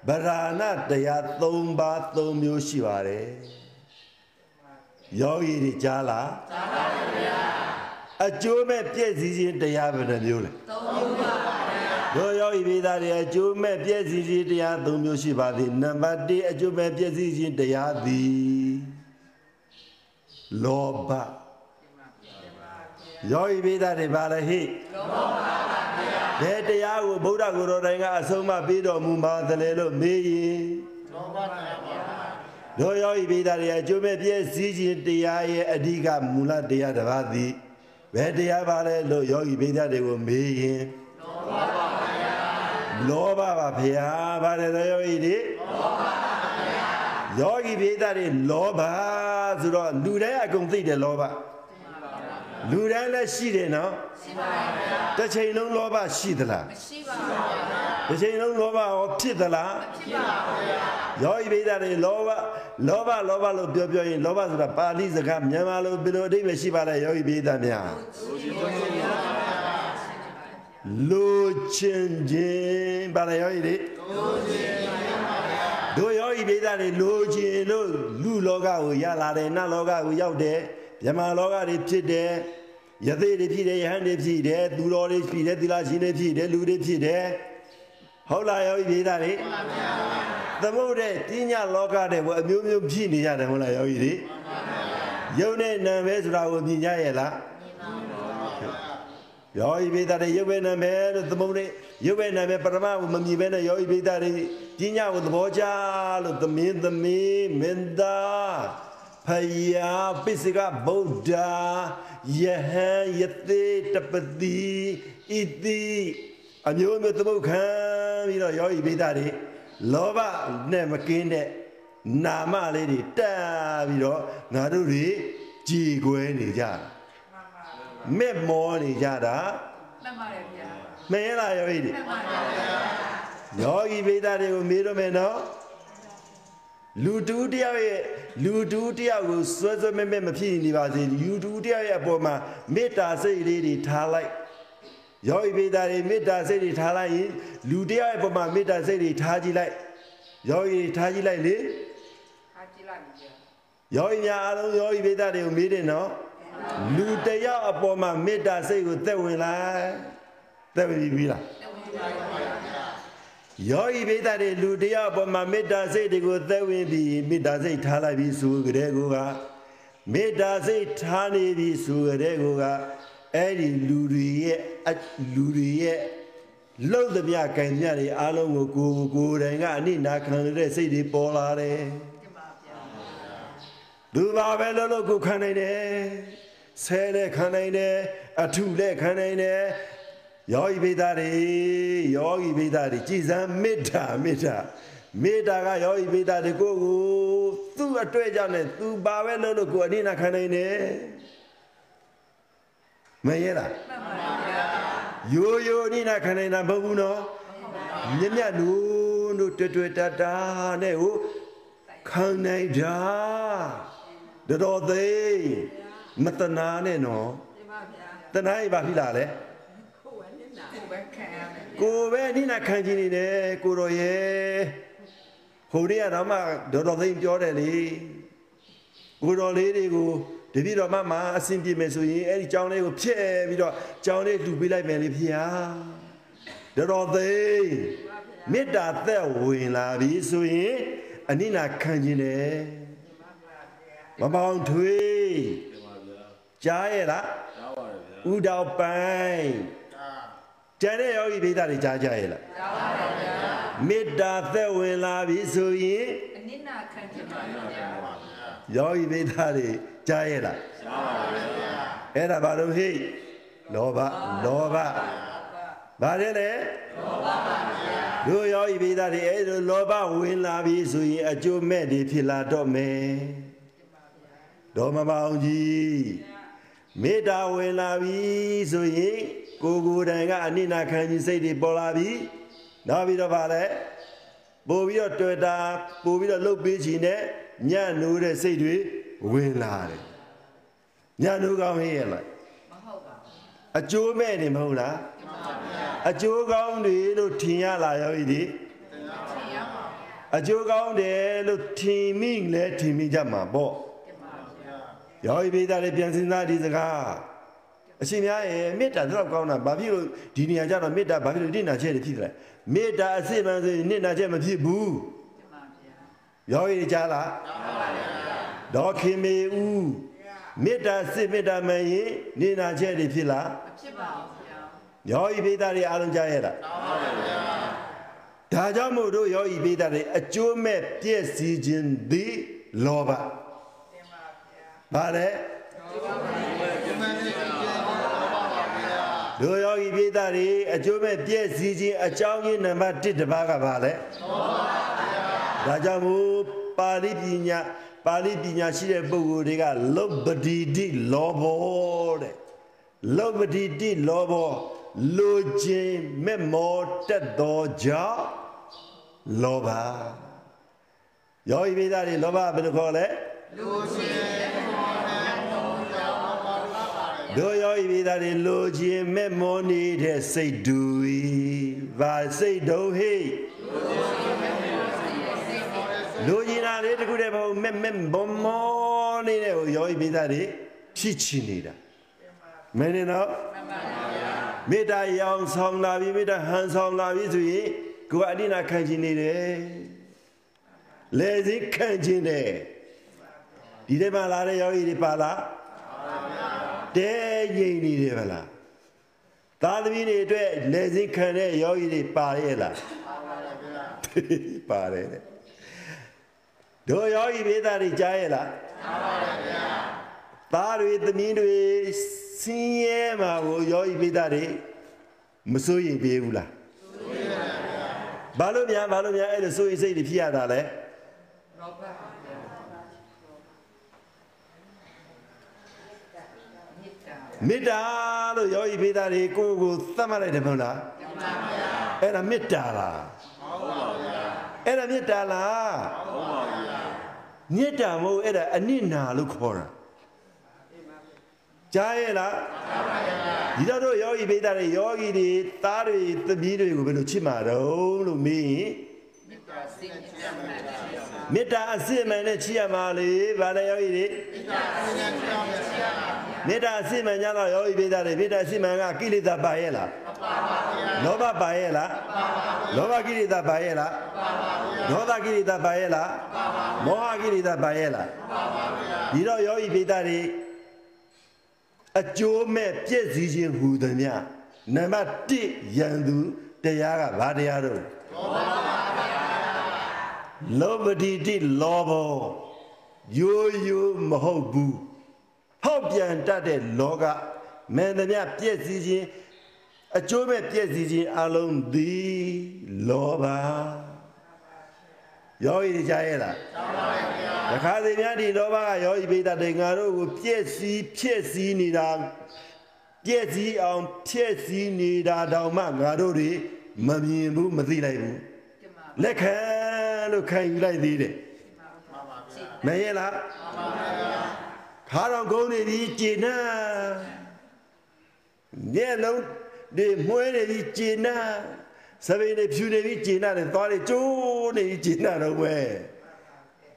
ဗราဏတရား၃ပါး၃မျိုးရှိပါတယ်ယောဂီတွေကြားလားကြားပါပါဗျာအကျိုးမဲ့ပြည့်စည်ခြင်းတရားဘယ်နှမျိုးလဲ၃မျိုးပါဗျာတို့ယောဂီဒေသတွေအကျိုးမဲ့ပြည့်စည်ခြင်းတရား၃မျိုးရှိပါသည်နံပါတ်၁အကျိုးမဲ့ပြည့်စည်ခြင်းတရားသည်လောဘ ယောဂီဒေသတွေပါလေဟိလောဘပါဘယ်တရားကိုဗုဒ္ဓကိုယ်တော်တိုင်ကအဆုံးမပေးတော်မူပါသလဲလို့မေးရင်လောဘတရားပါတို့ယောဤပိဒါတွေအကျိုးမဲ့ပြည့်စည်ခြင်းတရားရဲ့အဓိကမူလတရားတစ်ပါးသည်ဘယ်တရားပါလဲလို့ယောဂီပိဒါတွေကိုမေးရင်လောဘပါဗျာလောဘပါဗျာပါတယ်ယောဂီတွေလောဘပါဗျာယောဂီပိဒါတွေလောဘဆိုတော့လူတိုင်းအကုန်သိတယ်လောဘ လူတိုင်းလည်းရှိတယ်နော်ရှိပါဗျာတစ်ချိန်လုံးလောဘရှိသလားမရှိပါဘူးဗျာတစ်ချိန်လုံးလောဘရောဖြစ်သလားမဖြစ်ပါဘူးဗျာယောဂီဗိဒ္ဓတွေလောဘလောဘလောဘလို့ပြောပြောရင်လောဘဆိုတာပါဠိစကားမြန်မာလိုဘယ်လိုအဓိပ္ပာယ်ရှိပါလဲယောဂီဗိဒ္ဓများလိုချင်ခြင်းပါလေယောဂီတွေလိုချင်ခြင်းပါဗျာတို့ယောဂီဗိဒ္ဓတွေလိုချင်လို့လူလောကကိုရလာတယ်နတ်လောကကိုရောက်တယ် မြမလောကတွေဖြစ်တယ်ယသိတွေဖြစ်တယ်ယဟန်တွေဖြစ်တယ်သူတော်တွေဖြစ်တယ်သီလရှင်တွေဖြစ်တယ်လူတွေဖြစ်တယ်ဟဟုတ်လားယောဂီပြေးသားတွေသမုဒ္ဒေပညာလောကတဲ့ဘအမျိုးမျိုးဖြစ်နေရတယ်ဟုတ်လားယောဂီတွေယုံနဲ့နာမဲဆိုတာကိုမြင်ကြရဲ့လားယောဂီပိသတဲ့ရုပ်ပဲနာမဲလို့သမုဒ္ဒေရုပ်ပဲနာမဲပရမကိုမမြင်ဘဲနဲ့ယောဂီပိသတဲ့ပညာကိုသဘောကျလို့သမင်းသမီးမင်းသား ဖယားပိစကဗုဒ္ဓယဟန်ယတိတပတိဣတိအမျိုးမျိုးသမုတ်ခံပြီးတော့ယောဂီပိသတွေလောဘနဲ့မကင်းတဲ့နာမလေးတွေတက်ပြီးတော့ငါတို့တွေကြည်ကွဲနေကြတာမဲ့မောနေကြတာမှန်ပါတယ်ဗျာမင်းလားယောဂီတွေမှန်ပါတယ်ဗျာယောဂီပိသတွေကိုမေးတော့မယ်နော် လူတူတယောက်ရဲ့လူတူတယောက်ကိုစွဲစွဲမဲ့မဲ့မဖြစ်နေပါစေလူတူတယောက်ရဲ့အပေါ်မှာမေတ္တာစိတ်လေးတွေထားလိုက်ယောဂီပိသတွေမေတ္တာစိတ်တွေထားလိုက်ရင်လူတယောက်ရဲ့အပေါ်မှာမေတ္တာစိတ်တွေထားကြည့်လိုက်ယောဂီတွေထားကြည့်လိုက်လေအားကြည့်လိုက်ပြီဗျာယောဂီများအားလုံးယောဂီပိသတွေကိုမေးတယ်နော်လူတယောက်အပေါ်မှာမေတ္တာစိတ်ကိုသက်ဝင်လိုက်သက်ဝင်ပြီလား ယောဂီပိသတွေလူတယောက်အပေါ်မှာမေတ္တာစိတ်တွေကိုသက်ဝင်ပြီးမေတ္တာစိတ်ထားလိုက်ပြီးဆိုကြတဲ့ကိုကမေတ္တာစိတ်ထားနေပြီးဆိုကြတဲ့ကိုကအဲ့ဒီလူတွေရဲ့အလူတွေရဲ့လှုပ်သမျှကံမြတွေအားလုံးကိုကိုယ်ကိုယ်တိုင်ကအနိနာခံရတဲ့စိတ်တွေပေါ်လာတယ်တင်ပါဗျာသူပါပဲလို့လို့ကိုခံနိုင်တယ်ဆဲလည်းခံနိုင်တယ်အထုလည်းခံနိုင်တယ် ယောဂီပိသားတွေယောဂီပိသားတွေကြည်စမ်းမေတ္တာမေတ္တာမေတ္တာကယောဂီပိသားတွေကိုကိုသူ့အတွေ့အကြုံနဲ့သူပါပဲလို့လို့ကိုအနိနာခံနိုင်တယ်မရဲလားမှန်ပါတယ်ဗျာရိုးရိုးအနိနာခံနိုင်တာမဟုတ်ဘူးနော်မြက်မြတ်နုတို့တွေ့တွေ့တတာနဲ့ဟိုခံနိုင်တာတော်တော်သိမတနာနဲ့နော်တင်ပါဗျာတနာရပါပြီလားလေကိုယ်ပဲနစ်နာကိုယ် ပဲခံရမယ်ဗျာကိုပဲအနိနာခံခြင်းနေတယ်ကိုတော်ရဲ့ဟိုနေ့ကတော့မှတော်တော်သိပြောတယ်လေကိုတော်လေးတွေကိုတပည့်တော်မမအဆင်ပြေမယ်ဆိုရင်အဲ့ဒီကြောင်းလေးကိုဖျက်ပြီးတော့ကြောင်းလေးလှူပေးလိုက်မယ်လေဖေဟာတော်တော်သိမေတ္တာသက်ဝင်လာပြီဆိုရင်အနိနာခံခြင်းတယ်မပေါင်းထွေးကြားရဲ့လားကြားပါတယ်ဗျာဥတော်ပိုင်း ကျန်တဲ့ယောဂီပိသတွေကြားကြရဲ့လားကြားပါတယ်ဗျာမေတ္တာသက်ဝင်လာပြီဆိုရင်အနစ်နာခံချင်ပါဗျာယောဂီပိသတွေကြားရဲ့လားကြားပါတယ်ဗျာအဲ့ဒါဘာလို့ဟိတ်လောဘလောဘဘာလဲလဲလောဘပါဗျာတို့ယောဂီပိသတွေအဲ့လိုလောဘဝင်လာပြီဆိုရင်အကျိုးမဲ့တွေဖြစ်လာတော့မယ်ဒေါ်မမောင်ကြီးမေတ္တာဝင်လာပြီဆိုရင် ကိုယ်ကိုယ်တိုင်ကအနိနာခံခြင်းစိတ်တွေပေါ်လာပြီနောက်ပြီးတော့ဗာလဲပို့ပြီးတော့တွေ့တာပို့ပြီးတော့လှုပ်ပေးခြင်းနဲ့ညံ့နိုးတဲ့စိတ်တွေဝင်လာတယ်ညံ့နိုးကောင်းဟင်းရဲ့လားမဟုတ်ပါဘူးအကျိုးမဲ့နေမဟုတ်လားအကျိုးကောင်းတွေလို့ထင်ရလာရောဤဒီထင်ရမှာအကျိုးကောင်းတယ်လို့ထင်မိလဲထင်မိကြမှာပေါ့တင်ပါဗျာရောဤပိသားတွေပြန်စဉ်းစားဒီစကား အရှင်များရဲ့မေတ္တာတော့ကောင်းတာဘာဖြစ်လို့ဒီနေရာကျတော့မေတ္တာဘာဖြစ်လို့နိနာချက်တွေဖြစ်တယ်မေတ္တာအစစ်မှန်ဆိုရင်နိနာချက်မဖြစ်ဘူးတင်ပါဗျာရောဤကြားလားဒေါ်ခင်မေဦးမေတ္တာစစ်မေတ္တာမှန်ရင်နိနာချက်တွေဖြစ်လားမဖြစ်ပါဘူးဗျာယောဤပိသားတွေအားလုံးကြားရလားဒါကြောင့်မို့တို့ယောဤပိသားတွေအကျိုးမဲ့ပြည့်စည်ခြင်းသည်လောဘတင်ပါဗျာဗါလဲ တို့ယောဤပိသားတွေအကျိုးမဲ့ပြည့်စည်ခြင်းအကြောင်းရင်းနံပါတ်1တစ်ပါးကဗါလဲဒါကြောင့်မို့ပါဠိပညာပါဠိပညာရှိတဲ့ပုဂ္ဂိုလ်တွေကလုပ္ပတိတိလောဘောတဲ့လုပ္ပတိတိလောဘောလိုခြင်းမဲ့မောတက်တော်ကြောင့်လောဘယောဤပိသားတွေလောဘဘယ်လိုခေါ်လဲ တို့ယောဤပိသားတွေလိုခြင်းမဲ့မောနေတဲ့စိတ်တူဤဗာစိတ်တုံးဟိလိုချင်တာလေးတခုတည်းမဟုတ်မဲ့မဲ့ဘုံမောနေတဲ့ဟိုယောဤပိသားတွေဖြစ်ချင်နေတာမင်းနဲ့တော့မေတ္တာရောင်ဆောင်လာပြီမေတ္တာဟန်ဆောင်လာပြီဆိုရင်ကိုကအနိနာခံခြင်းနေတယ်လေစိခံခြင်းတယ်ဒီထဲမှာလာတဲ့ယောဂီတွေပါလား တဲငြိမ်နေတယ်ဗလားသာသမီတွေအတွက်လေစိခံတဲ့ယောဂီတွေပါရဲ့လားပါတယ်တဲ့တို့ယောဂီဘေးသားတွေကြားရဲ့လားသားတွေသမီးတွေစင်းရဲမှာကိုယောဂီဘေးသားတွေမစိုးရင်ပြေးဘူးလားဘာလို့များဘာလို့များအဲ့လိုစိုးရိမ်စိတ်တွေဖြစ်ရတာလဲလောဘပါဗျာမေတ္တာ မေတ္တာလို့ယောဂီဘေးသားတွေကိုယ့်ကိုသတ်မှတ်လိုက်တယ်မဟုတ်လားတမန်ဗျာအဲ့ဒါမေတ္တာလားဟုတ်ပါဗျာအဲ့ဒါမေတ္တာလားဟုတ်ပါဗျာမေတ္တာမဟုတ်အဲ့ဒါအနစ်နာလို့ခေါ်တာကြားရဲ့လားကြားပါဗျာဒီတော့တို့ယောဂီဘေးသားတွေယောဂီတွေသားတွေသမီးတွေကိုဘယ်လိုချစ်မှာတော့လို့မေးရင် မေတ္တာစိတ်ကြမ်းမှန်တယ်မေတ္တာအစစ်မှန်နဲ့ချစ်ရမှာလေဗာလဲယောဂီတွေမေတ္တာအစစ်မှန်ကြတော့ယောဂီဘေးသားတွေမေတ္တာအစစ်မှန်ကကိလေသာပါရဲ့လားမပါပါဘူးလောဘပါရဲ့လားလောဘကိလေသာပါရဲ့လားဒေါသကိလေသာပါရဲ့လားမောဟကိလေသာပါရဲ့လားဒီတော့ယောဂီဘေးသားတွေအကျိုးမဲ့ပြည့်စည်ခြင်းဟူသည်မြနံပါတ်1ယံသူတရားကဘာတရားတော့လောဘ တိတိလောဘောယိုယိုမဟုတ်ဘူးဟောက်ပြန်တတ်တဲ့လောကမင်းသည်မြပြည့်စည်ခြင်းအကျိုးမဲ့ပြည့်စည်ခြင်းအလုံးသည်လောဘယောဂီကြားရဲ့လားတခါစီများဒီလောဘကယောဂီပိဋကတေငါတို့ကိုပြည့်စည်ဖြစ်စည်းနေတာပြည့်စည်အောင်ဖြစ်စည်းနေတာတောင်မှငါတို့တွေမမြင်ဘူးမသိလိုက်ဘူးတမန်လက်ခံ လို့ခံယူလိုက်သေးတယ်မရဲ့လားခါတော်ကုန်းနေပြီးကျေနပ်မျက်လုံးဒီမွှဲနေပြီးကျေနပ်စပိန်နေဖြူနေပြီးကျေနပ်တယ်သွားတယ်ကျိုးနေပြီးကျေနပ်တော့ပဲ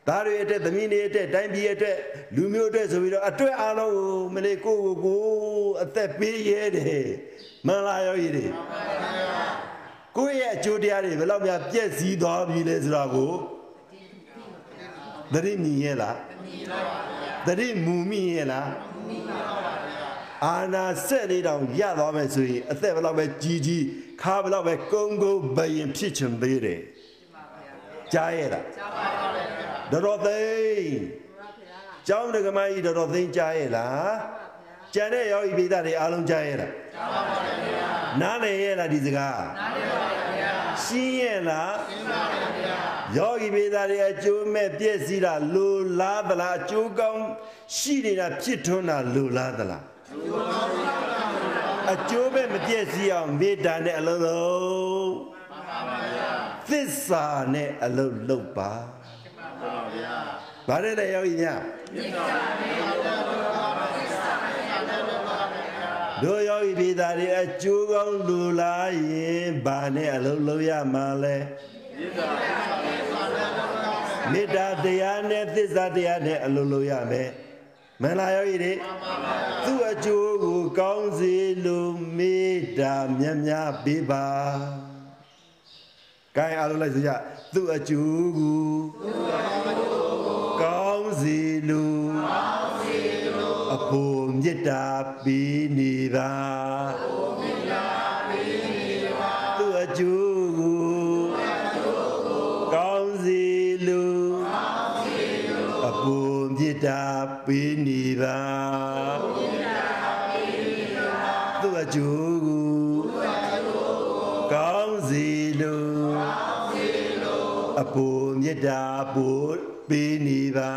သားတွေအတွက်သမီးတွေအတွက်တိုင်းပြည်အတွက်လူမျိုးအတွက်ဆိုပြီးတော့အတွက်အားလုံးကိုမလေးကိုကိုကိုအသက်ပေးရဲတယ်မင်္ဂလာရောကြီးတွေ ကိုယ့်ရဲ့အကျိုးတရားတွေဘယ်လောက်များပြည့်စည်သွားပြီလဲဆိုတာကိုသတိမြင်ရဲ့လားသတိမူမိရဲ့လားအာနာဆက်လေးတောင်ရသွားမယ်ဆိုရင်အသက်ဘယ်လောက်ပဲကြီးကြီးခါဘယ်လောက်ပဲကုန်းကုန်းဘယင်ဖြစ်ချင်သေးတယ်ကြားရဲ့လားတော်တော်သိန်းကျောင်းဒကမကြီးတော်တော်သိန်းကြားရဲ့လား ကျန်တဲ့ယောဂီပိသတွေအားလုံးကြားရဲ့လားကြားပါပါဗျာနားလည်ရဲ့လားဒီစကားနားလည်ပါဗျာရှင်းရဲ့လားရှင်းပါဗျာယောဂီပိသတွေအကျိုးမဲ့ပြည့်စည်တာလိုလားသလားအကျိုးကောင်းရှိနေတာဖြစ်ထွန်းတာလိုလားသလားအကျိုးပဲမပြည့်စည်အောင်မေတ္တာနဲ့အလုံးလုံးသစ္စာနဲ့အလုံးလုံးပါဘာလဲလဲယောဂီများတို့ ယောဂီပြည်သားတွေအကျိုးကောင်းလူလာရင်ဘာနဲ့အလုံးလုံးရမှာလဲမေတ္တာတရားနဲ့သစ္စာတရားနဲ့အလုံးလုံးရမယ်မင်္ဂလာယောဂီတွေသူ့အကျိုးကိုကောင်းစေလိုမေတ္တာမြတ်များပေးပါကိုင်းအားလုံးလိုက်စကြသူ့အကျိုးကိုကောင်းစေလိုအ ဖို့မေတ္တာပေးနေပါသူ့အကျိုးကိုကောင်းစေလိုအဖို့မေတ္တာပေးနေပါသူ့အကျိုးကိုကောင်းစေလိုအဖို့မေတ္တာပို့ပေးနေပါ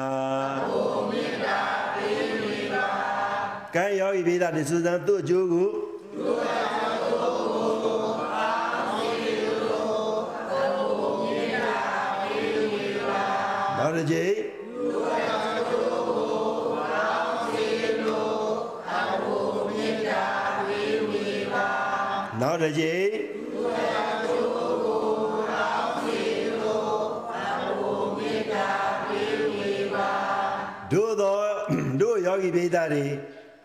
ကဲယောဂီပေးတာဒီစူဇန်သူ့အကျိုးကိုနောက်တစ်ကြိမ်နောက်တစ်ကြိမ်တို့သောတို့ယောဂီပိသတွေ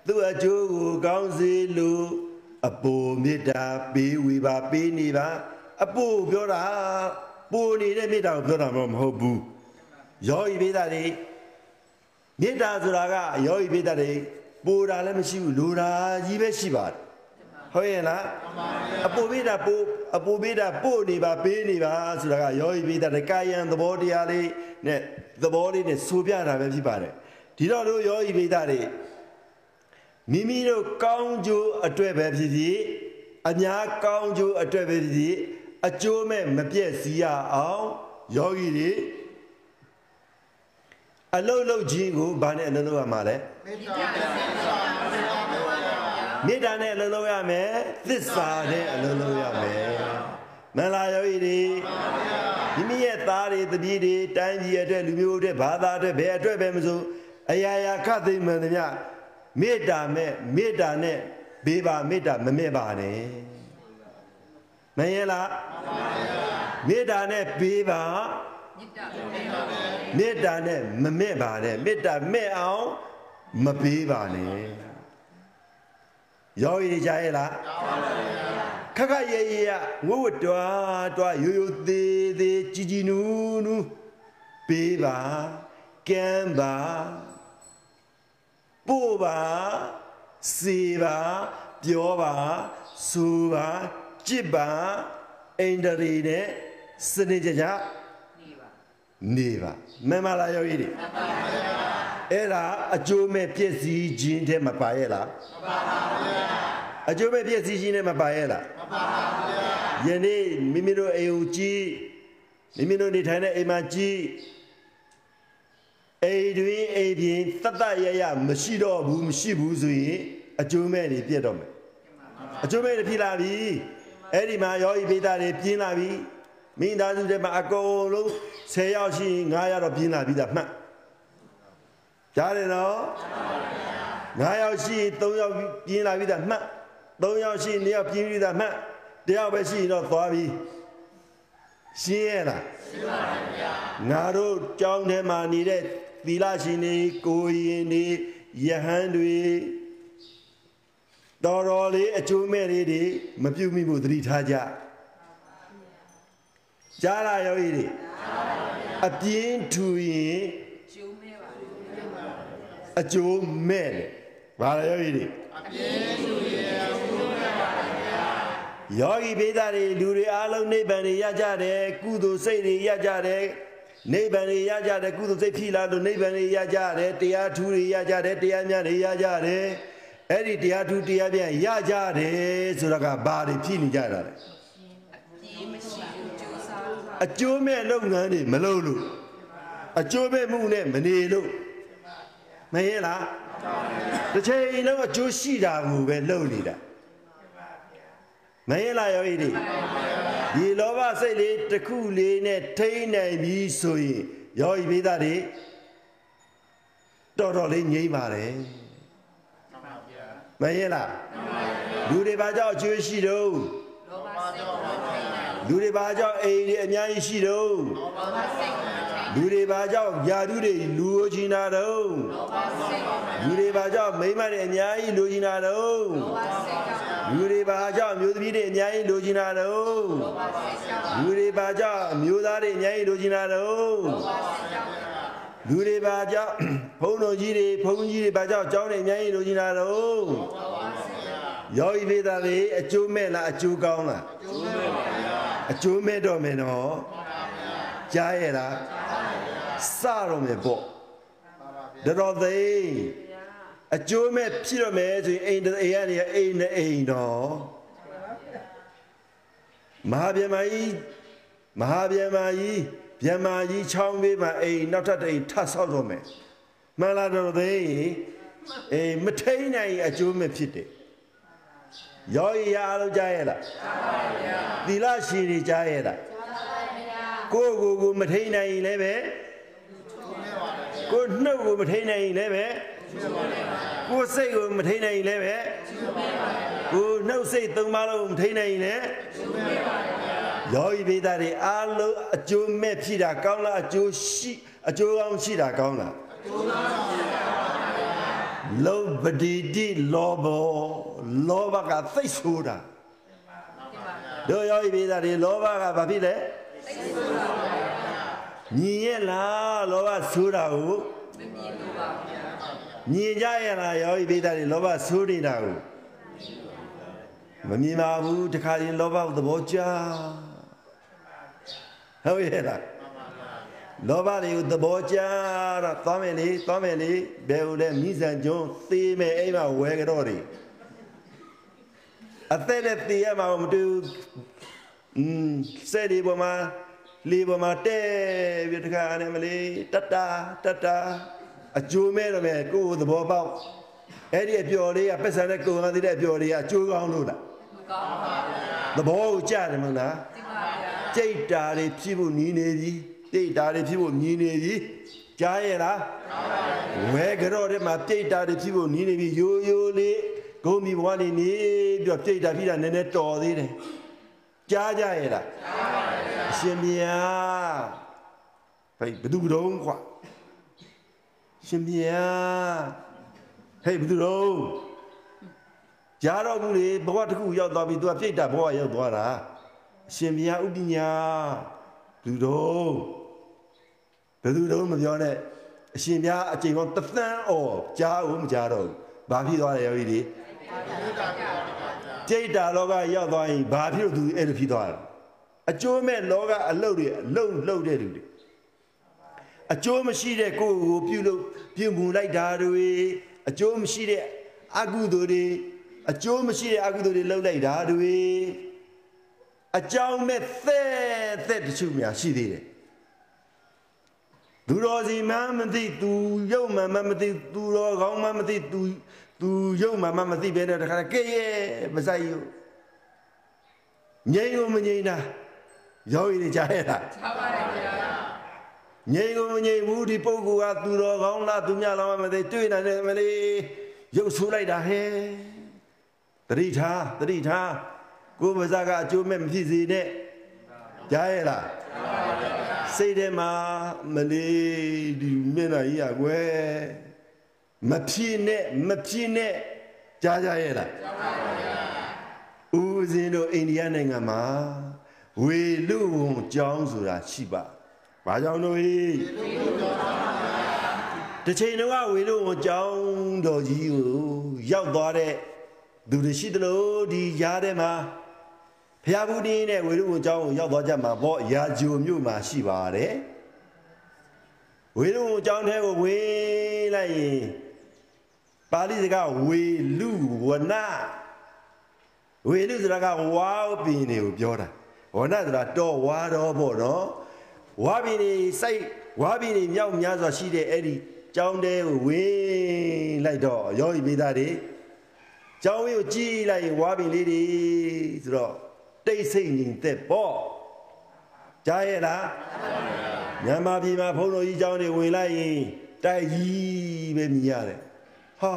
သူ့အကျိုးကိုကောင်းစေလိုအပေါ်မေတ္တာပေးဝေပါပေးနေပါအပူပြောတာပူနေတဲ့မေတ္တာကိုပြောတာမဟုတ်ဘူးယောဂီပိဒါတွေမေတ္တာဆိုတာကယောဂီပိဒါတွေပူတာလည်းမရှိဘူးလူတာကြီးပဲရှိပါတယ်ဟုတ်ရဲ့လားအပူပိဒါပူအပူပိဒါပို့နေပါပေးနေပါဆိုတာကယောဂီပိဒါတွေကာယံသဘောတရားလေးနဲ့သဘောလေးနဲ့ဆိုပြတာပဲဖြစ်ပါတယ်ဒီတော့တို့ယောဂီပိဒါတွေ မိမိတို့ကောင်းကျိုးအတွက်ပဲဖြစ်ဖြစ်အများကောင်းကျိုးအတွက်ပဲဖြစ်ဖြစ်အကျိုးမဲ့မပြည့်စည်ရအောင်ယောဂီတွေအလုတ်လုတ်ခြင်းကိုဘာနဲ့အလုံးလုံးရမှာလဲမေတ္တာနဲ့ဆက်ဆောင်ရပါဘုရားမေတ္တာနဲ့အလုံးလုံးရမယ်သစ္စာနဲ့အလုံးလုံးရမယ်မင်္ဂလာယောဂီတွေမိမိရဲ့သားတွေတပည့်တွေတိုင်းပြည်အတွက်လူမျိုးအတွက်ဘာသာအတွက်ဘယ်အတွက်ပဲမဆိုအရာရာခတ်သိမ်းမှန်သမျှ မေတ္တာမဲ့မေတ္တာနဲ့ဘေးပါမေတ္တာမမဲ့ပါနဲ့မင်းရဲ့လားမေတ္တာနဲ့ဘေးပါမေတ္တာမေတ္တာမေတ္တာနဲ့မမဲ့ပါနဲ့မေတ္တာမဲ့အောင်မပေးပါနဲ့ယောဂီကြားရဲ့လားခက်ခက်ရဲရဲရငို့ဝတ်တွားတွားရိုးရိုးသေးသေးကြည်ကြည်နူးနူးပေးပါကမ်းပါ ပို့ပါစေပါပြောပါဆိုပါကြစ်ပါအိန္ဒြေနဲ့စနစ်ကြကြနေပါနေပါမင်္ဂလာယောဂီတွေအဲ့ဒါအကျိုးမဲ့ပြည့်စည်ခြင်းတဲ့မပါရဲ့လားမပါပါဘူးအကျိုးမဲ့ပြည့်စည်ခြင်းနဲ့မပါရဲ့လားမပါပါဘူးယနေ့မိမိတို့အိမ်ကိုကြည့်မိမိတို့နေထိုင်တဲ့အိမ်မှာကြည့် အိမ်တွင်အိမ်ပြင်တတ်တတ်ရရမရှိတော့ဘူးမရှိဘူးဆိုရင်အကျိုးမဲ့တွေပြတ်တော့မယ်အကျိုးမဲ့တွေဖြစ်လာပြီအဲ့ဒီမှာယောဂီပိသားတွေပြင်းလာပြီမိသားစုတွေမှာအကုန်လုံး10ယောက်ရှိရင်9ယောက်တော့ပြင်းလာပြီဒါမှတ်ကြားတယ်နော်9ယောက်ရှိရင်3ယောက်ပြင်းလာပြီဒါမှတ်3ယောက်ရှိရင်2ယောက်ပြင်းပြီဒါမှတ်တယောက်ပဲရှိရင်တော့သွားပြီရှင်းရဲ့လားရှင်းပါဗျာငါတို့ကြောင်းထဲမှာနေတဲ့ သီလရှင်တွေကိုရင်တွေယဟန်တွေတော်တော်လေးအကျိုးမဲ့လေးတွေမပြုတ်မိဖို့သတိထားကြကြားလာရောဤတွေအပြင်းထူရင်ကျိုးမဲပါအကျိုးမဲ့တယ်ဘာလဲရောဤတွေယောဂီဘေးသားတွေလူတွေအားလုံးနိဗ္ဗာန်တွေရကြတယ်ကုသိုလ်စိတ်တွေရကြတယ် နိဗ္ဗာန်တွေရကြတယ်ကုသိုလ်စိတ်ဖြစ်လာလို့နိဗ္ဗာန်တွေရကြတယ်တရားထူးတွေရကြတယ်တရားများတွေရကြတယ်အဲ့ဒီတရားထူးတရားပြန်ရကြတယ်ဆိုတာကဘာတွေဖြစ်နေကြတာလဲဒီမရှိဘူးကျိုးစားအကျိုးမဲ့လုပ်ငန်းတွေမလုပ်လို့အကျိုးမဲ့မှုနဲ့မနေလို့မရဲလားတစ်ချိန်လုံးအကျိုးရှိတာကိုပဲလုပ်နေတာမရဲလားယောဂီတွေ ဒီလောဘစိတ်လေးတစ်ခုလေးနဲ့ထိန်းနိုင်ပြီဆိုရင်ယောဂီပိသားတွေတော်တော်လေးငြိမ့်ပါတယ်မရဲလားလူတွေဘာကြောင့်အကျိုးရှိတော့လောဘစိတ်ကိုထိန်းနိုင်လူတွေဘာကြောင့်အိမ်တွေအများကြီးရှိတော့ လောဘစိတ်ကိုထိန်းလူတွေဘာကြောင့်ယာတုတွေလူလိုချင်တာတော့လောဘစိတ်ကိုလူတွေဘာကြောင့်မိန်းမတွေအများကြီးလိုချင်တာတော့လောဘစိတ်ကြောင့်လူတွေဘာကြောင့်အမျိုးသမီးတွေအများကြီးလိုချင်တာတော့လောဘစိတ်ကြောင့်လူတွေဘာကြောင့်အမျိုးသားတွေအများကြီးလိုချင်တာတော့လောဘစိတ်ကြောင့်လူတွေဘာကြောင့်ဘုန်းတော်ကြီးတွေဘုန်းကြီးတွေဘာကြောင့်အကြောင်းတွေအများကြီးလိုချင်တာတော့ယောဂီလေးသားတွေအကျိုးမဲ့လားအကျိုးကောင်းလားအကျိုးမဲ့တော့မယ်နော် ကြားရလားစတော့မယ်ပေါ့တော်တော်သိအကျိုးမဲ့ဖြစ်တော့မယ်ဆိုရင်အိမ်တစ်အိမ်ကနေအိမ်နဲ့အိမ်တော့မဟာဗျမကြီးမဟာဗျမကြီးဗျမကြီးချောင်းပေးမှာအိမ်နောက်ထပ်တစ်အိမ်ထပ်ဆောက်တော့မယ်မှန်လားတော်တော်သိအေးမထိန်နိုင်အကျိုးမဲ့ဖြစ်တယ်ရောရရအားလုံးကြားရလားကြားပါဗျာသီလရှင်တွေကြားရလား ကိုယ့်ကိုယ်ကိုမထိန်နိုင်ရင်လည်းပဲကိုယ်နှုတ်ကိုမထိန်နိုင်ရင်လည်းပဲကိုယ်စိတ်ကိုမထိန်နိုင်ရင်လည်းပဲကိုယ်နှုတ်စိတ်သုံးပါးလုံးမထိန်နိုင်ရင်လည်းယောဂီပိသားတွေအားလုံးအကျိုးမဲ့ဖြစ်တာကောင်းလားအကျိုးရှိအကျိုးကောင်းရှိတာကောင်းလားအကျိုးကောင်းရှိတာကောင်းပါဗျာလောဘတိတိလောဘောလောဘကသိပ်ဆိုတာဒီမှာတို့ယောဂီပိသားတွေလောဘကဘာဖြစ်လဲ ညီရဲ့လားလောဘဆိုးတာကိုမမြင်လို့ပါဗျာညီကြရဲ့လားယောဂီပိသားတွေလောဘဆိုးနေတာကိုမမြင်ပါဘူးတခါရင်လောဘကိုသဘောကျဟုတ်ရဲ့လားလောဘတွေကိုသဘောကျတော့သွားမယ်လေသွားမယ်လေဘယ်လိုလဲမိစံကျွန်းသေးမယ်အိမ်မှာဝဲကြတော့တယ်အသက်နဲ့တည်ရမှာမတူဘူး อืมစက်ဒီပေါ်မှာလေပေါ်မှာတဲပြီးတခါနဲ့မလေးတတတတအကျိုးမဲ့တော့မယ်ကိုယ်သဘောပေါက်အဲ့ဒီအပျော်လေးကပတ်စံတဲ့ကိုယ်ကသိတဲ့အပျော်လေးကအကျိုးကောင်းလို့လားမကောင်းပါဗျာသဘောကိုကြားတယ်မဟုတ်လားဒီပါဗျာကြိတ်တာတွေဖြစ်ဖို့နီးနေပြီကြိတ်တာတွေဖြစ်ဖို့မြည်နေပြီကြားရဲ့လားဝဲကြောတဲ့မှာကြိတ်တာတွေဖြစ်ဖို့နီးနေပြီရိုးရိုးလေးဂုံမီဘဝနေနေပြီးတော့ကြိတ်တာဖြစ်တာနည်းနည်းတော်သေးတယ် ကြားကြရဲ့လားကြားပါပါဗျာအရှင်မြတ်ဖိဘသူတုံးခွာရှင်မြတ်ဟေးဘသူတုံးကြားတော့ဘူးလေဘဝတစ်ခုရောက်သွားပြီ तू ကပြိတ္တာဘဝရောက်သွားတာအရှင်ဘုရားဥပညာလူတော်ဘယ်သူတော့မပြောနဲ့အရှင်ဘုရားအချိန်ပေါင်းတစ်သန်းအော်ကြားဦးမကြားတော့ဘူးဘာဖြစ်သွားလဲယောဂီတွေ ပြိတ္တာလောကရောက်သွားရင်ဘာဖြစ်လို့သူအဲ့လိုဖြစ်သွားလဲအကျိုးမဲ့လောကအလုတ်တွေအလုတ်လုတ်တဲ့လူတွေအကျိုးမရှိတဲ့ကိုယ်ကိုပြုလို့ပြုမှုလိုက်တာတွေအကျိုးမရှိတဲ့အကုသိုလ်တွေအကျိုးမရှိတဲ့အကုသိုလ်တွေလုပ်လိုက်တာတွေအကြောင်းမဲ့သက်သက်တချို့များရှိသေးတယ်သူတော်စီမှမသိသူရုပ်မှမမသိသူတော်ကောင်းမှမသိသူ သူရုပ်မှမမသိပဲတဲ့တခါကဲ့ရဲ့မဆိုင်ယူငြိမ်ကိုမငြိမ်တာရောက်ရည်ကြားရတာချပါရဗျာငြိမ်ကိုမငြိမ်ဘူးဒီပုဂ္ဂိုလ်ကသူတော်ကောင်းလားသူများလားမသိတွေ့နိုင်တယ်မလေးရုပ်ဆိုးလိုက်တာဟဲ့တတိထားတတိထားကိုယ်ပါဇာကအကျိုးမဲ့မဖြစ်စေနဲ့ကြားရလားစိတ်ထဲမှာမလေးဒီမျက်နှာကြီးอ่ะကွယ် မဖြစ်နဲ့မဖြစ်နဲ့ကြားကြရလားကြားပါဗျာဦးဇင်းတို့အိန္ဒိယနိုင်ငံမှာဝေလူဝန်ကျောင်းဆိုတာရှိပါဘာကြောင့်လို့ဟိတစ်ချိန်တော့ဝေလူဝန်ကျောင်းတော်ကြီးကိုရောက်သွားတဲ့သူတွေရှိသလိုဒီရားထဲမှာဖျားဘူးတင်းနဲ့ဝေလူဝန်ကျောင်းကိုရောက်သွားကြမှာပေါ့ရာဂျိုမြို့မှာရှိပါတယ်ဝေလူဝန်ကျောင်းထဲကိုဝင်လိုက်ရင် ပါဠိစကားဝေလူဝနဝေလူဆိုတာကဝါပင်တွေကိုပြောတာဝနဆိုတာတော့ဝါတော့ပေါ့နော်ဝါပင်တွေစိုက်ဝါပင်တွေမြောက်များစွာရှိတဲ့အဲ့ဒီကျောင်းတဲကိုဝင်လိုက်တော့ယောဂီမိသားတွေကျောင်းဝင်းကိုကြည့်လိုက်ရင်ဝါပင်လေးတွေဆိုတော့တိတ်ဆိတ်ငြိမ်သက်ပေါ့ကြားရဲ့လားမြန်မာပြည်မှာဘုန်းတော်ကြီးကျောင်းတွေဝင်လိုက်ရင်တိုက်ကြီးပဲမြင်ရတယ် ဟာ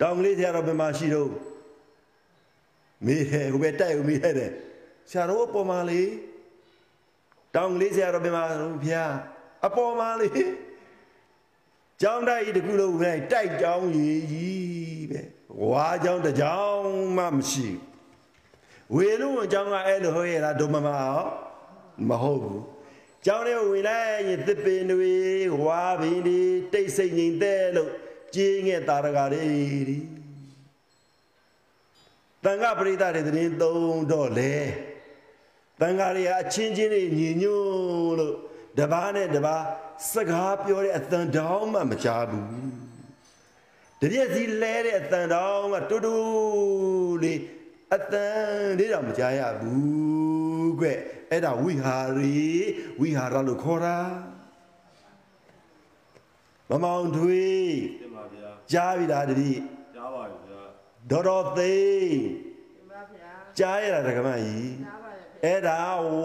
တောင်ကလေးဆရာတော်ဘယ်မှာရှိတော့မေးတယ်ဟိုပဲတိုက်ဦးမေးတယ်ဆရာတော်အပေါ်မှာလေတောင်ကလေးဆရာတော်ဘယ်မှာတော့ဖျားအပေါ်မှာလေကျောင်းတိုက်တခုလုံးပဲတိုက်ကျောင်းကြီးကြီးပဲဝါကျောင်းတစ်ကျောင်းမှမရှိဝေလုံးအကျောင်းကအဲ့လိုဟောရတာဒုမမအောင်မဟုတ်ဘူး ကျောင်းထဲဝင်လိုက်ရင်တစ်ပင်တွေဝါပင်တွေတိတ်ဆိတ်ငြိမ်သက်လို့ကြေးငဲ့တာရကလေးတန်ခပရိသတ်တွေသတင်းသုံးတော့လေတန်ခါတွေကအချင်းချင်းတွေညီညွတ်လို့တပားနဲ့တပားစကားပြောတဲ့အတန်တောင်းမှမကြားဘူးတပြည့်စီလဲတဲ့အတန်တောင်းကတူတူလေးအတန်လေးတော့မကြားရဘူးကွ အဲ့ဒါဝိဟာရီဝိဟာရလို့ခေါ်တာမမောင်ထွေးတင်ပါဗျာကြားပြီလားတတိကြားပါပြီဗျာဒေါ်တော်သိန်းဒီပါဗျာကြားရတာဒကမကြီးချပါရဗျာအဲ့ဒါဝ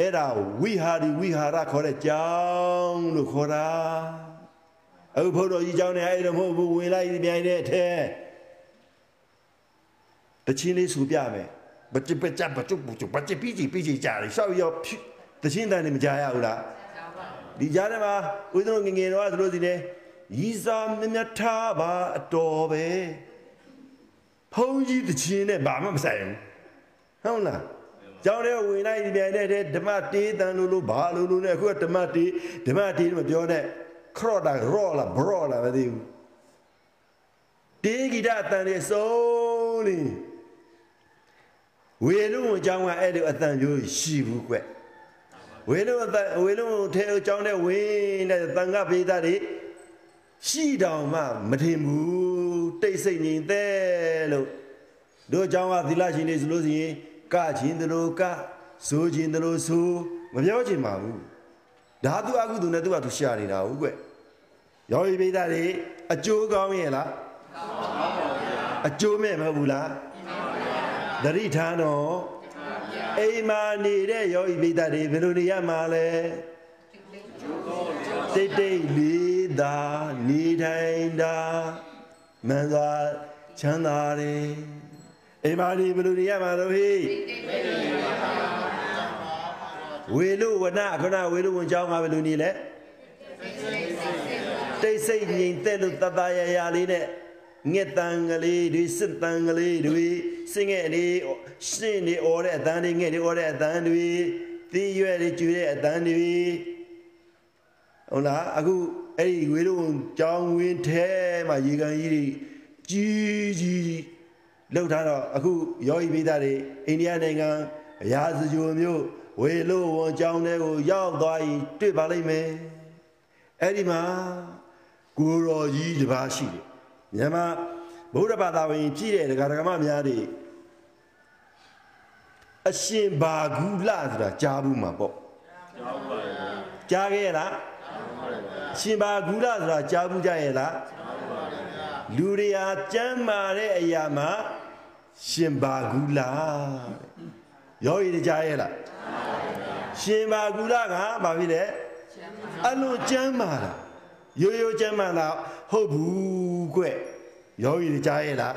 အဲ့ဒါဝိဟာရီဝိဟာရခေါ်တဲ့ကြောင်းလို့ခေါ်တာအခုဘုန်းတော်ကြီးကြောင်းနေအဲ့လိုမဟုတ်ဘူးဝင်လိုက်ပြိုင်တဲ့အထက်တချင်းလေးဆူပြမယ် ဘတိပချဘတုဘတုဘတိပီကြီးပီကြီးကြားရရှောက်ရောတချင်းတန်နေမကြားရဘူးလားချပါဒီကြားထဲမှာဦးဇင်းတို့ငယ်ငယ်တော့ဆိုလို့စီနေရီစာမြတ်မြတ်ထားပါအတော်ပဲဖုန်းကြီးတခြင်းနဲ့ဘာမှမဆိုင်ဘူးဟုတ်လားကျောင်းထဲဝင်လိုက်ဒီပြန်တဲ့ဓမ္မတေးတန်လို့လို့ဘာလို့လို့နဲ့အခုကဓမ္မတေးဓမ္မတေးမပြောနဲ့ခရော့တာရော့လာဘရော့လာမသိဘူးတေးဂီတအတန်တွေစုံနေ ဝေလုံးအကြောင်းကအဲ့ဒီအတန်မျိုးရှိဘူးကွဝေလုံးအတန်ဝေလုံးထဲအကြောင်းနဲ့ဝင်တဲ့တန်ခပိသတွေရှိတောင်မှမထင်ဘူးတိတ်ဆိတ်ငြိမ်သက်လို့တို့အကြောင်းကသီလရှင်တွေဆိုလို့ရှိရင်ကချင်းတလို့ကဆိုချင်းတလို့ဆိုမပြောချင်ပါဘူးဒါသူအကုသူနဲ့သူကသူရှာနေတာဟုတ်ကွယောဂီပိသတွေအကျိုးကောင်းရဲ့လားအကျိုးမဲ့မဟုတ်ဘူးလား သတိထားတော့အိမ်မာနေတဲ့ယောဂီပိသတွေဘယ်လိုနေရမှာလဲတိတ်တိတ်လေးသာနေထိုင်တာမှန်စွာချမ်းသာတယ်အိမ်မာနေဘယ်လိုနေရမှာလို့ဟိဝေလူဝနခဏဝေလူဝန်ကြောင်းကဘယ်လိုနေလဲတိတ်ဆိတ်ငြိမ်သက်လို့တတရရလေးနဲ့ ငှက်တန်ကလေးတွေစစ်တန်ကလေးတွေစင်ငယ်လေးရှင်းနေអော်တဲ့အတန်းတွေငှက်တွေអော်တဲ့အတန်းတွေသီးရွက်တွေကျွေးတဲ့အတန်းတွေဟုတ်လားအခုအဲ့ဒီဝေလုံးကြောင်းဝင်းထဲမှာရေကန်ကြီးတွေကြီးကြီးလောက်ထားတော့အခုယောဂီမိသားတွေအိန္ဒိယနိုင်ငံအရာစကြိုမျိုးဝေလို့ဝန်ကြောင်းတွေကိုရောက်သွားရင်တွေ့ပါလိမ့်မယ်အဲ့ဒီမှာကိုရောကြီးတစ်ပါးရှိတယ် မြန်မာဗုဒ္ဓဘာသာဝင်ပြည့်တဲ့ဒကာဒကမများတွေအရှင်ဘာဂုလဆိုတာကြားဘူးမှာပေါ့ကြားပါရဲ့ကြားခဲ့ရလားအရှင်ဘာဂုလဆိုတာကြားဘူးကြရဲ့လားလူတွေဟာကြမ်းမာတဲ့အရာမှာရှင်ဘာဂုလရောရည်ကြားရဲ့လားရှင်ဘာဂုလကဘာဖြစ်လဲအလိုကြမ်းမာတာရိုးရိုးကြမ်းမာတာ ဟုတ်ဘူးကွယောဂီတွေကြားရဲ့လား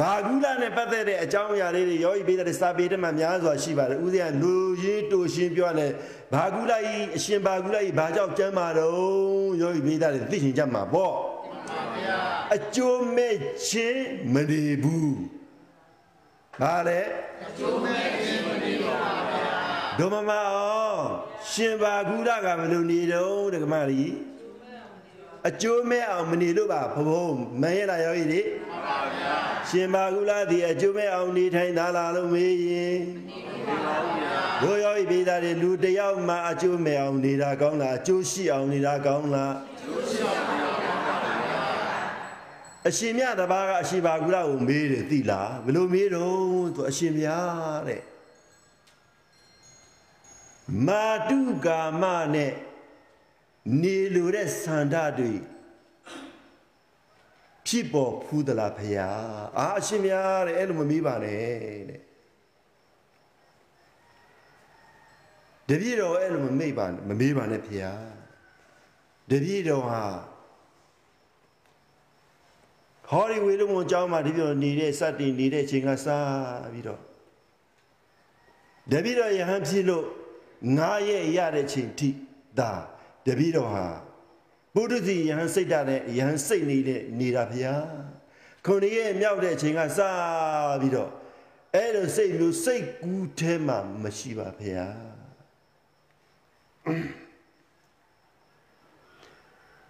ဘာဂုလနဲ့ပတ်သက်တဲ့အကြောင်းအရာလေးတွေယောဂီပေးတဲ့စာပေတမှာများစွာရှိပါတယ်ဥစဉ်ကလူရင်းတူရှင်းပြောလဲဘာဂုလကြီးအရှင်ဘာဂုလကြီးဘာကြောင့်ကျမ်းမာတော့ယောဂီပေးတဲ့သိရှင်ကြမှာပေါ့အကျိုးမဲ့ခြင်းမနေဘူးဘာလဲအကျိုးမဲ့ခြင်းမနေပါဘူးဒုမမအောင်ရှင်ဘာဂုလကဘယ်လိုနေတော့ဒကမကြီး အကျိုးမဲ့အောင်မနေလို့ပါဘဘုံမရလာရောဤလေမှန်ပါဗျာရှင်ဘာကုလားဒီအကျိုးမဲ့အောင်နေထိုင်သာလာလို့မေးရင်မှန်ပါဗျာဘိုးရောဤပေးတာတွေလူတယောက်မှအကျိုးမဲ့အောင်နေတာကောင်းလားအကျိုးရှိအောင်နေတာကောင်းလားအကျိုးရှိအောင်နေတာကောင်းပါဗျာအရှင်မြတ်တပါးကအရှင်ဘာကုလားကိုမေးတယ်သိလားဘယ်လိုမေးတော့သူအရှင်မြတ်တဲ့မာတုကာမနဲ့ နေလိုတဲ့ဆန္ဒတွေဖြစ်ပေါ်ဖူးသလားဖရာအာအရှင်များတဲ့အဲ့လိုမမေးပါနဲ့တဲ့တပည့်တော်အဲ့လိုမမေ့ပါမမေးပါနဲ့ဖရာတပည့်တော်ဟာဟောဒီဝေလုံဝန်ကျောင်းမှာတပည့်တော်နေတဲ့စတင်နေတဲ့အချိန်ကစပြီးတော့တပည့်တော်ယဟန်ဖြစ်လို့ငါရဲ့ရတဲ့ချိန်ထိဒါ တပည့်တော်ဟာဘုဒ္ဓစီယဟန်စိတ်ဓာတ်နဲ့ယဟန်စိတ်နေတဲ့နေတာဗျာခုနှစ်ရက်မြောက်တဲ့အချိန်ကစပြီးတော့အဲ့လိုစိတ်မျိုးစိတ်ကူးထဲမှာမရှိပါဗျာ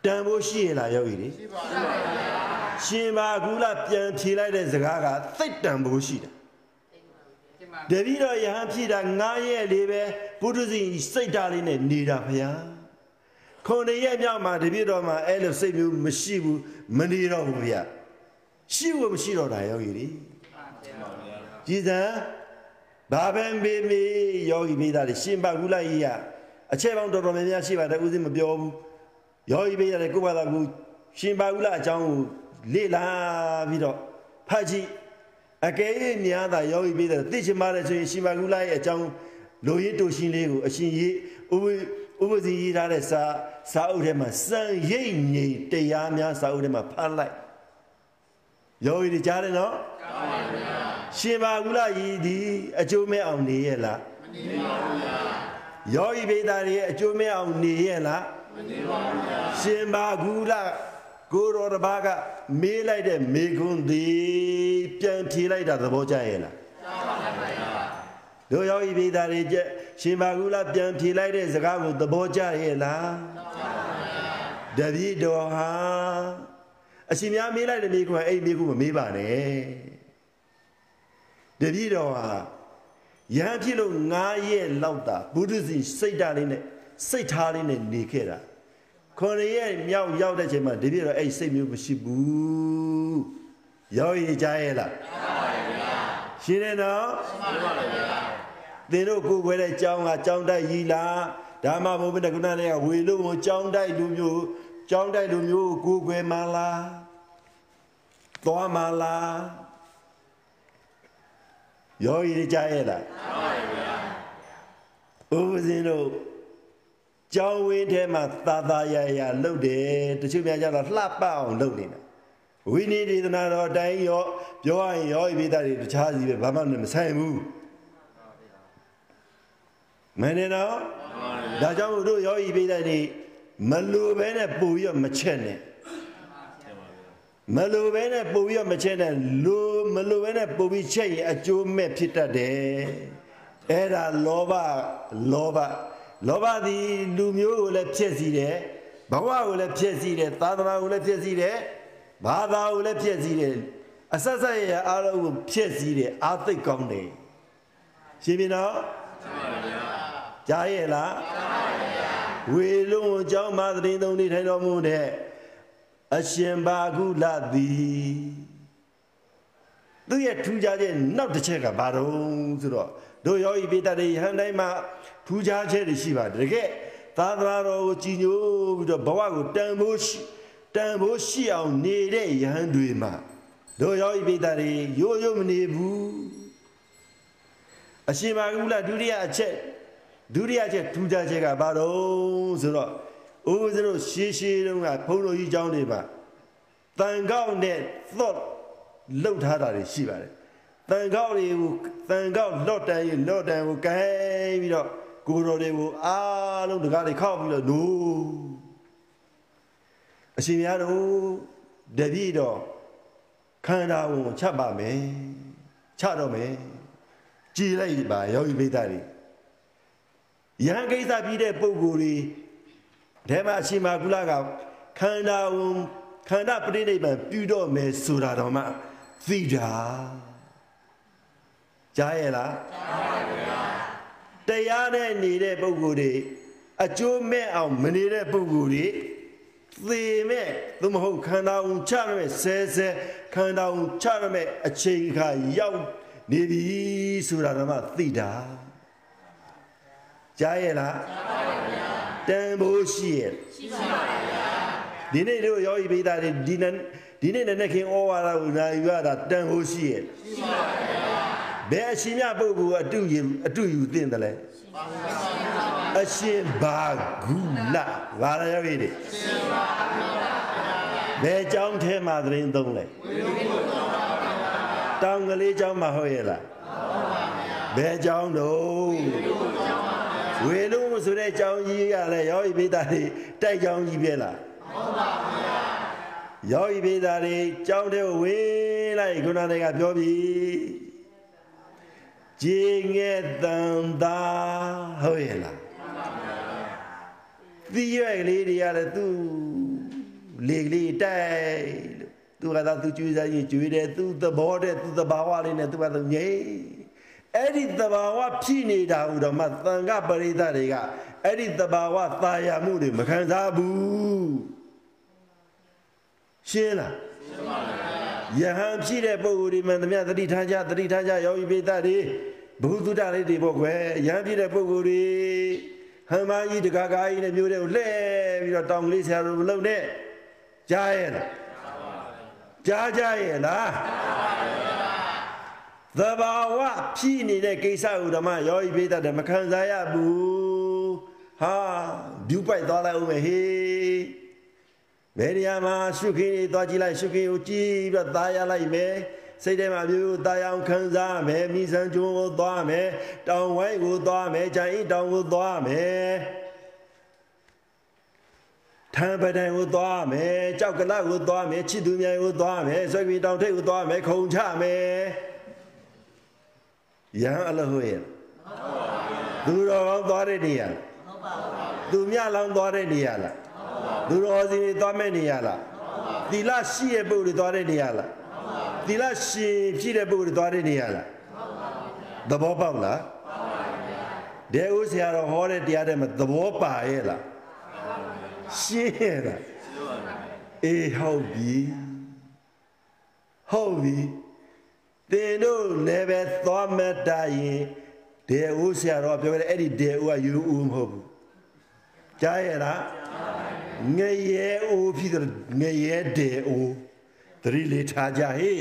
တန်ဖို့ရှိရင်လားယောဂီတွေရှိပါဗျာရှင်ဘာကူလာပြန်ဖြေလိုက်တဲ့စကားကသိတ်တန်ဖို့ရှိတယ်တပည့်တော်ယဟန်ဖြည့်တာ9ရက်လေးပဲဘုဒ္ဓစီစိတ်ဓာတ်လေးနဲ့နေတာဗျာ ခုနှစ်ရက်မြောက်မှာတပြည့်တော်မှာအဲ့လိုစိတ်မျိုးမရှိဘူးမနေတော့ဘူးဗျရှိဝမရှိတော့တာယောဂီတွေကြည်စံဘာပဲမေးမေးယောဂီမိသားတွေရှင်ပါကူလိုက်ကြီးကအချက်ပေါင်းတော်တော်များများရှိပါတယ်ဦးစင်းမပြောဘူးယောဂီမိသားတွေကိုယ့်ဘာသာကိုရှင်ပါကူလာအကြောင်းကိုလေ့လာပြီးတော့ဖတ်ကြည့်အကယ်၍များသာယောဂီမိသားသိချင်ပါတယ်ဆိုရင်ရှင်ပါကူလာရဲ့အကြောင်းလိုရင်းတူရှင်လေးကိုအရှင်ကြီးဥပ ဥပစီရေးထားတဲ့စာစာအုပ်ထဲမှာစံရိပ်ငိမ်တရားများစာအုပ်ထဲမှာဖတ်လိုက်ယောဂီတွေကြားတယ်နော်ကြားပါဗျာရှင်ဘာကုလကြီးဒီအကျိုးမဲ့အောင်နေရဲ့လားမနေပါဘူးဗျာယောဂီဘိသားတွေရဲ့အကျိုးမဲ့အောင်နေရဲ့လားမနေပါဘူးဗျာရှင်ဘာကုလကိုတော်တစ်ပါးကမေးလိုက်တဲ့မေခွန်းသည်ပြန်ဖြေလိုက်တာသဘောကျရဲ့လား တို့ယောဂီပိသားတွေကြက်ရှင်မာကုလပြန်ဖြေလိုက်တဲ့စကားကိုသဘောကျရဲ့လားတပည့်တော်ဟာအရှင်များမေးလိုက်တဲ့မေခွန်းအဲ့ဒီမေခွန်းမမေးပါနဲ့တပည့်တော်ဟာရဟန်းဖြစ်လို့9ရက်လောက်တာဘုဒ္ဓစီစိတ်ဓာတ်လေးနဲ့စိတ်ထားလေးနဲ့နေခဲ့တာခွန်ရက်မြောက်ရောက်တဲ့ချိန်မှာတပည့်တော်အဲ့စိတ်မျိုးမရှိဘူးရောက်ရကြရဲ့လားရှင်းတယ်နော် သင်တို့ကိုယ်ွယ်တဲ့ကြောင်းကကြောင်းတိုက်ကြီးလားဓမ္မဘုဗ္ဗနကုဏနဲ့ဝေလို့ကိုကြောင်းတိုက်လူမျိုးကြောင်းတိုက်လူမျိုးကိုကိုယ်ွယ်မှလားသွားမှလားရောရည်ကြရဲ့လားဥပဇင်းတို့ကြောင်းဝင်းထဲမှာသာသာရရလှုပ်တယ်တချို့များကြတော့လှပအောင်လှုပ်နေတာဝိနည်းဒေသနာတော်အတိုင်းရောပြောရရင်ရောဤပိသားတွေတခြားစီပဲဘာမှမဆိုင်ဘူး မင်းနော်ဒါကြောင့်တို့ရောဤပိသားတွေမလိုပဲနဲ့ပူပြီးတော့မချက်နဲ့မလိုပဲနဲ့ပူပြီးတော့မချက်နဲ့လိုမလိုပဲနဲ့ပူပြီးချက်ရင်အကျိုးမဲ့ဖြစ်တတ်တယ်အဲ့ဒါလောဘလောဘလောဘသည်လူမျိုးကိုလည်းဖြစ်စီတယ်ဘဝကိုလည်းဖြစ်စီတယ်သာသနာကိုလည်းဖြစ်စီတယ်ဘာသာကိုလည်းဖြစ်စီတယ်အဆက်ဆက်ရအားလုံးကိုဖြစ်စီတယ်အာသိတ်ကောင်းတယ်ရှင်းပြီနော် ကြားရဲ့လားဝေလုံးအကြောင်းမာသတိသုံးနေထိုင်တော်မူတဲ့အရှင်ဘာကုလသည်သူရဲ့ထူးခြားတဲ့နောက်တစ်ချက်ကဘာတော့ဆိုတော့တို့ယောဂီပိတ္တတွေဟန်တိုင်းမှာထူးခြားချက်တွေရှိပါတယ်တကယ်သာသနာတော်ကိုကြည်ညိုပြီးတော့ဘဝကိုတန်ဖိုးရှိတန်ဖိုးရှိအောင်နေတဲ့ယဟန်တွေမှာတို့ယောဂီပိတ္တတွေရိုးရိုးမနေဘူးအရှင်ဘာကုလဒုတိယအချက် ဒုတိယချက်ထူးခြားချက်ကဘာတော့ဆိုတော့ဥပဇင်းတို့ရှေးရှေးတုန်းကဘုန်းတော်ကြီးကျောင်းတွေမှာတန်ကောက်နဲ့သော့လှုပ်ထားတာတွေရှိပါတယ်တန်ကောက်တွေကိုတန်ကောက်လော့တန်ရေလော့တန်ကိုကိုင်းပြီးတော့ကိုတော်တွေကိုအားလုံးတကားတွေခောက်ပြီးတော့နိုးအရှင်များတို့တပည့်တော်ခန္ဓာကိုချတ်ပါမယ်ချတော့မယ်ကြည်လိုက်ပါယောဂီပိသတွေ ယဟန်ကိစ္စပြီးတဲ့ပုံကိုယ်တွေထဲမှာအရှင်မာကုလကခန္ဓာကိုခန္ဓာပရိနိဗ္ဗာန်ပြုတော့မယ်ဆိုတာတော့မှသိတာကြားရဲ့လားကြားပါဗျာတရားနဲ့နေတဲ့ပုဂ္ဂိုလ်တွေအကျိုးမဲ့အောင်မနေတဲ့ပုဂ္ဂိုလ်တွေသေမဲ့သို့မဟုတ်ခန္ဓာကိုချရမဲ့ဆဲဆဲခန္ဓာကိုချရမဲ့အချိန်ခါရောက်နေပြီဆိုတာတော့မှသိတာ ကြားရဲ့လားကြားပါဗျာတန်ဖိုးရှိရဲ့ရှိပါပါဗျာဒီနေ့တို့ယောဂီပိသားတွေဒီနေ့ဒီနေ့နဲ့ခင်ဩဝါဒကိုနာယူရတာတန်ဖိုးရှိရဲ့ရှိပါပါဗျာဘယ်အရှင်မြတ်ပုဂ္ဂိုလ်အတုယူအတုယူသင့်တယ်လဲအရှင်ဘာဂုလဘာရရပြီလေဘယ်เจ้าထဲမှာသတင်းသုံးလဲတောင်ကလေးเจ้าမှာဟုတ်ရဲ့လားဘယ်เจ้าတော့ ဝေနုဆိုတဲ့အကြောင်းကြီးကလည်းယောဂီပိဒါတွေတိုက်ကြောင်းကြီးပဲလားမှန်ပါဗျာယောဂီပိဒါတွေကြောင်းတဲ့ဝေးလိုက်ခုနကပြောပြီဂျေငဲတန်တာဟုတ်ရဲ့လားဒီရွယ်လေးတွေကလည်းသူ့လေကလေးတိုက်လို့သူကသာသူကျွေးစားရင်ကျွေးတယ်သူ့သဘောတဲ့သူ့သဘာဝလေးနဲ့သူကသူငြိမ် အဲ့ဒီသဘာဝဖြစ်နေတာဟူတော့မှသံဃပရိသတ်တွေကအဲ့ဒီသဘာဝသာယာမှုတွေမခံစားဘူးရှင်းလားရှင်းပါဗျာယဟန်ဖြစ်တဲ့ပုဂ္ဂိုလ်ဒီမှန်သမျှသတိထားကြသတိထားကြယောဂီပိသတ်တွေဘုသူတလေးတွေပေါ့ကွယ်ရဟန်းဖြစ်တဲ့ပုဂ္ဂိုလ်တွေဟမ်မကြီးတကားကားကြီးနဲ့မျိုးတွေကိုလှဲပြီးတော့တောင်ကလေးဆရာတို့မလုပ်နဲ့ကြားရဲ့လားကြားကြရဲ့လား သဘာဝဖြစ်နေတဲ့ကိစ္စကိုဓမ္မရောဤပိသတ်တယ်မခံစားရဘူးဟာဒူးပိုက်သွားလိုက်ဦးမယ်ဟေးဘယ်နေရာမှာရှုခင်းနေသွားကြည့်လိုက်ရှုခင်းကိုကြည့်ပြီးတော့သားရလိုက်မယ်စိတ်ထဲမှာမျိုးတာယောင်ခံစားမယ်မိဆန်းကျွန်းကိုသွားမယ်တောင်ဝိုင်းကိုသွားမယ်ဂျိုင်းတောင်ကိုသွားမယ်ထံပဒံကိုသွားမယ်ကြောက်ကလကိုသွားမယ်ချစ်သူမြိုင်ကိုသွားမယ်ဆွေပြည်တောင်ထိပ်ကိုသွားမယ်ခုံချမယ် ယဟန်အလဟွေသူတော်ကောင်းသွားတဲ့နေရာသူမြလောင်းသွားတဲ့နေရာလားသူတော်စင်တွေသွားမဲ့နေရာလားသီလရှိရဲ့ပုဂ္ဂိုလ်တွေသွားတဲ့နေရာလားသီလရှင်ဖြစ်တဲ့ပုဂ္ဂိုလ်တွေသွားတဲ့နေရာလားသဘောပေါက်လားတဲ့ဦးဆရာတော်ဟောတဲ့တရားတွေမှာသဘောပါရဲ့လားရှင်းရဲ့လားအေးဟုတ်ပြီဟုတ်ပြီ သင်တို့လည်းပဲသွားမတရင်တဲ့ဦးဆရာတော်ပြောခဲ့တဲ့အဲ့ဒီတဲ့ဦးကယူဦးမဟုတ်ဘူးကြားရဲ့လားငရဲဦးဖြစ်တယ်ငရဲတဲ့ဦးသတိလေးထားကြဟိ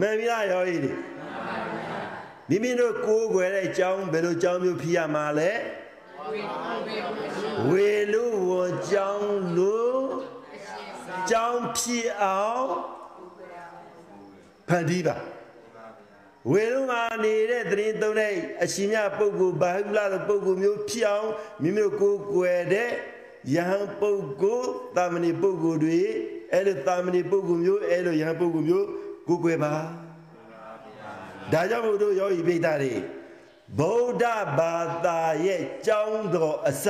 မင်းမရရောဤမိမိတို့ကိုးကွယ်တဲ့အကြောင်းဘယ်လိုအကြောင်းမျိုးဖြစ်ရမှာလဲဝေလူဝအကြောင်းလို့အကြောင်းဖြစ်အောင် ဖန်တီးပါဝေလူမှာနေတဲ့သရင်သုံးတဲ့အရှင်မြတ်ပုဂ္ဂိုလ်ဘာဟုလာတဲ့ပုဂ္ဂိုလ်မျိုးဖြစ်အောင်မိမိတို့ကိုးကွယ်တဲ့ယဟန်ပုဂ္ဂိုလ်တာမဏိပုဂ္ဂိုလ်တွေအဲ့လိုတာမဏိပုဂ္ဂိုလ်မျိုးအဲ့လိုယဟန်ပုဂ္ဂိုလ်မျိုးကိုးကွယ်ပါဒါကြောင့်မို့တို့ယောဂီပိဋကတွေဗုဒ္ဓဘာသာရဲ့ကြောင်းတော်အစ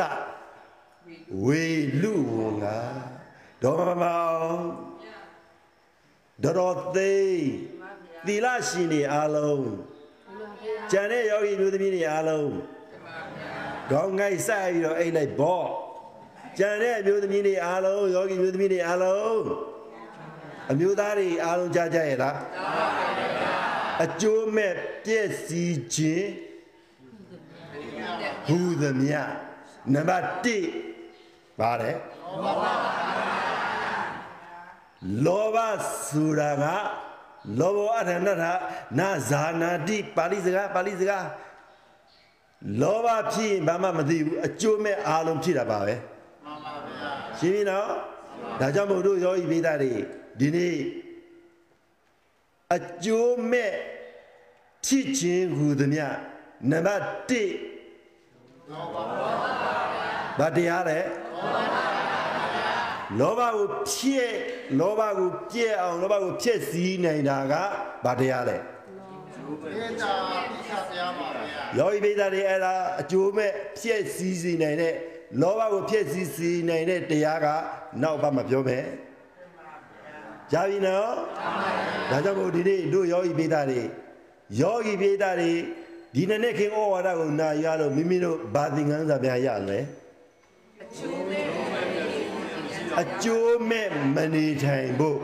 ဝေလူဝငါဒေါမမောင် ဒေါတော်သိသီလရှင်တွေအားလုံးကျန်တဲ့ယောဂီမျိုးသမီးတွေအားလုံးခေါင်းငိုက်ဆက်ပြီးတော့အိတ်လိုက်ပေါ့ကျန်တဲ့အမျိုးသမီးတွေအားလုံးယောဂီမျိုးသမီးတွေအားလုံးအမျိုးသားတွေအားလုံးကြားကြရဲ့လားအကျိုးမဲ့ပြည့်စည်ခြင်းဟူသမျှနံပါတ်1ပါတယ် လောဘဆိုတာကလောဘောအထဏထနာဇာနာတိပါဠိစကားပါဠိစကားလောဘဖြစ်ရင်ဘာမှမသိဘူးအကျိုးမဲ့အားလုံးဖြစ်တာပါပဲရှင်းပြီနော်ဒါကြောင့်မို့တို့ယောဂီပိသားတွေဒီနေ့အကျိုးမဲ့ဖြစ်ခြင်းဟူသမျှနံပါတ်1ဘာတရားလဲလောဘ ကိုဖြစ်လောဘကိုပြည့်အောင်လောဘကိုဖြစ်စည်းနိုင်တာကဘာတရားလဲမေတ္တာပိဿဘုရားပါဗျာယောဂီပိသားတွေအဲ့ဒါအကျိုးမဲ့ဖြစ်စည်းစီနိုင်တဲ့လောဘကိုဖြစ်စည်းစီနိုင်တဲ့တရားကနောက်ဘာမှပြောမယ်ကြားပြီနော်ဒါကြောင့်မို့ဒီနေ့တို့ယောဂီပိသားတွေယောဂီပိသားတွေဒီနေ့နဲ့ခင်ဩဝါဒကိုနာရလို့မိမိတို့ဘာသင်္ကန်းစာပြန်ရလဲအကျိုးမဲ့ မနေထိုင်ဖို့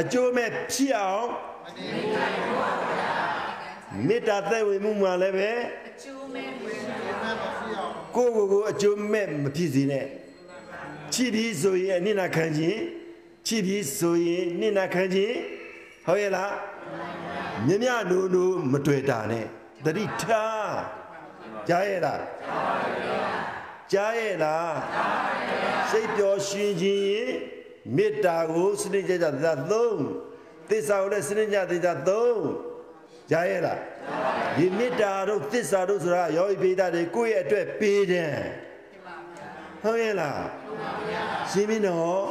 အကျိုးမဲ့ဖြစ်အောင်မေတ္တာသက်ဝင်မှုမှာလည်းပဲကိုယ့်ကိုယ်ကိုအကျိုးမဲ့မဖြစ်စေနဲ့ချစ်ပြီးဆိုရင်အနစ်နာခံခြင်းချစ်ပြီးဆိုရင်နစ်နာခံခြင်းဟုတ်ရဲ့လားမြမြနိုးနိုးမတွေ့တာနဲ့တတိထားကြားရဲ့လားကြား ရဲ့လားစိတ်ပျော်ရွှင်ခြင်းရင်မေတ္တာကိုစနစ်ကြကြသစ္စာသုံးသစ္စာကိုလည်းစနစ်ကြသစ္စာသုံးကြားရဲ့လားဒီမေတ္တာတို့သစ္စာတို့ဆိုတာယောဂီပိဒတွေကိုယ့်ရဲ့အတွက်ပေးတယ်ဟုတ်ရဲ့လားရှင်းပြီနော်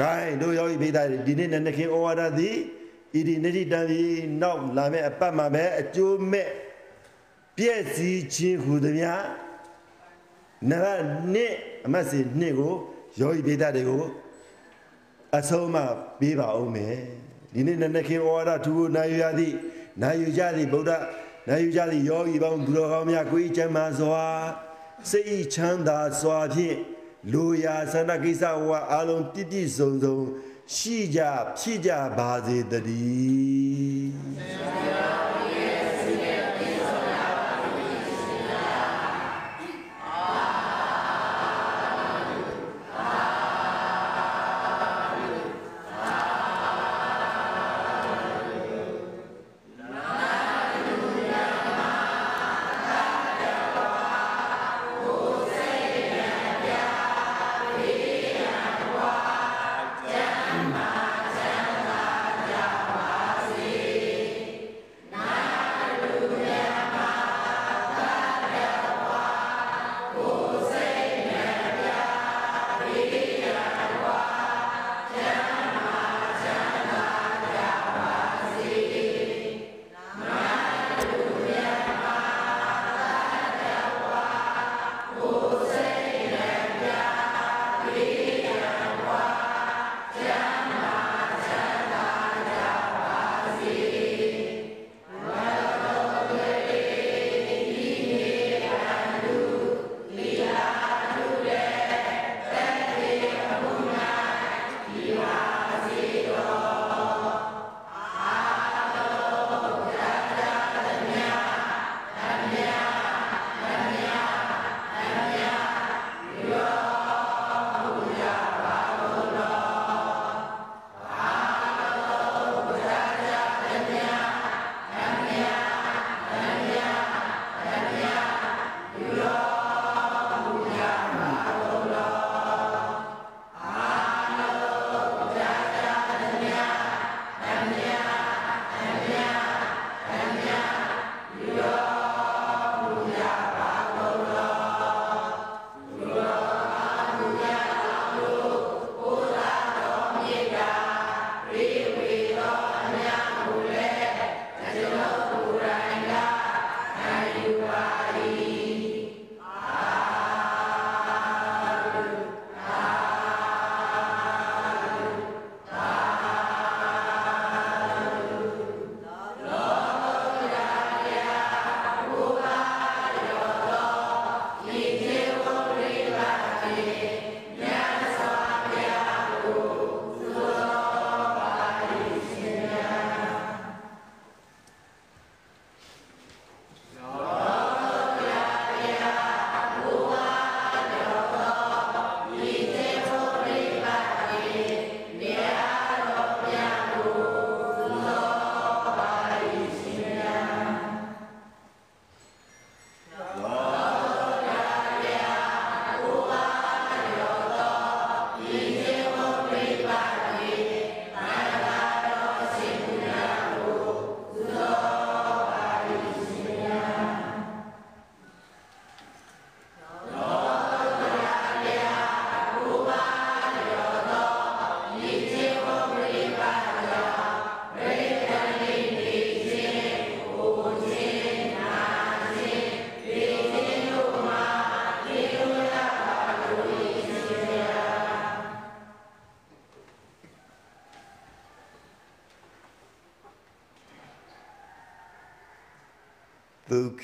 ဂိုင်းတို့ယောဂီပိဒတွေဒီနေ့နဲ့ခင်ဩဝါဒသည်ဣတိနတိတံပြီးနောက်လာမယ့်အပတ်မှာပဲအကျိုးမဲ့ပြည့်စည်ခြင်းဟူသည်များ နံပါတ်1အမတ်စီ2ကိုယောဂီပိဒတွေကိုအဆုံးမပေးပါအောင်မယ်ဒီနေ့နဲ့ခင်ဩဝါဒသူကိုနိုင်ယူရသည့်နိုင်ယူကြသည့်ဗုဒ္ဓနိုင်ယူကြသည့်ယောဂီပေါင်းသူတော်ကောင်းများကိုယ်ချမ်းသာစွာစိတ်ချမ်းသာစွာဖြင့်လူရာဆန္ဒကိစ္စဝါအလုံးပြည့်ပြည့်စုံစုံရှိကြဖြစ်ကြပါစေတည်း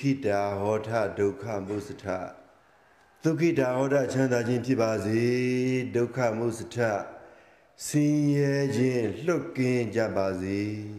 ခိတာဟောထဒုက္ခမုစထသုခိတာဟောထချမ်းသာခြင်းဖြစ်ပါစေဒုက္ခမုစထဆင်းရဲခြင်းလွတ်ကင်းကြပါစေဆ